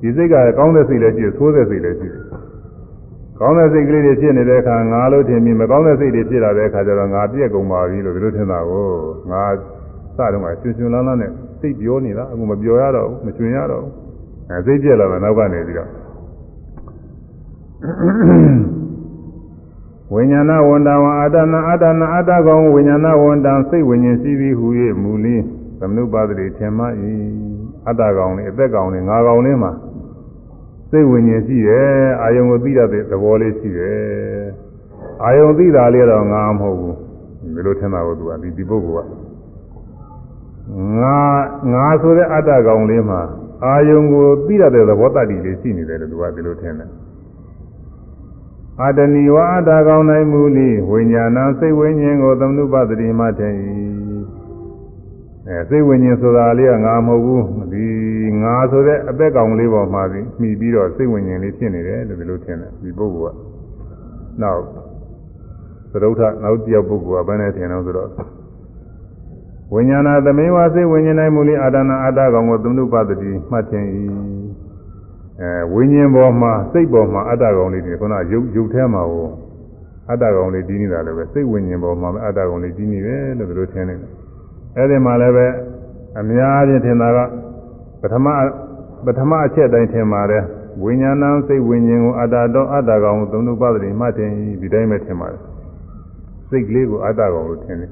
Speaker 1: ဒီစိတ်ကကောင်းတဲ့စိတ်လည်းရှိတယ်ဆိုးတဲ့စိတ်လည်းရှိတယ်ကောင်းတဲ့စိတ်ကလေးတွေဖြစ်နေတဲ့အခါငါလို့ထင်ပြီးမကောင်းတဲ့စိတ်တွေဖြစ်လာတဲ့အခါကျတော့ငါပြည့်ကုန်ပါပြီလို့ဒီလိုထင်တာကိုငါစတော့ကရှင်ရှင်လန်းလန်းနဲ့စိတ်ပြောနေတာအခုမပြောရတော့ဘူးမချွင်ရတော့ဘူးအဲစိတ်ပြက်လာတယ်နောက်ကနေပြီးတော့ ဝိညာဏဝန္တဝံအာတနာအာတနာအာတကောင်ဝိညာဏဝန္တံစိတ်ဝိညာဉ်ရှိသည်ဟူ၍မူလင်းသမနုပါဒတိထင်မှ၏အတ္တကောင်လေးအသက်ကောင်လေးငါကောင်လေးမှာစိတ်ဝိညာဉ်ရှိတယ်အာယုံကိုသိတတ်တဲ့သဘောလေးရှိတယ်အာယုံသိတာလေးတော့ငါမဟုတ်ဘူးဒီလိုထင်တာကိုသူကဒီဒီပုဂ္ဂိုလ်ကငါငါဆိုတဲ့အတ္တကောင်လေးမှာအာယုံကိုသိတတ်တဲ့သဘောတတ္တိလေးရှိနေတယ်လို့သူကဒီလိုထင်တယ် အတဏီဝါအတ္တကောင်၌မူလိဝိညာဏစိတ်ဝိညာဉ်ကိုသမနုပတ္တိမှထင်၏အဲစိတ်ဝိညာဉ်ဆိုတာလေးကငါမဟုတ်ဘူးဒီငါဆိုတဲ့အသက်ကောင်လေးပေါ်မှာပြီးမှီပြီးတော့စိတ်ဝိညာဉ်လေးဖြစ်နေတယ်လို့ဒီလိုထင်တယ်ဒီပုဂ္ဂိုလ်ကနောက်သရုပ်ထနောက်တစ်ယောက်ပုဂ္ဂိုလ်ကဘယ်နဲ့ထင်တော့ဆိုတော့ဝိညာဏသမေဝစိတ်ဝိညာဉ်၌မူလိအာတနာအတ္တကောင်ကိုသမနုပတ္တိမှတ်ထင်၏ အဲဝိညာဉ်ပေါ်မှာစိတ်ပေါ်မှာအတ္တကောင်လေးတွေခုနရုပ်ရုပ်ထဲမှာဟိုအတ္တကောင်လေးတည်နေတာလည်းပဲစိတ်ဝိညာဉ်ပေါ်မှာအတ္တကောင်လေးတည်နေတယ်လို့ဒီလိုထင်နေတယ်အဲဒီမှာလည်းပဲအများကြီးထင်တာကပထမပထမအချက်တိုင်းထင်ပါတယ်ဝိညာဏစိတ်ဝိညာဉ်ကိုအတ္တတော့အတ္တကောင်ကိုသုံးလို့ပါတယ်မှတ်တယ်ဒီတိုင်းပဲထင်ပါတယ်စိတ်ကလေးကိုအတ္တကောင်လို့ထင်တယ်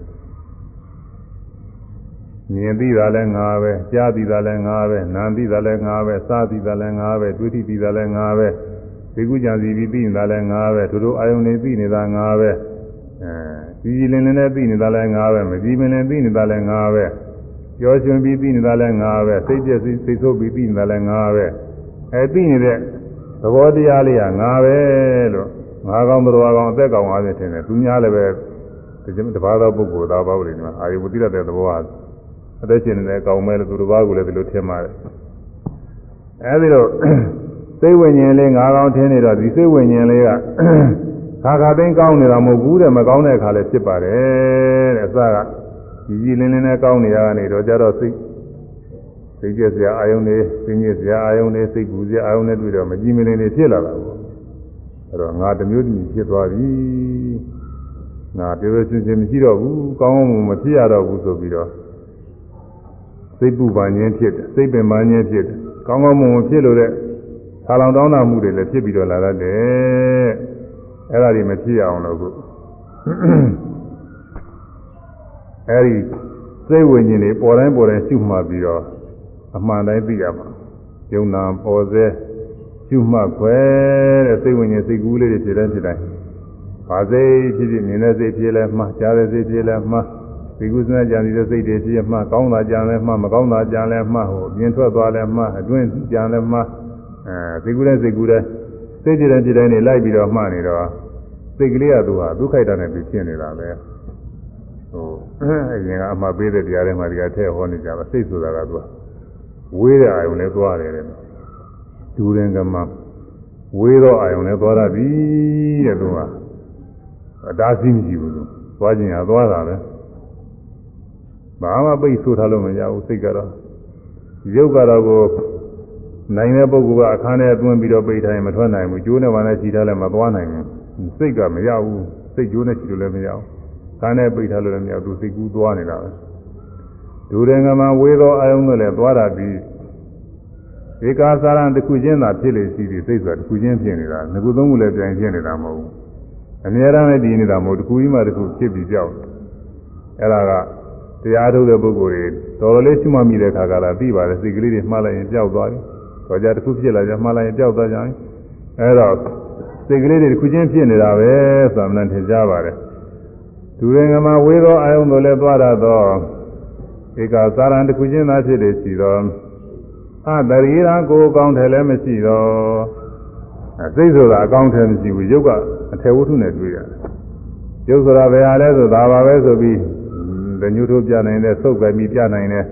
Speaker 1: မြင်သိတာလည်းငါပဲကြားသိတာလည်းငါပဲနားသိတာလည်းငါပဲစားသိတာလည်းငါပဲတွေ့ထိသိတာလည်းငါပဲဒီကုကြံစီပြီးသိနေတာလည်းငါပဲတို့တို့အာယုန်နေသိနေတာငါပဲအဲဒီကြီးလင်းလင်းနဲ့သိနေတာလည်းငါပဲမကြီးမလင်းသိနေတာလည်းငါပဲကြောရှင်ပြီးသိနေတာလည်းငါပဲစိတ်ပြည့်စိတ်ဆိုးပြီးသိနေတာလည်းငါပဲအဲသိနေတဲ့သဘောတရားလေးကငါပဲလို့ငါကောင်းတော်ကောင်းအသက်ကောင်းအားဖြင့်ထင်တယ်သူများလည်းပဲတပါးသောပုဂ္ဂိုလ်သားပါလို့ဒီမှာအာယုပတိရတဲ့သဘောက အသက်ရှင်နေတဲ့အကောင်မဲလို့သူတစ်ပါးကိုလည်းဒီလိုထင်ပါတယ်အဲဒီတော့စိတ်ဝိညာဉ်လေးငါးကောင်ထင်းနေတော့ဒီစိတ်ဝိညာဉ်လေးကခါခါသိမ်းကောင်းနေတာမဟုတ်ဘူးတဲ့မကောင်းတဲ့အခါလည်းဖြစ်ပါတယ်တဲ့အစကကြီးကြီးလင်းလင်းနဲ့ကောင်းနေရကနေတော့ကြတော့စိတ်စိတ်ကျက်စရာအာယုန်တွေစိတ်ညစ်စရာအာယုန်တွေစိတ်ကူစရာအာယုန်တွေတွေ့တော့မကြည်မလင်တွေဖြစ်လာတာပေါ့အဲတော့ငါတစ်မျိုးတစ်မျိုးဖြစ်သွားပြီငါပြောပြောချင်းချင်းမရှိတော့ဘူးကောင်းကောင်းမဖြစ်ရတော့ဘူးဆိုပြီးတော့ စိတ်ပူပန်ခြင်းဖြစ်တယ်စိတ်ပင်ပန်းခြင်းဖြစ်တယ်ကောင်းကောင်းမွန်မွန်ဖြစ်လို့တဲ့ဆာလောင်တောင်းတမှုတွေလည်းဖြစ်ပြီးတော့လာတတ်တယ်အဲ့ဒါတွေမဖြစ်အောင်လို့ခုအဲ့ဒီစိတ်ဝိညာဉ်တွေပေါ်တိုင်းပေါ်တိုင်းရှုမှတ်ပြီးတော့အမှန်တိုင်းသိရမှာယုံနာပေါ်စေရှုမှတ်ခွဲတဲ့စိတ်ဝိညာဉ်စိတ်ကူးလေးတွေဖြစ်တိုင်းဖြစ်တိုင်းဘာစိတ်ဖြစ်ဖြစ်မြင်တဲ့စိတ်ဖြစ်လဲမှကြားတဲ့စိတ်ဖြစ်လဲမှ ဒီကုသနာကြံတဲ့စိတ်တွေဖြစ်မှကောင်းတာကြံလဲမှမကောင်းတာကြံလဲမှဟိုပြင်ထွက်သွားလဲမှအတွင်းကြံလဲမှအဲစိတ်ကူးတဲ့စိတ်ကူးတဲ့စိတ်ကြည်တဲ့ကြည်တဲ့နေလိုက်ပြီးတော့မှနေတော့စိတ်ကလေးကသူဟာဒုက္ခိတနဲ့ပြီးဖြစ်နေတာပဲဟိုအရင်ကအမှပေးတဲ့တရားတွေမှာဒီကထည့်ဟောနေကြပါစိတ်ဆိုတာကသူကဝေးတဲ့အာယုံနဲ့သွားတယ်တဲ့ဒူရင်ကမှဝေးသောအာယုံနဲ့သွားရပြီတဲ့သူကအတားစီးမရှိဘူးသူသွားခြင်းဟာသွားတာပဲ ဘာမှပိတ်ဆို့ထားလို့မရဘူးစိတ်ကတော့ရုပ်ကတော့ကိုနိုင်တဲ့ပုဂ္ဂိုလ်ကအခန်းထဲအတွင်းပြီးတော့ပိတ်ထားရင်မထွက်နိုင်ဘူးကျိုးနဲ့ဘာနဲ့ခြိထားလဲမသွားနိုင်ဘူးစိတ်ကမရဘူးစိတ်ကျိုးနဲ့ခြိလို့လည်းမရဘူးခန်းထဲပိတ်ထားလို့လည်းမရဘူးသူစိတ်ကူးသွားနေတာပဲဒုရင်ကမှဝေသောအာယုံနဲ့လည်းသွားတာပြီးဧကာသရံတစ်ခုချင်းသာဖြစ်လေရှိသည်စိတ်ဆိုတာတစ်ခုချင်းဖြစ်နေတာငခုသုံးခုလည်းပြန်ဖြစ်နေတာမဟုတ်ဘူးအများအားနဲ့တည်နေတာမဟုတ်တစ်ခုကြီးမှတစ်ခုဖြစ်ပြီးကြောက်အဲ့ဒါက တရားထုတ်တဲ့ပုဂ္ဂိုလ်တွေတော်တော်လေးရှိမှမိတဲ့ခါကလာသိပါတယ်စိတ်ကလေးတွေမှားလိုက်ရင်ပျောက်သွားပြီ။တော်ကြတစ်ခုဖြစ်လာကြမှားလိုက်ရင်ပျောက်သွားကြတယ်။အဲတော့စိတ်ကလေးတွေတစ်ခုချင်းဖြစ်နေတာပဲဆိုတာမှန်ထင်ကြပါတယ်။ဒူရင်ကမှာဝေသောအာယုံတို့လည်းသွားရတော့ဧကသာရံတစ်ခုချင်းသာဖြစ်လေရှိတော့အတရီရာကိုအကောင်းတယ်လည်းမရှိတော့စိတ်ဆိုတာအကောင်းတယ်မရှိဘူးရုပ်ကအထေဝတ္ထုနဲ့တွေ့ရတယ်။ရုပ်ဆိုတာဘယ်ဟာလဲဆိုဒါပါပဲဆိုပြီး တညှို့ထိုးပြနိုင်တဲ့သုတ်ပဲပြီးပြနိုင်တဲ့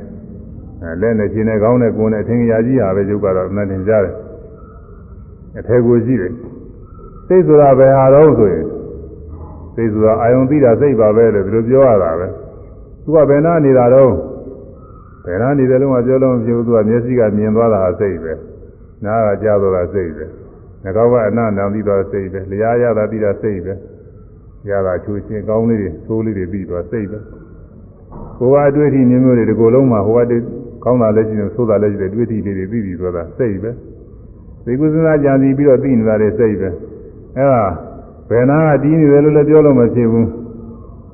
Speaker 1: အဲလက်နဲ့ရှင်နဲ့ကောင်းတဲ့ကိုယ်နဲ့အထင်ကြီးကြီးဟာပဲရုပ်ကတော့အမှန်တင်ကြတယ်အထေကိုရှိတယ်စိတ်ဆိုတာဘယ်ဟာတော့ဆိုရင်စိတ်ဆိုတာအာယုံသိတာစိတ်ပါပဲလို့ဒီလိုပြောရတာပဲသူကဘယ်နာနေတာတော့ဘယ်နာနေတယ်လို့မှပြောလို့မဖြစ်ဘူးသူကမျက်စိကမြင်သွားတာစိတ်ပဲနားကကြားသွားတာစိတ်ပဲနှာခေါင်းကအနန္တပြီးသွားစိတ်ပဲလျှာရတာပြီးတာစိတ်ပဲရတာချူချင်းကောင်းလေးတွေသိုးလေးတွေပြီးသွားစိတ်ပဲ ကိုယ်ကအတွေ့အထိမျိုးမျိုးတွေဒီကိုယ်လုံးမှာဟိုကတည်းကောင်းတာလည်းရှိတယ်ဆိုးတာလည်းရှိတယ်တွေ့အထိလေးတွေပြီးပြီးသွားတာစိတ်ပဲသိကုသနာကြံစီပြီးတော့သိနေတာတွေစိတ်ပဲအဲဒါဘယ်နာကတီးနေတယ်လို့လည်းပြောလို့မဖြစ်ဘူး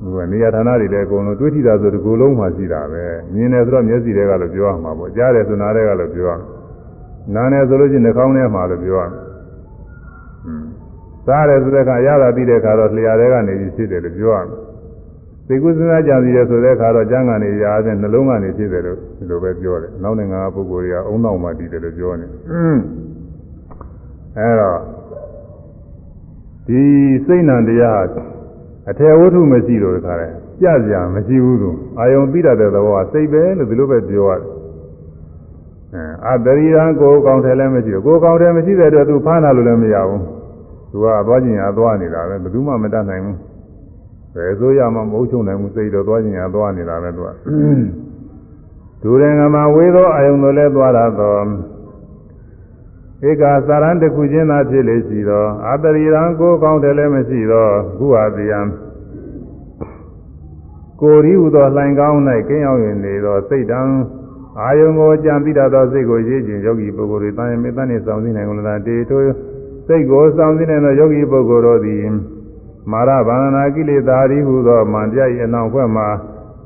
Speaker 1: ဟိုကနေရာဌာနတွေလည်းအကုန်လုံးတွေးထိတာဆိုဒီကိုယ်လုံးမှာရှိတာပဲမြင်တယ်ဆိုတော့မျက်စိတွေကလည်းပြောရမှာပေါ့ကြားတယ်ဆိုနားတွေကလည်းပြောရမှာနားတယ်ဆိုလို့ချင်းနှာခေါင်းထဲမှာလည်းပြောရမှာอืมစားတယ်ဆိုတဲ့အခါရတာပြီးတဲ့အခါတော့လျှာတွေကနေပြီးဖြစ်တယ်လို့ပြောရမှာ သိကုသနာကြံစီတယ်ဆိုတဲ့အခါတော့ကျမ်းဂန်တွေရာတဲ့နှလုံးကနေဖြစ်တယ်လို့ဒီလိုပဲပြောတယ်နောက်နိုင်ငံပုဂ္ဂိုလ်တွေကအုံနောက်မှတည်တယ်လို့ပြောနေအဲတော့ဒီစိတ်နံတရားအထေဝတ္ထုမရှိလို့ခါတယ်ကြကြမရှိဘူးသူအာယုံပြီးတဲ့သဘောကစိတ်ပဲလို့ဒီလိုပဲပြောရတယ်အဲအတရိယံကိုကောင်းတယ်လည်းမရှိဘူးကိုကောင်းတယ်မရှိတဲ့အတွက်သူဖမ်းတာလို့လည်းမရဘူးသူကသွားကျင်ရသွားနေတာပဲဘယ်သူမှမတတ်နိုင်ဘူး ဘယ်ဆိုရမှမဟုတ်ချုံနိုင်ဘူးစိတ်တော့သွားကျင်ရသွားနေတာပဲသူကဒူရင်ကမှာဝေသောအာယုံတို့လည်းသွားတာတော့ဧကစာရန်တစ်ခုချင်းသာဖြစ်လေရှိသောအတရိရံကိုကောင်းတယ်လည်းမရှိသောခုဟာတိယံကိုရီဟုသောလှိုင်ကောင်း၌ကင်းရောက်နေသောစိတ်တံအာယုံကိုကြံပြီးသောစိတ်ကိုရေးခြင်းယောဂီပုဂ္ဂိုလ်တွေတန်ရမေတ္တနှင့်ဆောင်စည်းနိုင်ကုန်လားတေထိုစိတ်ကိုဆောင်စည်းနိုင်သောယောဂီပုဂ္ဂိုလ်တို့သည် မာရဗန္ဒနာကိလေသာရီဟုသောမန္တရ၏အနောက်ဘက်မှ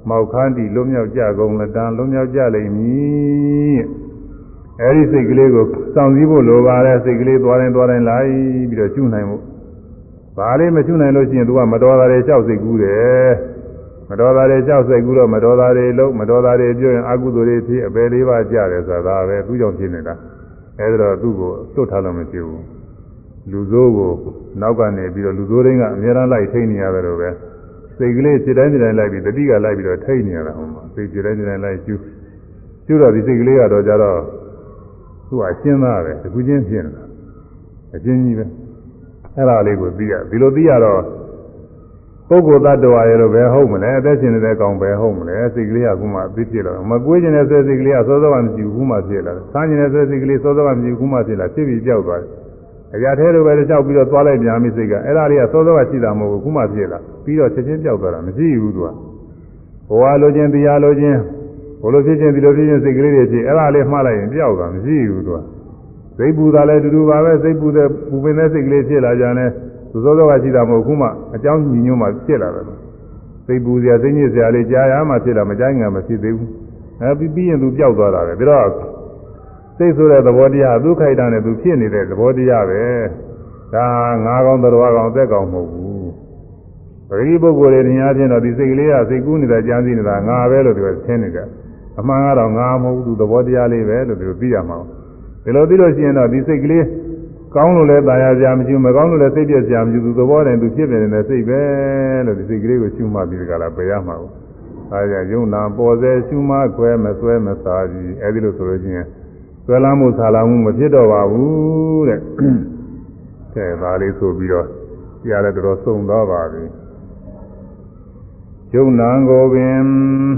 Speaker 1: မောက်ခန်းတီလွတ်မြောက်ကြကုန်လတံလွတ်မြောက်ကြလိမ့်မည်အဲဒီစိတ်ကလေးကိုစောင့်စည်းဖို့လိုပါတယ်စိတ်ကလေးသွားတိုင်းသွားတိုင်းလိုက်ပြီးတော့ကျุနိုင်မှုဘာလေးမကျุနိုင်လို့ရှိရင် तू ကမတော်တာတွေကြောက်စိတ်ကူးတယ်မတော်တာတွေကြောက်စိတ်ကူးတော့မတော်တာတွေလုံးမတော်တာတွေပြောရင်အကုသိုလ်တွေဖြစ်အပယ်လေးပါးကြတယ်ဆိုတာပဲသူကြောင့်ဖြစ်နေတာအဲဒါတော့သူ့ကိုသွတ်ထားလို့မဖြစ်ဘူး လူဆိုးကိုနောက်ကနေပြီးတော့လူဆိုးတိုင်းကအများအားလိုက်ထိနေရတယ်လို့ပဲစိတ်ကလေးစိတ်တိုင်းစိတ်တိုင်းလိုက်ပြီးတတိကလိုက်ပြီးတော့ထိနေရတာဟိုမှာစိတ်စိတ်တိုင်းစိတ်တိုင်းလိုက်ကျူးကျူးတော့ဒီစိတ်ကလေးကတော့ကြတော့သူကအရှင်းသားပဲတခုချင်းဖြစ်နေတာအရှင်းကြီးပဲအဲ့ဒါလေးကိုသိရဒီလိုသိရတော့ပုဂ္ဂိုလ်တ attva ရဲ့လို့ပဲဟုတ်မလဲအသက်ရှင်နေတဲ့ကောင်ပဲဟုတ်မလဲစိတ်ကလေးကခုမှသိဖြစ်လာမကွေးခြင်းနဲ့ဆွဲစိတ်ကလေးကစောစောကမရှိဘူးခုမှဖြစ်လာတယ်ဆန်းခြင်းနဲ့ဆွဲစိတ်ကလေးစောစောကမရှိဘူးခုမှဖြစ်လာဖြစ်ပြီးပြောက်သွားတယ် အရာသေးလိုပဲကြောက်ပြီးတော့သွားလိုက်ပြန်ပြီစိတ်ကအဲ့ဒါလေးကစောစောကရှိတာမဟုတ်ဘူးခုမှဖြစ်လာပြီးတော့ချက်ချင်းပြောက်သွားတာမရှိဘူးသူကဘဝလိုခြင်းတရားလိုခြင်းဘလိုဖြစ်ခြင်းဒီလိုဖြစ်ခြင်းစိတ်ကလေးတွေဖြစ်အဲ့ဒါလေးမှားလိုက်ရင်ပြောက်သွားမရှိဘူးသူကစိတ်ပူတာလည်းတူတူပါပဲစိတ်ပူတဲ့ပူပင်တဲ့စိတ်ကလေးဖြစ်လာကြတယ်သူစောစောကရှိတာမဟုတ်ခုမှအကြောင်းညီညွတ်မှဖြစ်လာတယ်စိတ်ပူစရာစိတ်ညစ်စရာလေးကြားရမှဖြစ်လာမကြားငါမဖြစ်သေးဘူးအဲပြီးပြီးရင်သူပြောက်သွားတာပဲပြီးတော့ စိတ်ဆိုတဲ့သဘောတရားသူခိုက်တာနဲ့သူဖြစ်နေတဲ့သဘောတရားပဲဒါငါးကောင်တော်ကောင်သက်ကောင်မဟုတ်ဘူးပဂတိပုဂ္ဂိုလ်တွေနေရာချင်းတော့ဒီစိတ်ကလေးကစိတ်ကူးနေတာကြမ်းစီနေတာငါပဲလို့ပြောသင်နေကြအမှန်ကတော့ငါမဟုတ်ဘူးသူသဘောတရားလေးပဲလို့သူသိရမှာဒီလိုသိလို့ရှိရင်တော့ဒီစိတ်ကလေးကောင်းလို့လည်းตายရကြမရှိဘူးမကောင်းလို့လည်းစိတ်ပြည့်ကြမရှိဘူးသူသဘောတည်းသူဖြစ်နေတဲ့စိတ်ပဲလို့ဒီစိတ်ကလေးကိုရှုမှတ်ပြီးကြလားပယ်ရမှာဘူးအဲဒါယုံနာပေါ်စေရှုမှတ်ခွဲမဆွဲမစားကြီးအဲဒီလိုဆိုလို့ချင်း ဆွဲလမ်းမှုဆာလမ်းမှုမဖြစ်တော့ပါဘူးတဲ့ကဲဒါလေးဆိုပြီးတော့ကြားရတော့သုံသွားပါပြီယုံနာကိုပင်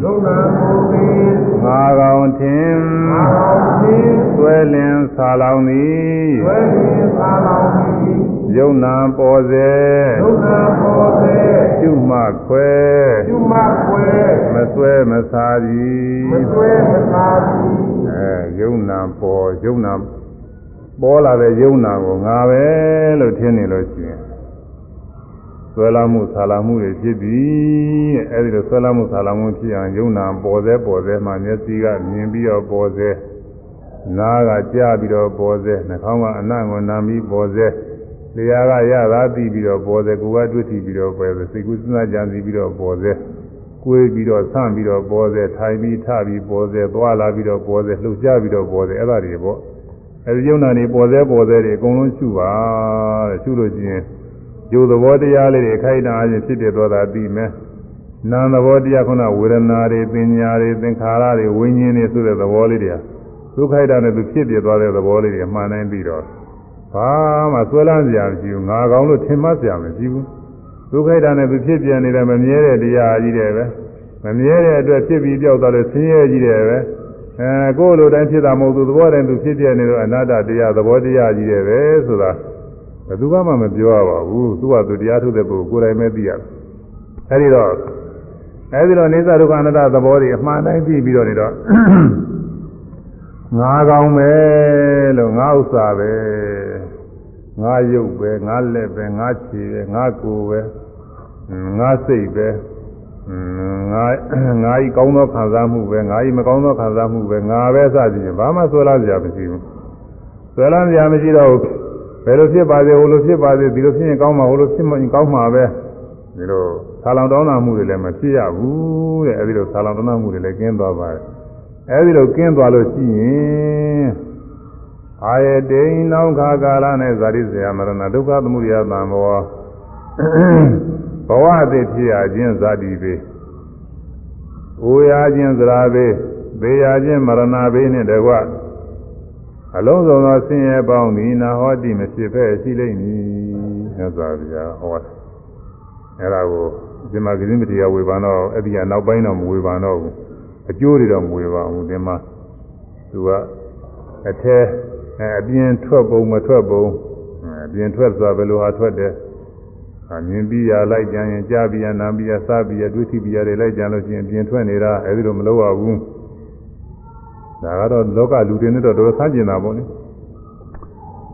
Speaker 2: ယုံနာကိုပင်
Speaker 1: ငါကောင်ထင်
Speaker 2: ငါကောင်ထင်
Speaker 1: ဆွဲလင်းဆာလောင်သည်
Speaker 2: ဆွဲလင်းဆာလောင်သည်
Speaker 1: ယုံနာပေါ်စေ
Speaker 2: ယုံနာပေါ်စေ
Speaker 1: ကျွမှခွဲ
Speaker 2: ကျွမှခွဲ
Speaker 1: မဆွဲမစားသည်
Speaker 2: မဆွဲမစားသည်
Speaker 1: အဲယုံနာပေါ်ယုံနာပေါ်လာတဲ့ယုံနာကိုငါပဲလို့ထင်နေလို့ရှိရင်ဆွဲလာမှုဆာလာမှုတွေဖြစ်ပြီးအဲဒီလိုဆွဲလာမှုဆာလာမှုဖြစ်အောင်ယုံနာပေါ်စေပေါ်စေမှမျက်စိကမြင်ပြီးတော့ပေါ်စေနားကကြားပြီးတော့ပေါ်စေနှာခေါင်းကအနံ့ကိုနားပြီးပေါ်စေလျှာကရတာသိပြီးတော့ပေါ်စေကိုယ်ကတွေ့ထိပြီးတော့ပေါ်စေစိတ်ကူးစဉ်းစားကြံစီပြီးတော့ပေါ်စေ ကိုယ်ပြီးတော့ဆန့်ပြီးတော့ပေါ်စေထိုင်ပြီးထပြီးပေါ်စေသွားလာပြီးတော့ပေါ်စေလှုပ်ရှားပြီးတော့ပေါ်စေအဲ့ဒါတွေပေါ့အဲဒီယုံနာနေပေါ်စေပေါ်စေတွေအကုန်လုံးရှုပါတဲ့ရှုလို့ရှိရင်ကျိုးသဘောတရားလေးတွေအခိုက်အတန့်အချင်းဖြစ်ပြသွားတာပြီးမယ်နာမ်သဘောတရားခုနဝေဒနာတွေပညာတွေသင်္ခါရတွေဝိညာဉ်တွေဆိုတဲ့သဘောလေးတွေဒုက္ခိုက်တာနဲ့သူဖြစ်ပြသွားတဲ့သဘောလေးတွေမှန်နိုင်ပြီးတော့ဘာမှဆွဲလန်းစရာမရှိဘူးငါကောင်းလို့ထင်မှတ်စရာမရှိဘူး ဒုက္ခိုက်တာနဲ့သူဖြစ်ပြနေတဲ့မမြဲတဲ့တရားကြီးတွေပဲမမြဲတဲ့အတွက်ဖြစ်ပြီးပြောက်သွားလို့ဆင်းရဲကြီးတယ်ပဲအဲကိုယ်လိုတိုင်းဖြစ်တာမဟုတ်သူသဘောတိုင်းသူဖြစ်ပြနေတော့အနာတ္တတရားသဘောတရားကြီးတယ်ပဲဆိုတာဘယ်သူမှမပြောရပါဘူးသူကသူတရားထုတ်တဲ့ပုဂ္ဂိုလ်ကိုယ်တိုင်ပဲသိရတယ်အဲဒီတော့အဲဒီတော့နေသဒုက္ခအနတ္တသဘောတွေအမှန်တိုင်းသိပြီးတော့နေတော့ငါကောင်းပဲလို့ငါဥစ္စာပဲ ငါရုပ်ပဲငါလက်ပဲငါခြေပဲငါကိုယ်ပဲငါစိတ်ပဲငါငါဤကောင်းသောခံစားမှုပဲငါဤမကောင်းသောခံစားမှုပဲငါပဲစသည်ဖြင့်ဘာမှဆွဲလာစရာမရှိဘူးဆွဲလာစရာမရှိတော့ဘယ်လိုဖြစ်ပါစေဟိုလိုဖြစ်ပါစေဒီလိုဖြစ်ရင်ကောင်းမှာဟိုလိုဖြစ်မှကောင်းမှာပဲဒီလိုဆာလောင်တောင်းတာမှုတွေလည်းမဖြစ်ရဘူးတဲ့အဲဒီလိုဆာလောင်တောင်းတာမှုတွေလည်းကျင်းသွားပါတယ်အဲဒီလိုကျင်းသွားလို့ရှိရင် အာယတိန်နောင်ခါကာလနဲ့ဇာတိဇယမရဏဒုက္ခသမုဒယသံဘောဘဝအသေးဖြစ်ရခြင်းဇာတိပေ။အိုရခြင်းသရာပေသေရခြင်းမရဏပေနှင့်တကွအလုံးစုံသောဆင်းရဲပေါင်းသည်နာဟောတိမဖြစ်ဖဲရှိလိမ့်မည်။မြတ်စွာဘုရားဟောတယ်။အဲဒါကိုဒီမှာဂိရိမတိယဝေဘာတော့အဲ့ဒီကနောက်ပိုင်းတော့မဝေဘာတော့ဘူး။အကျိုးတွေတော့မဝေပါဘူးဒီမှာသူကအထဲ အပြင်ထွက်ပုံမထွက်ပုံအပြင်ထွက်ဆိုတာဘယ်လိုဟာထွက်တယ်။အမြင်ပြီးရလိုက်ကြရင်ကြားပြီးရနားပြီးရစားပြီးရတွေးထိပြီးရတယ်လိုက်ကြလို့ရှိရင်ပြင်ထွက်နေတာအဲဒီလိုမလုပ်ရဘူးဒါကတော့လောကလူတွေနဲ့တော့တော်ဆန်းကျင်တာပေါ့လေ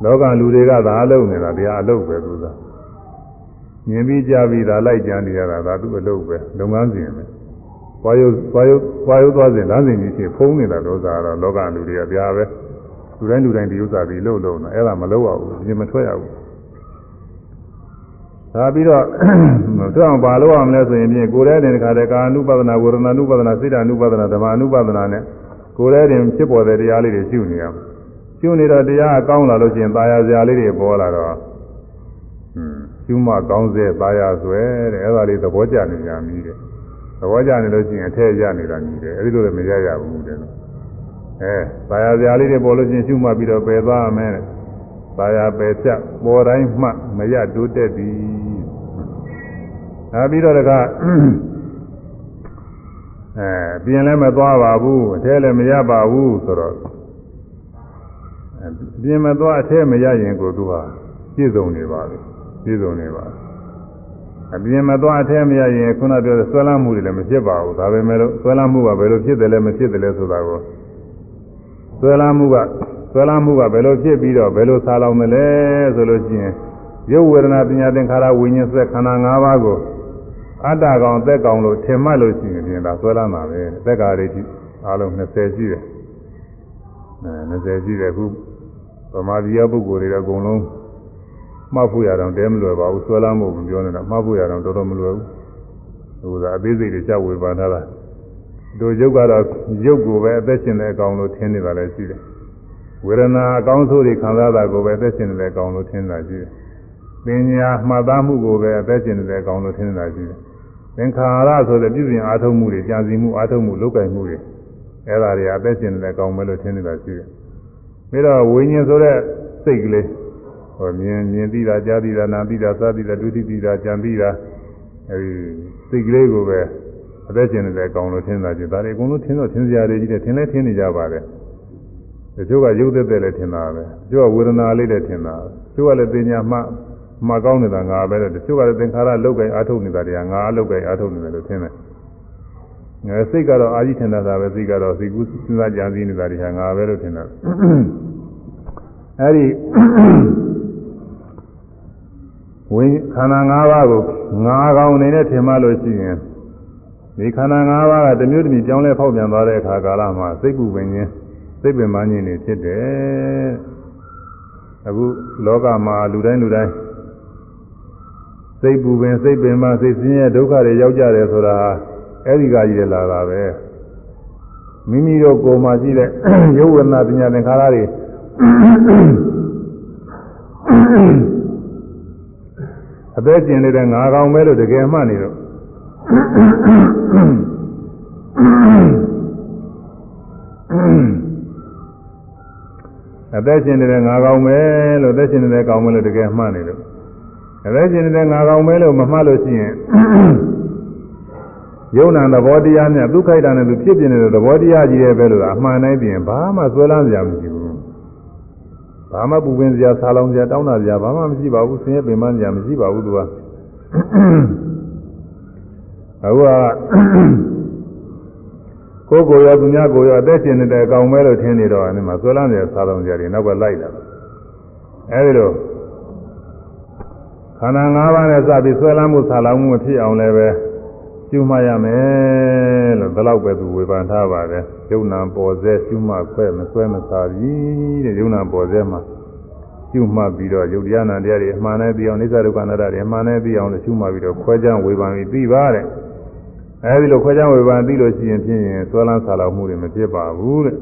Speaker 1: လောကလူတွေကသာအလုပ်နေတာတရားအလုပ်ပဲသူကမြင်ပြီးကြားပြီးဒါလိုက်ကြနေရတာဒါသူ့အလုပ်ပဲလုပ်ငန်းစဉ်ပဲွာယုွာယုွာယုသွားစဉ်လမ်းစဉ်ကြီးဖြစ်ဖုံးနေတာတော့သာတော့လောကလူတွေကတရားပဲ လူတိုင်းလူတိုင်းဒီဥစ္စာပြီးလုပ်လို့နော်အဲ့ဒါမလုပ်ရဘူးပြင်မထွက်ရဘူးဒါပြီးတော့သူအောင်ဘာလို့အောင်လဲဆိုရင်ပြင်ကိုယ်တည်းတင်တခါတည်းကာနုပါဒနာဝေဒနာနုပါဒနာစိတ်ဓာနုပါဒနာဓမ္မနုပါဒနာနဲ့ကိုယ်တည်းတင်ဖြစ်ပေါ်တဲ့တရားလေးတွေရှုနေရမယ်ရှုနေတော့တရားအကောင်းလာလို့ရှိရင်ตายရစရာလေးတွေပေါ်လာတော့ဟွန်းရှုမှကောင်းစေตายရဆွဲတဲ့အဲ့ဒါလေးသဘောကျနေကြမြည်တယ်သဘောကျနေလို့ရှိရင်အထက်ရနေတာမြည်တယ်အဲ့ဒီလိုလည်းမရရဘူးတဲ့ အဲပါရစရာလေးတွေပေါ်လို့ချင်းရှုမှတ်ပြီးတော့ပယ်သွားမယ်ပါရပယ်ပြပေါ်တိုင်းမှမရတိုးတက်သည်နောက်ပြီးတော့တကအဲပြင်လည်းမသွားပါဘူးအထဲလည်းမရပါဘူးဆိုတော့ပြင်မသွားအထဲမရရင်ကိုသူဟာပြည့်စုံနေပါလေပြည့်စုံနေပါအပြင်မသွားအထဲမရရင်ခုနပြောတဲ့ဆွဲလမ်းမှုတွေလည်းမဖြစ်ပါဘူးဒါပေမဲ့လို့ဆွဲလမ်းမှုကဘယ်လိုဖြစ်တယ်လဲမဖြစ်တယ်လဲဆိုတာကို ဆွဲလန်းမှုကဆွဲလမ်းမှုကဘယ်လိုဖြစ်ပြီးတော့ဘယ်လိုဆာလောင်မလဲဆိုလို့ရှိရင်ရုပ်ဝေဒနာပညာသင်္ခါရဝိညာဉ်ဆက်ခန္ဓာ၅ပါးကိုအတ္တကောင်သက်ကောင်လို့ထင်မှတ်လို့ရှိရင်ပြင်ဒါဆွဲလမ်းတာပဲသက်္ကာရိတိအားလုံး20ရှိတယ်အဲ20ရှိတယ်ခုဗမာပြည်ပုဂ္ဂိုလ်တွေတော့အကုန်လုံးမှတ်ဖို့ရတော့တဲမလွယ်ပါဘူးဆွဲလမ်းမှုမပြောနေတာမှတ်ဖို့ရတော့တော်တော်မလွယ်ဘူးဟိုကအသေးစိတ်တွေကြောက်ဝေပါထားတာ တို့ရုပ်ကတော့ရုပ်ကိုပဲအသက်ရှင်တဲ့အကောင်လို့ထင်နေတာလည်းရှိတယ်ဝေဒနာအကောင်းဆုံးတွေခံစားတာကိုပဲအသက်ရှင်နေတဲ့အကောင်လို့ထင်တာရှိတယ်။ပညာမှတ်သားမှုကိုပဲအသက်ရှင်နေတဲ့အကောင်လို့ထင်တာရှိတယ်။သင်္ခါရဆိုတဲ့ပြုပြင်အားထုတ်မှုတွေကြာစီမှုအားထုတ်မှုလုပ်ကင်မှုတွေအဲ့ဒါတွေအသက်ရှင်နေတဲ့အကောင်ပဲလို့ထင်နေတာရှိတယ်။ပြီးတော့ဝိညာဉ်ဆိုတဲ့စိတ်ကလေးဟောမြင်မြင်သိတာကြားသိတာနားသိတာစားသိတာတွေ့သိတာကြံသိတာအဲဒီစိတ်ကလေးကိုပဲ အသက်ရှင်နေတဲ့အကောင်လို့ထင်တာရှိတယ်။ဒါတွေအကုန်လုံးထင်တော့ထင်စရာတွေကြီးတယ်ထင်လဲထင်နေကြပါတယ်။တချို့ကရုပ်သက်သက်လည်းထင်တာပဲတချို့ကဝေဒနာလေးလည်းထင်တာတချို့ကလည်းပညာမှမှကောင်းနေတာငါပဲတချို့ကလည်းသင်္ခါရလောက်ကင်အာထုတ်နေတာတွေကငါအလောက်ကင်အာထုတ်နေတယ်လို့ထင်တယ်ငါစိတ်ကတော့အာကြီးထင်တာပဲစိတ်ကတော့စိတ်ကူးစဉ်းစားကြံစည်နေတာတွေကငါပဲလို့ထင်တာအဲဒီဝိခန္ဓာ၅ပါးကိုငါကောင်အနေနဲ့ထင်မှလို့ရှိရင် ဒီခန္ဓာ၅ပါးကတမျိုးတမျိုးကြောင်းလဲဖောက်ပြန်သွားတဲ့အခါကာလမှာစိတ်ပူပင်ခြင်းစိတ်ပင်ပန်းခြင်းတွေဖြစ်တယ်အခုလောကမှာလူတိုင်းလူတိုင်းစိတ်ပူပင်စိတ်ပင်ပန်းစိတ်ဆင်းရဲဒုက္ခတွေရောက်ကြတယ်ဆိုတာအဲ့ဒီကကြီးရလာတာပဲမိမိတို့ကိုယ်မှာရှိတဲ့ရုပ်ဝေဒနာပညာသင်္ခါရတွေအသက်ကျင်နေတဲ့ငါကောင်ပဲလို့တကယ်မှတ်နေတော့ အသက်ရှင်နေတဲ့ငါကောင်ပဲလို့အသက်ရှင်နေတဲ့ကောင်ပဲလို့တကယ်မှတ်နေလို့အသက်ရှင်နေတဲ့ငါကောင်ပဲလို့မမှတ်လို့ရှိရင်ယုံနာသဘောတရားနဲ့ဒုက္ခိတနဲ့သူဖြစ်ပြနေတဲ့သဘောတရားကြီးရဲ့ပဲလို့အမှန်တိုင်းပြင်ဘာမှဆွဲလန်းစရာမရှိဘူးဘာမှပူပင်စရာဆာလောင်စရာတောင်းတစရာဘာမှမရှိပါဘူးဆင်းရဲပင်ပန်းစရာမရှိပါဘူးသူက အခုကကိုယ်ကိုယ်ရောသူများကိုယ်ရောအသက်ရှင်နေတဲ့အကောင်ပဲလို့ထင်နေတော့အဲဒီမှာဆွဲလန်းစရာဆာလောင်စရာတွေနောက်ကလိုက်လာတယ်အဲဒီလိုခန္ဓာ၅ပါးနဲ့စပြီးဆွဲလန်းမှုဆာလောင်မှုမဖြစ်အောင်လည်းပဲရှုမှတ်ရမယ်လို့ဒီလောက်ပဲသူဝေဖန်ထားပါတယ်ယုံနာပေါ်စေရှုမှတ်ခွဲမဆွဲမစားဘူးတဲ့ယုံနာပေါ်စေမှာရှုမှတ်ပြီးတော့ယုတ်တရားနာတရားတွေအမှန်နဲ့သိအောင်နိစ္စဒုက္ခအနတ္တတွေအမှန်နဲ့သိအောင်လို့ရှုမှတ်ပြီးတော့ခွဲခြားဝေဖန်ပြီးသိပါတဲ့ အဲဒီလိုခွဲခြားဝေဖန်သိလို့ရှိရင်ဖြင့်ဆွဲလန်းဆာလောင်မှုတွေမဖြစ်ပါဘူးတဲ့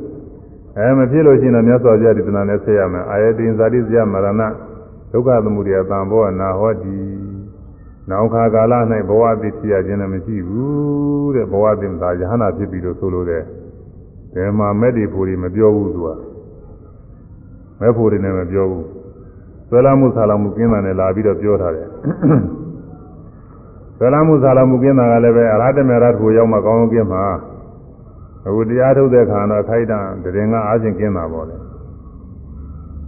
Speaker 1: အဲမဖြစ်လို့ရှိရင်တော့မြတ်စွာဘုရားဒီသနာနဲ့ဆက်ရမယ်အာယတိဇာတိဇယမရဏဒုက္ခသမုဒယတံဘောနာဟောတိနောက်ခါကာလ၌ဘဝအသိဖြစ်ရခြင်းလည်းမရှိဘူးတဲ့ဘဝအသိသာယဟနာဖြစ်ပြီးလို့ဆိုလိုတယ်။ဒီမှာမဲ့ဒီဖို့တွေမပြောဘူးသူကမဲ့ဖို့တွေနဲ့မပြောဘူး။ဆွဲလာမှုဆာလာမှုကင်းတာနဲ့လာပြီးတော့ပြောထားတယ်။ ဆွဲလာမှုဆာလာမှုကင်းတာကလည်းပဲအရဟတမေရတ်ကိုရောက်မှကောင်းကောင်းကင်းမှာအခုတရားထုတ်တဲ့ခါတော့ခိုက်တာတရင်ကအားချင်းကင်းတာပေါ့လေ။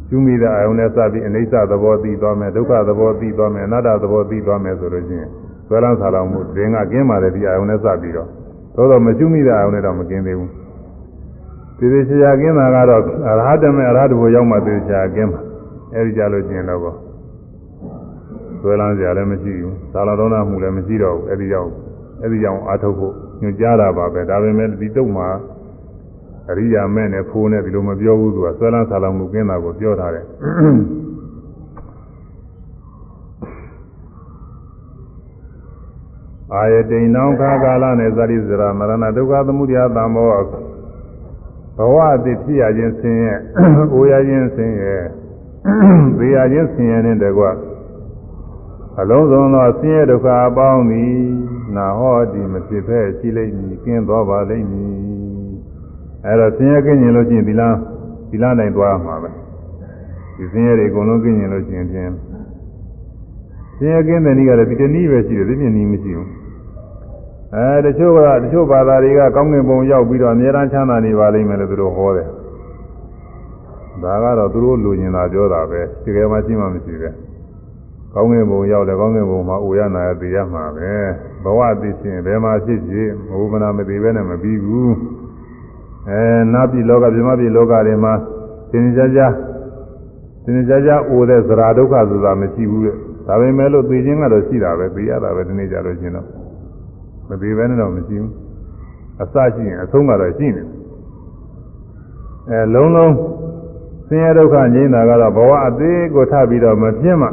Speaker 1: ကျွမိတဲ့အာယုန်နဲ့စပြီးအနိစ္စသဘောသိသွားမယ်ဒုက္ခသဘောသိသွားမယ်အနတ္တသဘောသိသွားမယ်ဆိုလို့ချင်းဆွဲလန်းဆာလောင်မှုဒင်ကကင်းပါတယ်ဒီအာယုန်နဲ့စပြီးတော့သို့တော့မကျွမိတဲ့အာယုန်နဲ့တော့မကင်းသေးဘူးသေသေးချာချာကင်းတာကတော့အရဟတမေအရဟတဘုရောက်မှသေချာကင်းမှာအဲဒီကြလို့ချင်းတော့ ဆွဲလန်းစရာလည်းမရှိဘူးသာလတော်နာမှုလည်းမရှိတော့ဘူးအဲဒီကြောင့်အဲဒီကြောင့်အာထုတ်ဖို့ညွှန်ကြားတာပါပဲဒါပေမဲ့ဒီတုတ်မှာအရိယာမဲ့နဲ့ဖိုးနဲ့ဒီလိုမပြောဘူးသူကဆွဲလန်းဆာလောင်မှုကင်းတာကိုပြောထားတယ်အာယတိန်နောခါကာလနဲ့ဇာတိဇရာမရဏဒုက္ခသမုဒယသံဘောဘဝအတိဖြစ်ရခြင်းဆင်းရဲအိုရခြင်းဆင်းရဲသေရခြင်းဆင်းရဲနဲ့တကွ အလုံးစုံသောဆင်းရဲဒုက္ခအပေါင်းသည်နာဟောဒီမဖြစ်ဖဲရှိလိမ့်မည်ကင်းသောပါလိမ့်မည်အဲ့တော့ဆင်းရဲကင်းကျင်လို့ရှိရင်ဒီလားဒီလားနိုင်သွားမှာပဲဒီဆင်းရဲတွေအကုန်လုံးကင်းကျင်လို့ရှိရင်ဖြင့်ဆင်းရဲကင်းတဲ့နည်းကလည်းဒီတနည်းပဲရှိတယ်ဒီမြင်နည်းမရှိဘူးအဲတချို့ကတချို့ဘာသာတွေကကောင်းကင်ဘုံရောက်ပြီးတော့အများအားချမ်းသာနေပါလိမ့်မယ်လို့သူတို့ဟောတယ်ဒါကတော့သူတို့လူကျင်တာပြောတာပဲဒီကဲမှရှိမှမရှိပဲ ကောင်းကင်ဘုံရောက်တယ်ကောင်းကင်ဘုံမှာအိုရနာရသိရမှာပဲဘဝသိချင်းဘယ်မှာဖြစ်ဖြစ်မဟုတ်မနာမသိပဲနဲ့မပြီးဘူးအဲနာပြည်လောကပြမပြည်လောကတွေမှာသင်္ကြန်ကြသင်္ကြန်ကြအိုတဲ့သရာဒုက္ခဆိုတာမရှိဘူးတဲ့ဒါပေမဲ့လို့သိခြင်းကတော့ရှိတာပဲသိရတာပဲဒီနေ့ကြလို့ရှင်တော့မသိဘဲနဲ့တော့မရှိဘူးအစရှိရင်အဆုံးကတော့ရှိနေအဲလုံးလုံးဆင်းရဲဒုက္ခငြိမ်းတာကတော့ဘဝအသေးကိုထပ်ပြီးတော့မပြင်းမှ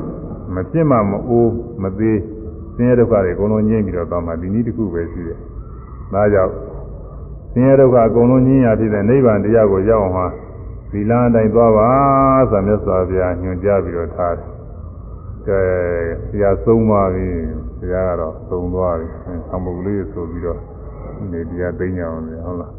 Speaker 1: မပြင်းမှမအိုးမသေးဆင်းရဲဒုက္ခတွေအကုန်လုံးငြိမ်းပြီးတော့သွားမှဒီနည်းတစ်ခုပဲရှိတယ်ဒါကြောင့်ဆင်းရဲဒုက္ခအကုန်လုံးညင်းရဖြစ်တဲ့နိဗ္ဗာန်တရားကိုရောက်အောင်ဟာသီလအတိုင်းသွားပါဆိုမြတ်စွာဘုရားညွှန်ကြားပြီးတော့ထားတယ်။ကဲဆရာဆုံးပါပြီ။ဆရာကတော့ဆုံးသွားပြီ။ဆောင်းပုဂ္ဂလေးဆိုပြီးတော့ဒီတရားသိညာအောင်လေဟုတ်လား။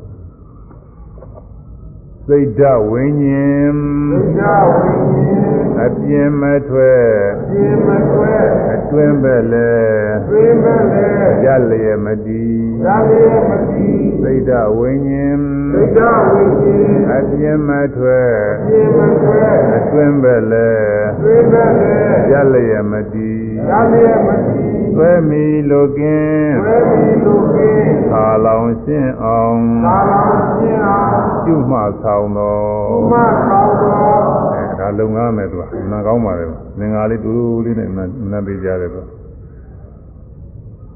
Speaker 1: စိတ်ဓာဝိညာဉ်
Speaker 2: စိတ်ဓာဝိညာဉ်
Speaker 1: အပြင်းမထွက်
Speaker 2: အပြင်းမထွက်
Speaker 1: အတွင်းပဲလေ
Speaker 2: အတွင်းပဲလေ
Speaker 1: ရလျက်မတည်
Speaker 2: ရလျက်မတည်
Speaker 1: စိတ်ဓာဝိညာဉ်
Speaker 2: စိတ်ဓာဝိညာဉ်
Speaker 1: အပြင်းမထွက်
Speaker 2: အပြင်းမထွက်
Speaker 1: အတွင်းပဲလေ
Speaker 2: အတွင်းပဲလေ
Speaker 1: ရလျက်မတည်
Speaker 2: ရလျက်မတည်
Speaker 1: သွဲမီလိုကင်း
Speaker 2: သွဲမီလိုကင်း
Speaker 1: သာလောင်ရှင်းအောင်
Speaker 2: သာလောင်ရှင်းအောင်
Speaker 1: ကျုမှဆောင်တော်
Speaker 2: ကျုမှဆောင်တော်
Speaker 1: အဲဒါလုံငားမယ်သူကနာကောင်းပါလေငင်္ဂါလေးတူတူလေးနဲ့နတ်သေးကြတယ်သူ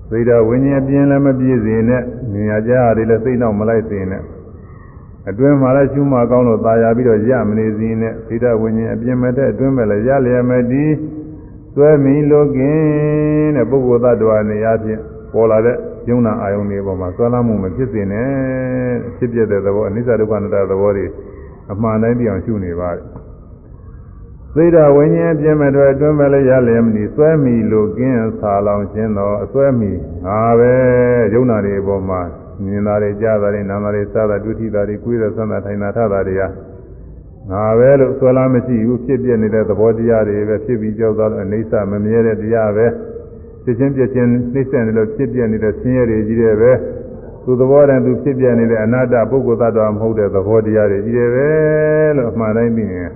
Speaker 1: စိတ်တော်ဝိညာဉ်ပြင်းလည်းမပြည့်စေနဲ့ဉာဏ်ကြားရတယ်လည်းစိတ်နောက်မလိုက်စေနဲ့အတွင်းမှာလည်းရှုမှကောင်းလို့ตายရပြီးတော့ရမနေစင်းနဲ့စိတ်တော်ဝိညာဉ်အပြင်းမဲ့တဲ့အတွင်းမဲ့လည်းရလျက်မတည်သွဲမီလိုကင်းတဲ့ပုဂ္ဂိုလ်သတ္တဝါနေရာဖြင့်ပေါ်လာတဲ့ ယုံနာအာယုန်တွေပေါ်မှာသွဲလာမှုမဖြစ်စေနဲ့ဖြစ်ပြတဲ့သဘောအနိစ္စဒုက္ခအနတ္တသဘောတွေအမှန်တိုင်းပြောင်းရှုနေပါတယ်သိတာဝိညာဉ်ပြင်းမဲ့တော့အတွင်းမဲ့လည်းရလျက်မနီသွဲမီလိုကင်းဆာလောင်ခြင်းတော့အသွဲမီငါပဲယုံနာတွေပေါ်မှာမြင်တာတွေကြားတာတွေနားတာတွေစားတာတွေ့ထိတာတွေကိုယ်ရဆန္ဒထိုင်တာထတာတွေဟာငါပဲလို့ဆွဲလာမရှိဘူးဖြစ်ပြနေတဲ့သဘောတရားတွေပဲဖြစ်ပြီးကြောက်သွားလို့အိဋ္ဌမမြဲတဲ့တရားပဲ ဖြစ်ချင်းပြည့်ချင်းနှိမ့်ဆက်နေလို့ဖြစ်ပြနေတဲ့ဆင်းရဲတွေကြီးတယ်ပဲသူသဘောတည်းသူဖြစ်ပြနေတဲ့အနာတ္တပုဂ္ဂိုလ်သတ္တဝါမဟုတ်တဲ့သဘောတရားတွေကြီးတယ်ပဲလို့အမှန်တိုင်းသိရင်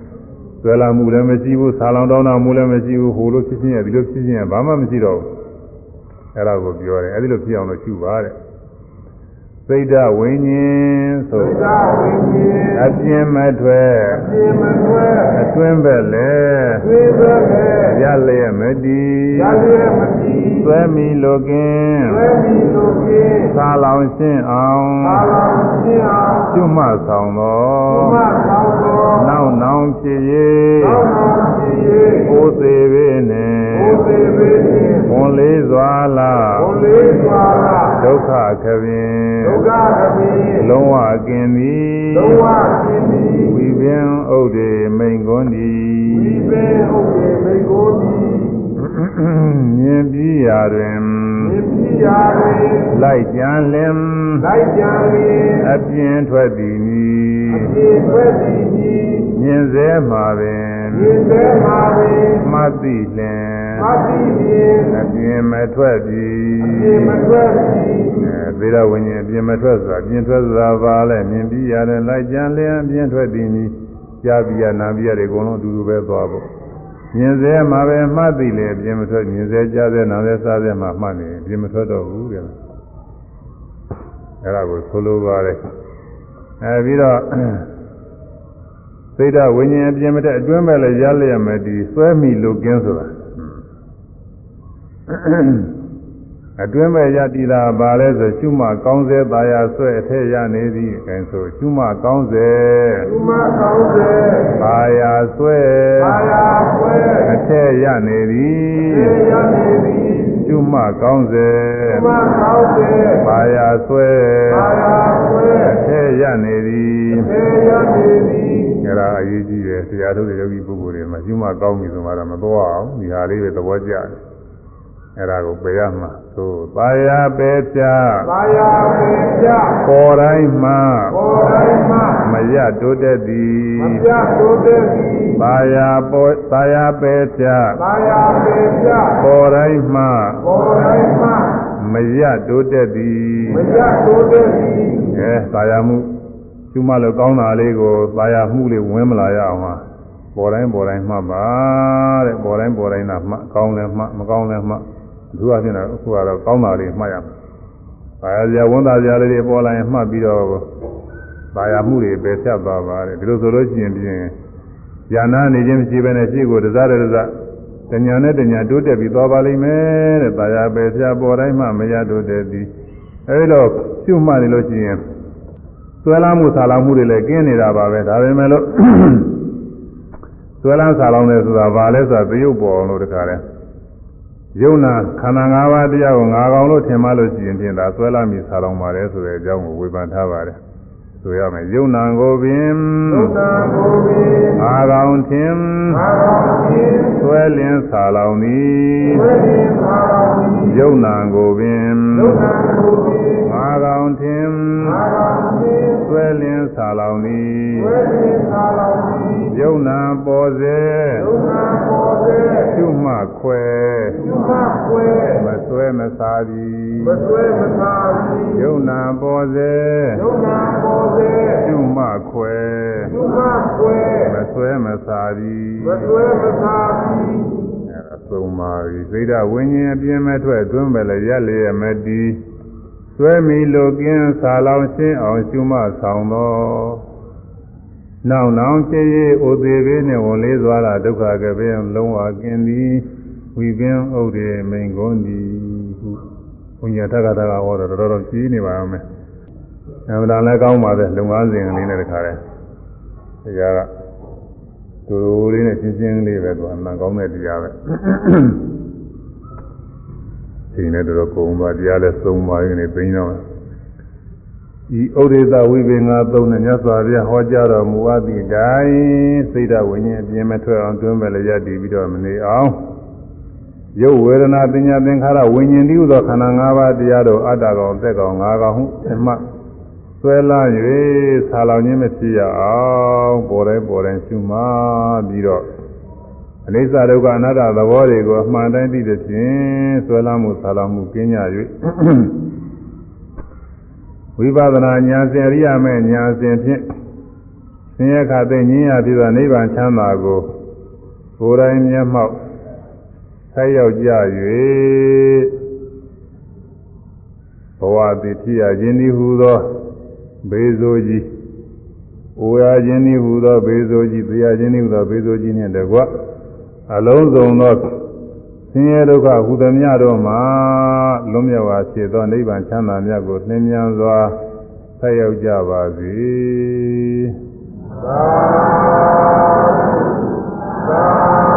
Speaker 1: ဆွဲလာမှုလည်းမရှိဘူးဆာလောင်တောင်းတမှုလည်းမရှိဘူးဟိုလိုဖြစ်ချင်းရဒီလိုဖြစ်ချင်းရဘာမှမရှိတော့ဘူးအဲ့ဒါကိုပြောတယ်အဲ့ဒီလိုဖြစ်အောင်လို့ရှုပါတဲ့ စိတ်ဓာဝိညာဉ်ဆို
Speaker 2: စိတ်ဓာဝိညာဉ်
Speaker 1: အပြင်းမထွက်
Speaker 2: အပြင်းမတွဲ
Speaker 1: အတွင်းပဲလေ
Speaker 2: သွေးသွဲပဲ
Speaker 1: ရလျက်မတည်
Speaker 2: ရလျက်မတည်
Speaker 1: သွဲမိလိုကင်း
Speaker 2: သွဲပြီးလို့ကင်း
Speaker 1: သာလောင်ရှင်းအောင်
Speaker 2: သာလောင်ရှင်းအောင်
Speaker 1: ကျွတ်မှဆောင်သော
Speaker 2: ဘုမဆောင်တော်
Speaker 1: နောက်နောင်ဖြစ်၍
Speaker 2: သောတော်ရှိ၍
Speaker 1: ဘိုးသေးပေနှင့်
Speaker 2: ဘုသေပေနှင့်
Speaker 1: ဝန်လေးစွာလာ
Speaker 2: ဘုလေးစွာလာ
Speaker 1: ဒုက္ခခပင်
Speaker 2: ဒုက္ခသဖြင့်
Speaker 1: လုံးဝကင်းသည်
Speaker 2: လုံးဝရှင်းသည်
Speaker 1: ဝိပင်ဥဒိမိန်ကွန်းသည်
Speaker 2: ဒီပင်ဟုတ်ကေမိကိုသည်
Speaker 1: မြင်ပြီးရာတွင်
Speaker 2: မြင်ပြရာတွင်
Speaker 1: လိုက်ကြံလင်
Speaker 2: လိုက်ကြံလျင်
Speaker 1: အပြင်းထွက်သည်မည်
Speaker 2: အပြည့်ဆွဲသည်မည်
Speaker 1: မြင်စေမှာပင်
Speaker 2: မြင်သေးမှာပင်
Speaker 1: မှတ်သိလင်
Speaker 2: မသိလျင်
Speaker 1: အပြင်းမထွက်ပြီ
Speaker 2: အပြည့်မတွဲသည်
Speaker 1: အဲသေရဝိညာဉ်အပြင်းမထွက်ဆိုတာအပြင်းထွက်ဆိုတာပါလဲမြင်ပြီးရတယ်လိုက်ကြံလင်အပြင်းထွက်သည်မည်ကြားပြီးရနာပြီးရတွေအကုန်လုံးအတူတူပဲသွားဖို့မြင်စေမှာပဲမှတ်သိလေအပြင်းမထွက်မြင်စေကြားစေနာစေစားစေမှာမှတ်နေအပြင်းမထွက်တော့ဘူးတဲ့အဲ့ဒါကိုဆိုလိုပါတယ်အဲပြီးတော့စိတ်ဓာတ်ဝိညာဉ်အပြင်းမတက်အတွင်းမဲ့လည်းရလျက်မယ်ဒီစွဲမိလုကင်းဆိုတာ အတွင်းမဲ့ရတည်တာဘာလဲဆိုရှုမှကောင်းစေသာယာဆွဲအထက်ရနေသည်အဲဆိုရှုမှကောင်းစေ
Speaker 2: သူမကောင်းစေ
Speaker 1: သာယာဆွဲ
Speaker 2: အာယာဆွဲ
Speaker 1: အထက်ရနေသည်
Speaker 2: သေရနေသည်
Speaker 1: ရှုမှကောင်းစေ
Speaker 2: သူမကောင်းစေ
Speaker 1: သာယာဆွဲ
Speaker 2: အာယာဆွဲ
Speaker 1: အထက်ရနေသည်
Speaker 2: သေရနေသည်
Speaker 1: အဲ့ဒါအရေးကြီးတယ်တရားထုတ်တဲ့ယောဂီပုဂ္ဂိုလ်တွေမှာရှုမှကောင်းပြီဆိုမှတော့မသွားအောင်ဒီဟာလေးပဲသဘောကျတယ် အဲ့ဒါကိုပယ်ရမှာသို့သာယာပဲပြ
Speaker 2: သာယာပေပြ
Speaker 1: ပေါ်တိုင်းမှ
Speaker 2: ပေါ်တိုင်းမှ
Speaker 1: မရတိုးတတ်သည်
Speaker 2: မပြတိုးတဲ့သည်
Speaker 1: သာယာပေါ်သာယာပဲပြ
Speaker 2: သာယာပေပြ
Speaker 1: ပေါ်တိုင်းမှ
Speaker 2: ပေါ်တိုင်းမှ
Speaker 1: မရတိုးတတ်သည်
Speaker 2: မရတိုးတဲ့သည်
Speaker 1: အဲသာယာမှုရှုမှလို့ကောင်းတာလေးကိုသာယာမှုလေးဝင်မလာရအောင်ဟာပေါ်တိုင်းပေါ်တိုင်းမှတ်ပါတဲ့ပေါ်တိုင်းပေါ်တိုင်းသာမှတ်ကောင်းလည်းမှတ်မကောင်းလည်းမှတ် သူကဖြစ်နေအခုကတော့ကောင်းတာလေးမှတ်ရမယ်သာယာစရာဝန်တာစရာလေးတွေပေါ်လာရင်မှတ်ပြီးတော့သာယာမှုတွေပဲဖြတ်သွားပါတဲ့ဒီလိုဆိုလို့ရှိရင်ပြင်ယာနာနေခြင်းမရှိဘဲနဲ့ရှေ့ကိုတစားတစားတညာနဲ့တညာတိုးတက်ပြီးသွားပါလိမ့်မယ်တဲ့သာယာပဲဖြတ်ပေါ်တိုင်းမှမရတိုးတက်သည်အဲဒီတော့ရှုမှတ်နေလို့ရှိရင်သွဲလာမှုဆာလာမှုတွေလည်းကင်းနေတာပါပဲဒါပေမဲ့လို့သွဲလာဆာလောင်တယ်ဆိုတာဘာလဲဆိုတာသရုပ်ပေါ်အောင်လို့တခါလဲ ယုံနာခန္ဓာ၅ပါးတရားကိုငါကောင်လို့ထင်မှလို့ရှိရင်ဖြင့်ဒါသွဲလာမိဆာလောင်ပါတယ်ဆိုတဲ့အကြောင်းကိုဝေဖန်ထားပါတယ်ဆိုရမယ်ယုံနာကိုပင်
Speaker 2: သုတ္တကိုပင်
Speaker 1: ငါကောင်ထင်
Speaker 2: သာတော်ဖြင့်
Speaker 1: သွဲလင်းဆာလောင်သည်
Speaker 2: ဝိရိယသာတော်သည်
Speaker 1: ယုံနာကိုပင်
Speaker 2: သုတ္တကိုပင်
Speaker 1: ငါကောင်ထင်
Speaker 2: သာတော်ဖြင့်
Speaker 1: သွဲလင်းဆာလောင်သည်
Speaker 2: ဝိရိယသာတော်သည်
Speaker 1: ယုံနာပေါ်စေ
Speaker 2: သုတ္တကိုပင်
Speaker 1: ရှုမှခွဲ
Speaker 2: သုမကွယ်
Speaker 1: မဆွဲမစားသည်
Speaker 2: မဆွဲမသာသည်
Speaker 1: ယုံနာပေါ်စေ
Speaker 2: ယုံနာပေါ်စေ
Speaker 1: ရှုမှခွဲ
Speaker 2: သုမကွယ်
Speaker 1: မဆွဲမစားသည်
Speaker 2: မဆွဲမသာသည်
Speaker 1: အဲဒါသုံးပါပြီစိတ်ဓာတ်ဝิญဉ်အပြင်းမဲ့ထွက်တွန်းပဲလေရက်လျက်မတည်ဆွဲမီလိုကင်းစာလောင်ရှင်းအောင်ရှုမှဆောင်သော နောက်နောင်ဖြစ်၍အိုသေးပေနှင့်ဝန်လေးစွာလာဒုက္ခကပင်လုံးဝကင်းသည်ဝိပင်ဥဒိမိန်ကုန်သည်ဟုဘုညာတက္ကသကဟောတော့တော်တော်ကြီးနေပါအောင်မယ်အမှန်တန်လည်းကောင်းပါတယ်လုံငန်းစဉ်လေးနဲ့တခါတည်းတရားကတူတူလေးနဲ့ရှင်းရှင်းလေးပဲသူအမှန်ကောင်းတဲ့တရားပဲဒီနေ့တော့ကုံပါတရားလည်းသုံးပါရင်လည်းသိင်းတော့ ဤဩဒေသဝိပင်္ဂသုံးနဲ့မြတ်စွာဘုရားဟောကြားတော်မူအပ်သည့်တိုင်စိတ်ဓာတ်ဝိညာဉ်အပြင်းမထွက်အောင်တွန်းပဲလည်းရည်တည်ပြီးတော့မနေအောင်ရုပ်ဝေဒနာပညာသင်္ခါရဝိညာဉ်တည်းဟူသောခန္ဓာ၅ပါးတရားတို့အတ္တကောင်သက်ကောင်၅ကောင်ဟုအမှတ်ဆွဲလာ၍ဆာလောင်ခြင်းမဖြစ်ရအောင်ပေါ်တိုင်းပေါ်တိုင်းရှုမှပြီးတော့အနိစ္စဒုက္ခအနတ္တသဘောတွေကိုအမှန်တိုင်းသိတဲ့ဖြင့်ဆွဲလမ်းမှုဆာလမှုကင်းကြ၍ ဝိပဿနာဉာဏ်စဉ်အရိယာမဲ့ဉာဏ်စဉ်ဖြင့်ဆင်းရဲခါသိငြင်းရပြီးတော့နိဗ္ဗာန်ချမ်းသာကိုကိုယ်တိုင်မျက်မှောက်ဆက်ရောက်ကြ၍ဘဝတိထိရခြင်းဤဟူသောဘေဇိုကြီး။အိုရခြင်းဤဟူသောဘေဇိုကြီး၊သိရခြင်းဤဟူသောဘေဇိုကြီးနှင့်တကွအလုံးစုံသော ဆင်းရဲဒုက္ခဟူသည်များတို့မှာလွန်မြောက်ပါစေသောနိဗ္ဗာန်ချမ်းသာမြတ်ကိုသင်မြန်စွာဆက်ရောက်ကြပါစေ။
Speaker 2: သာသာ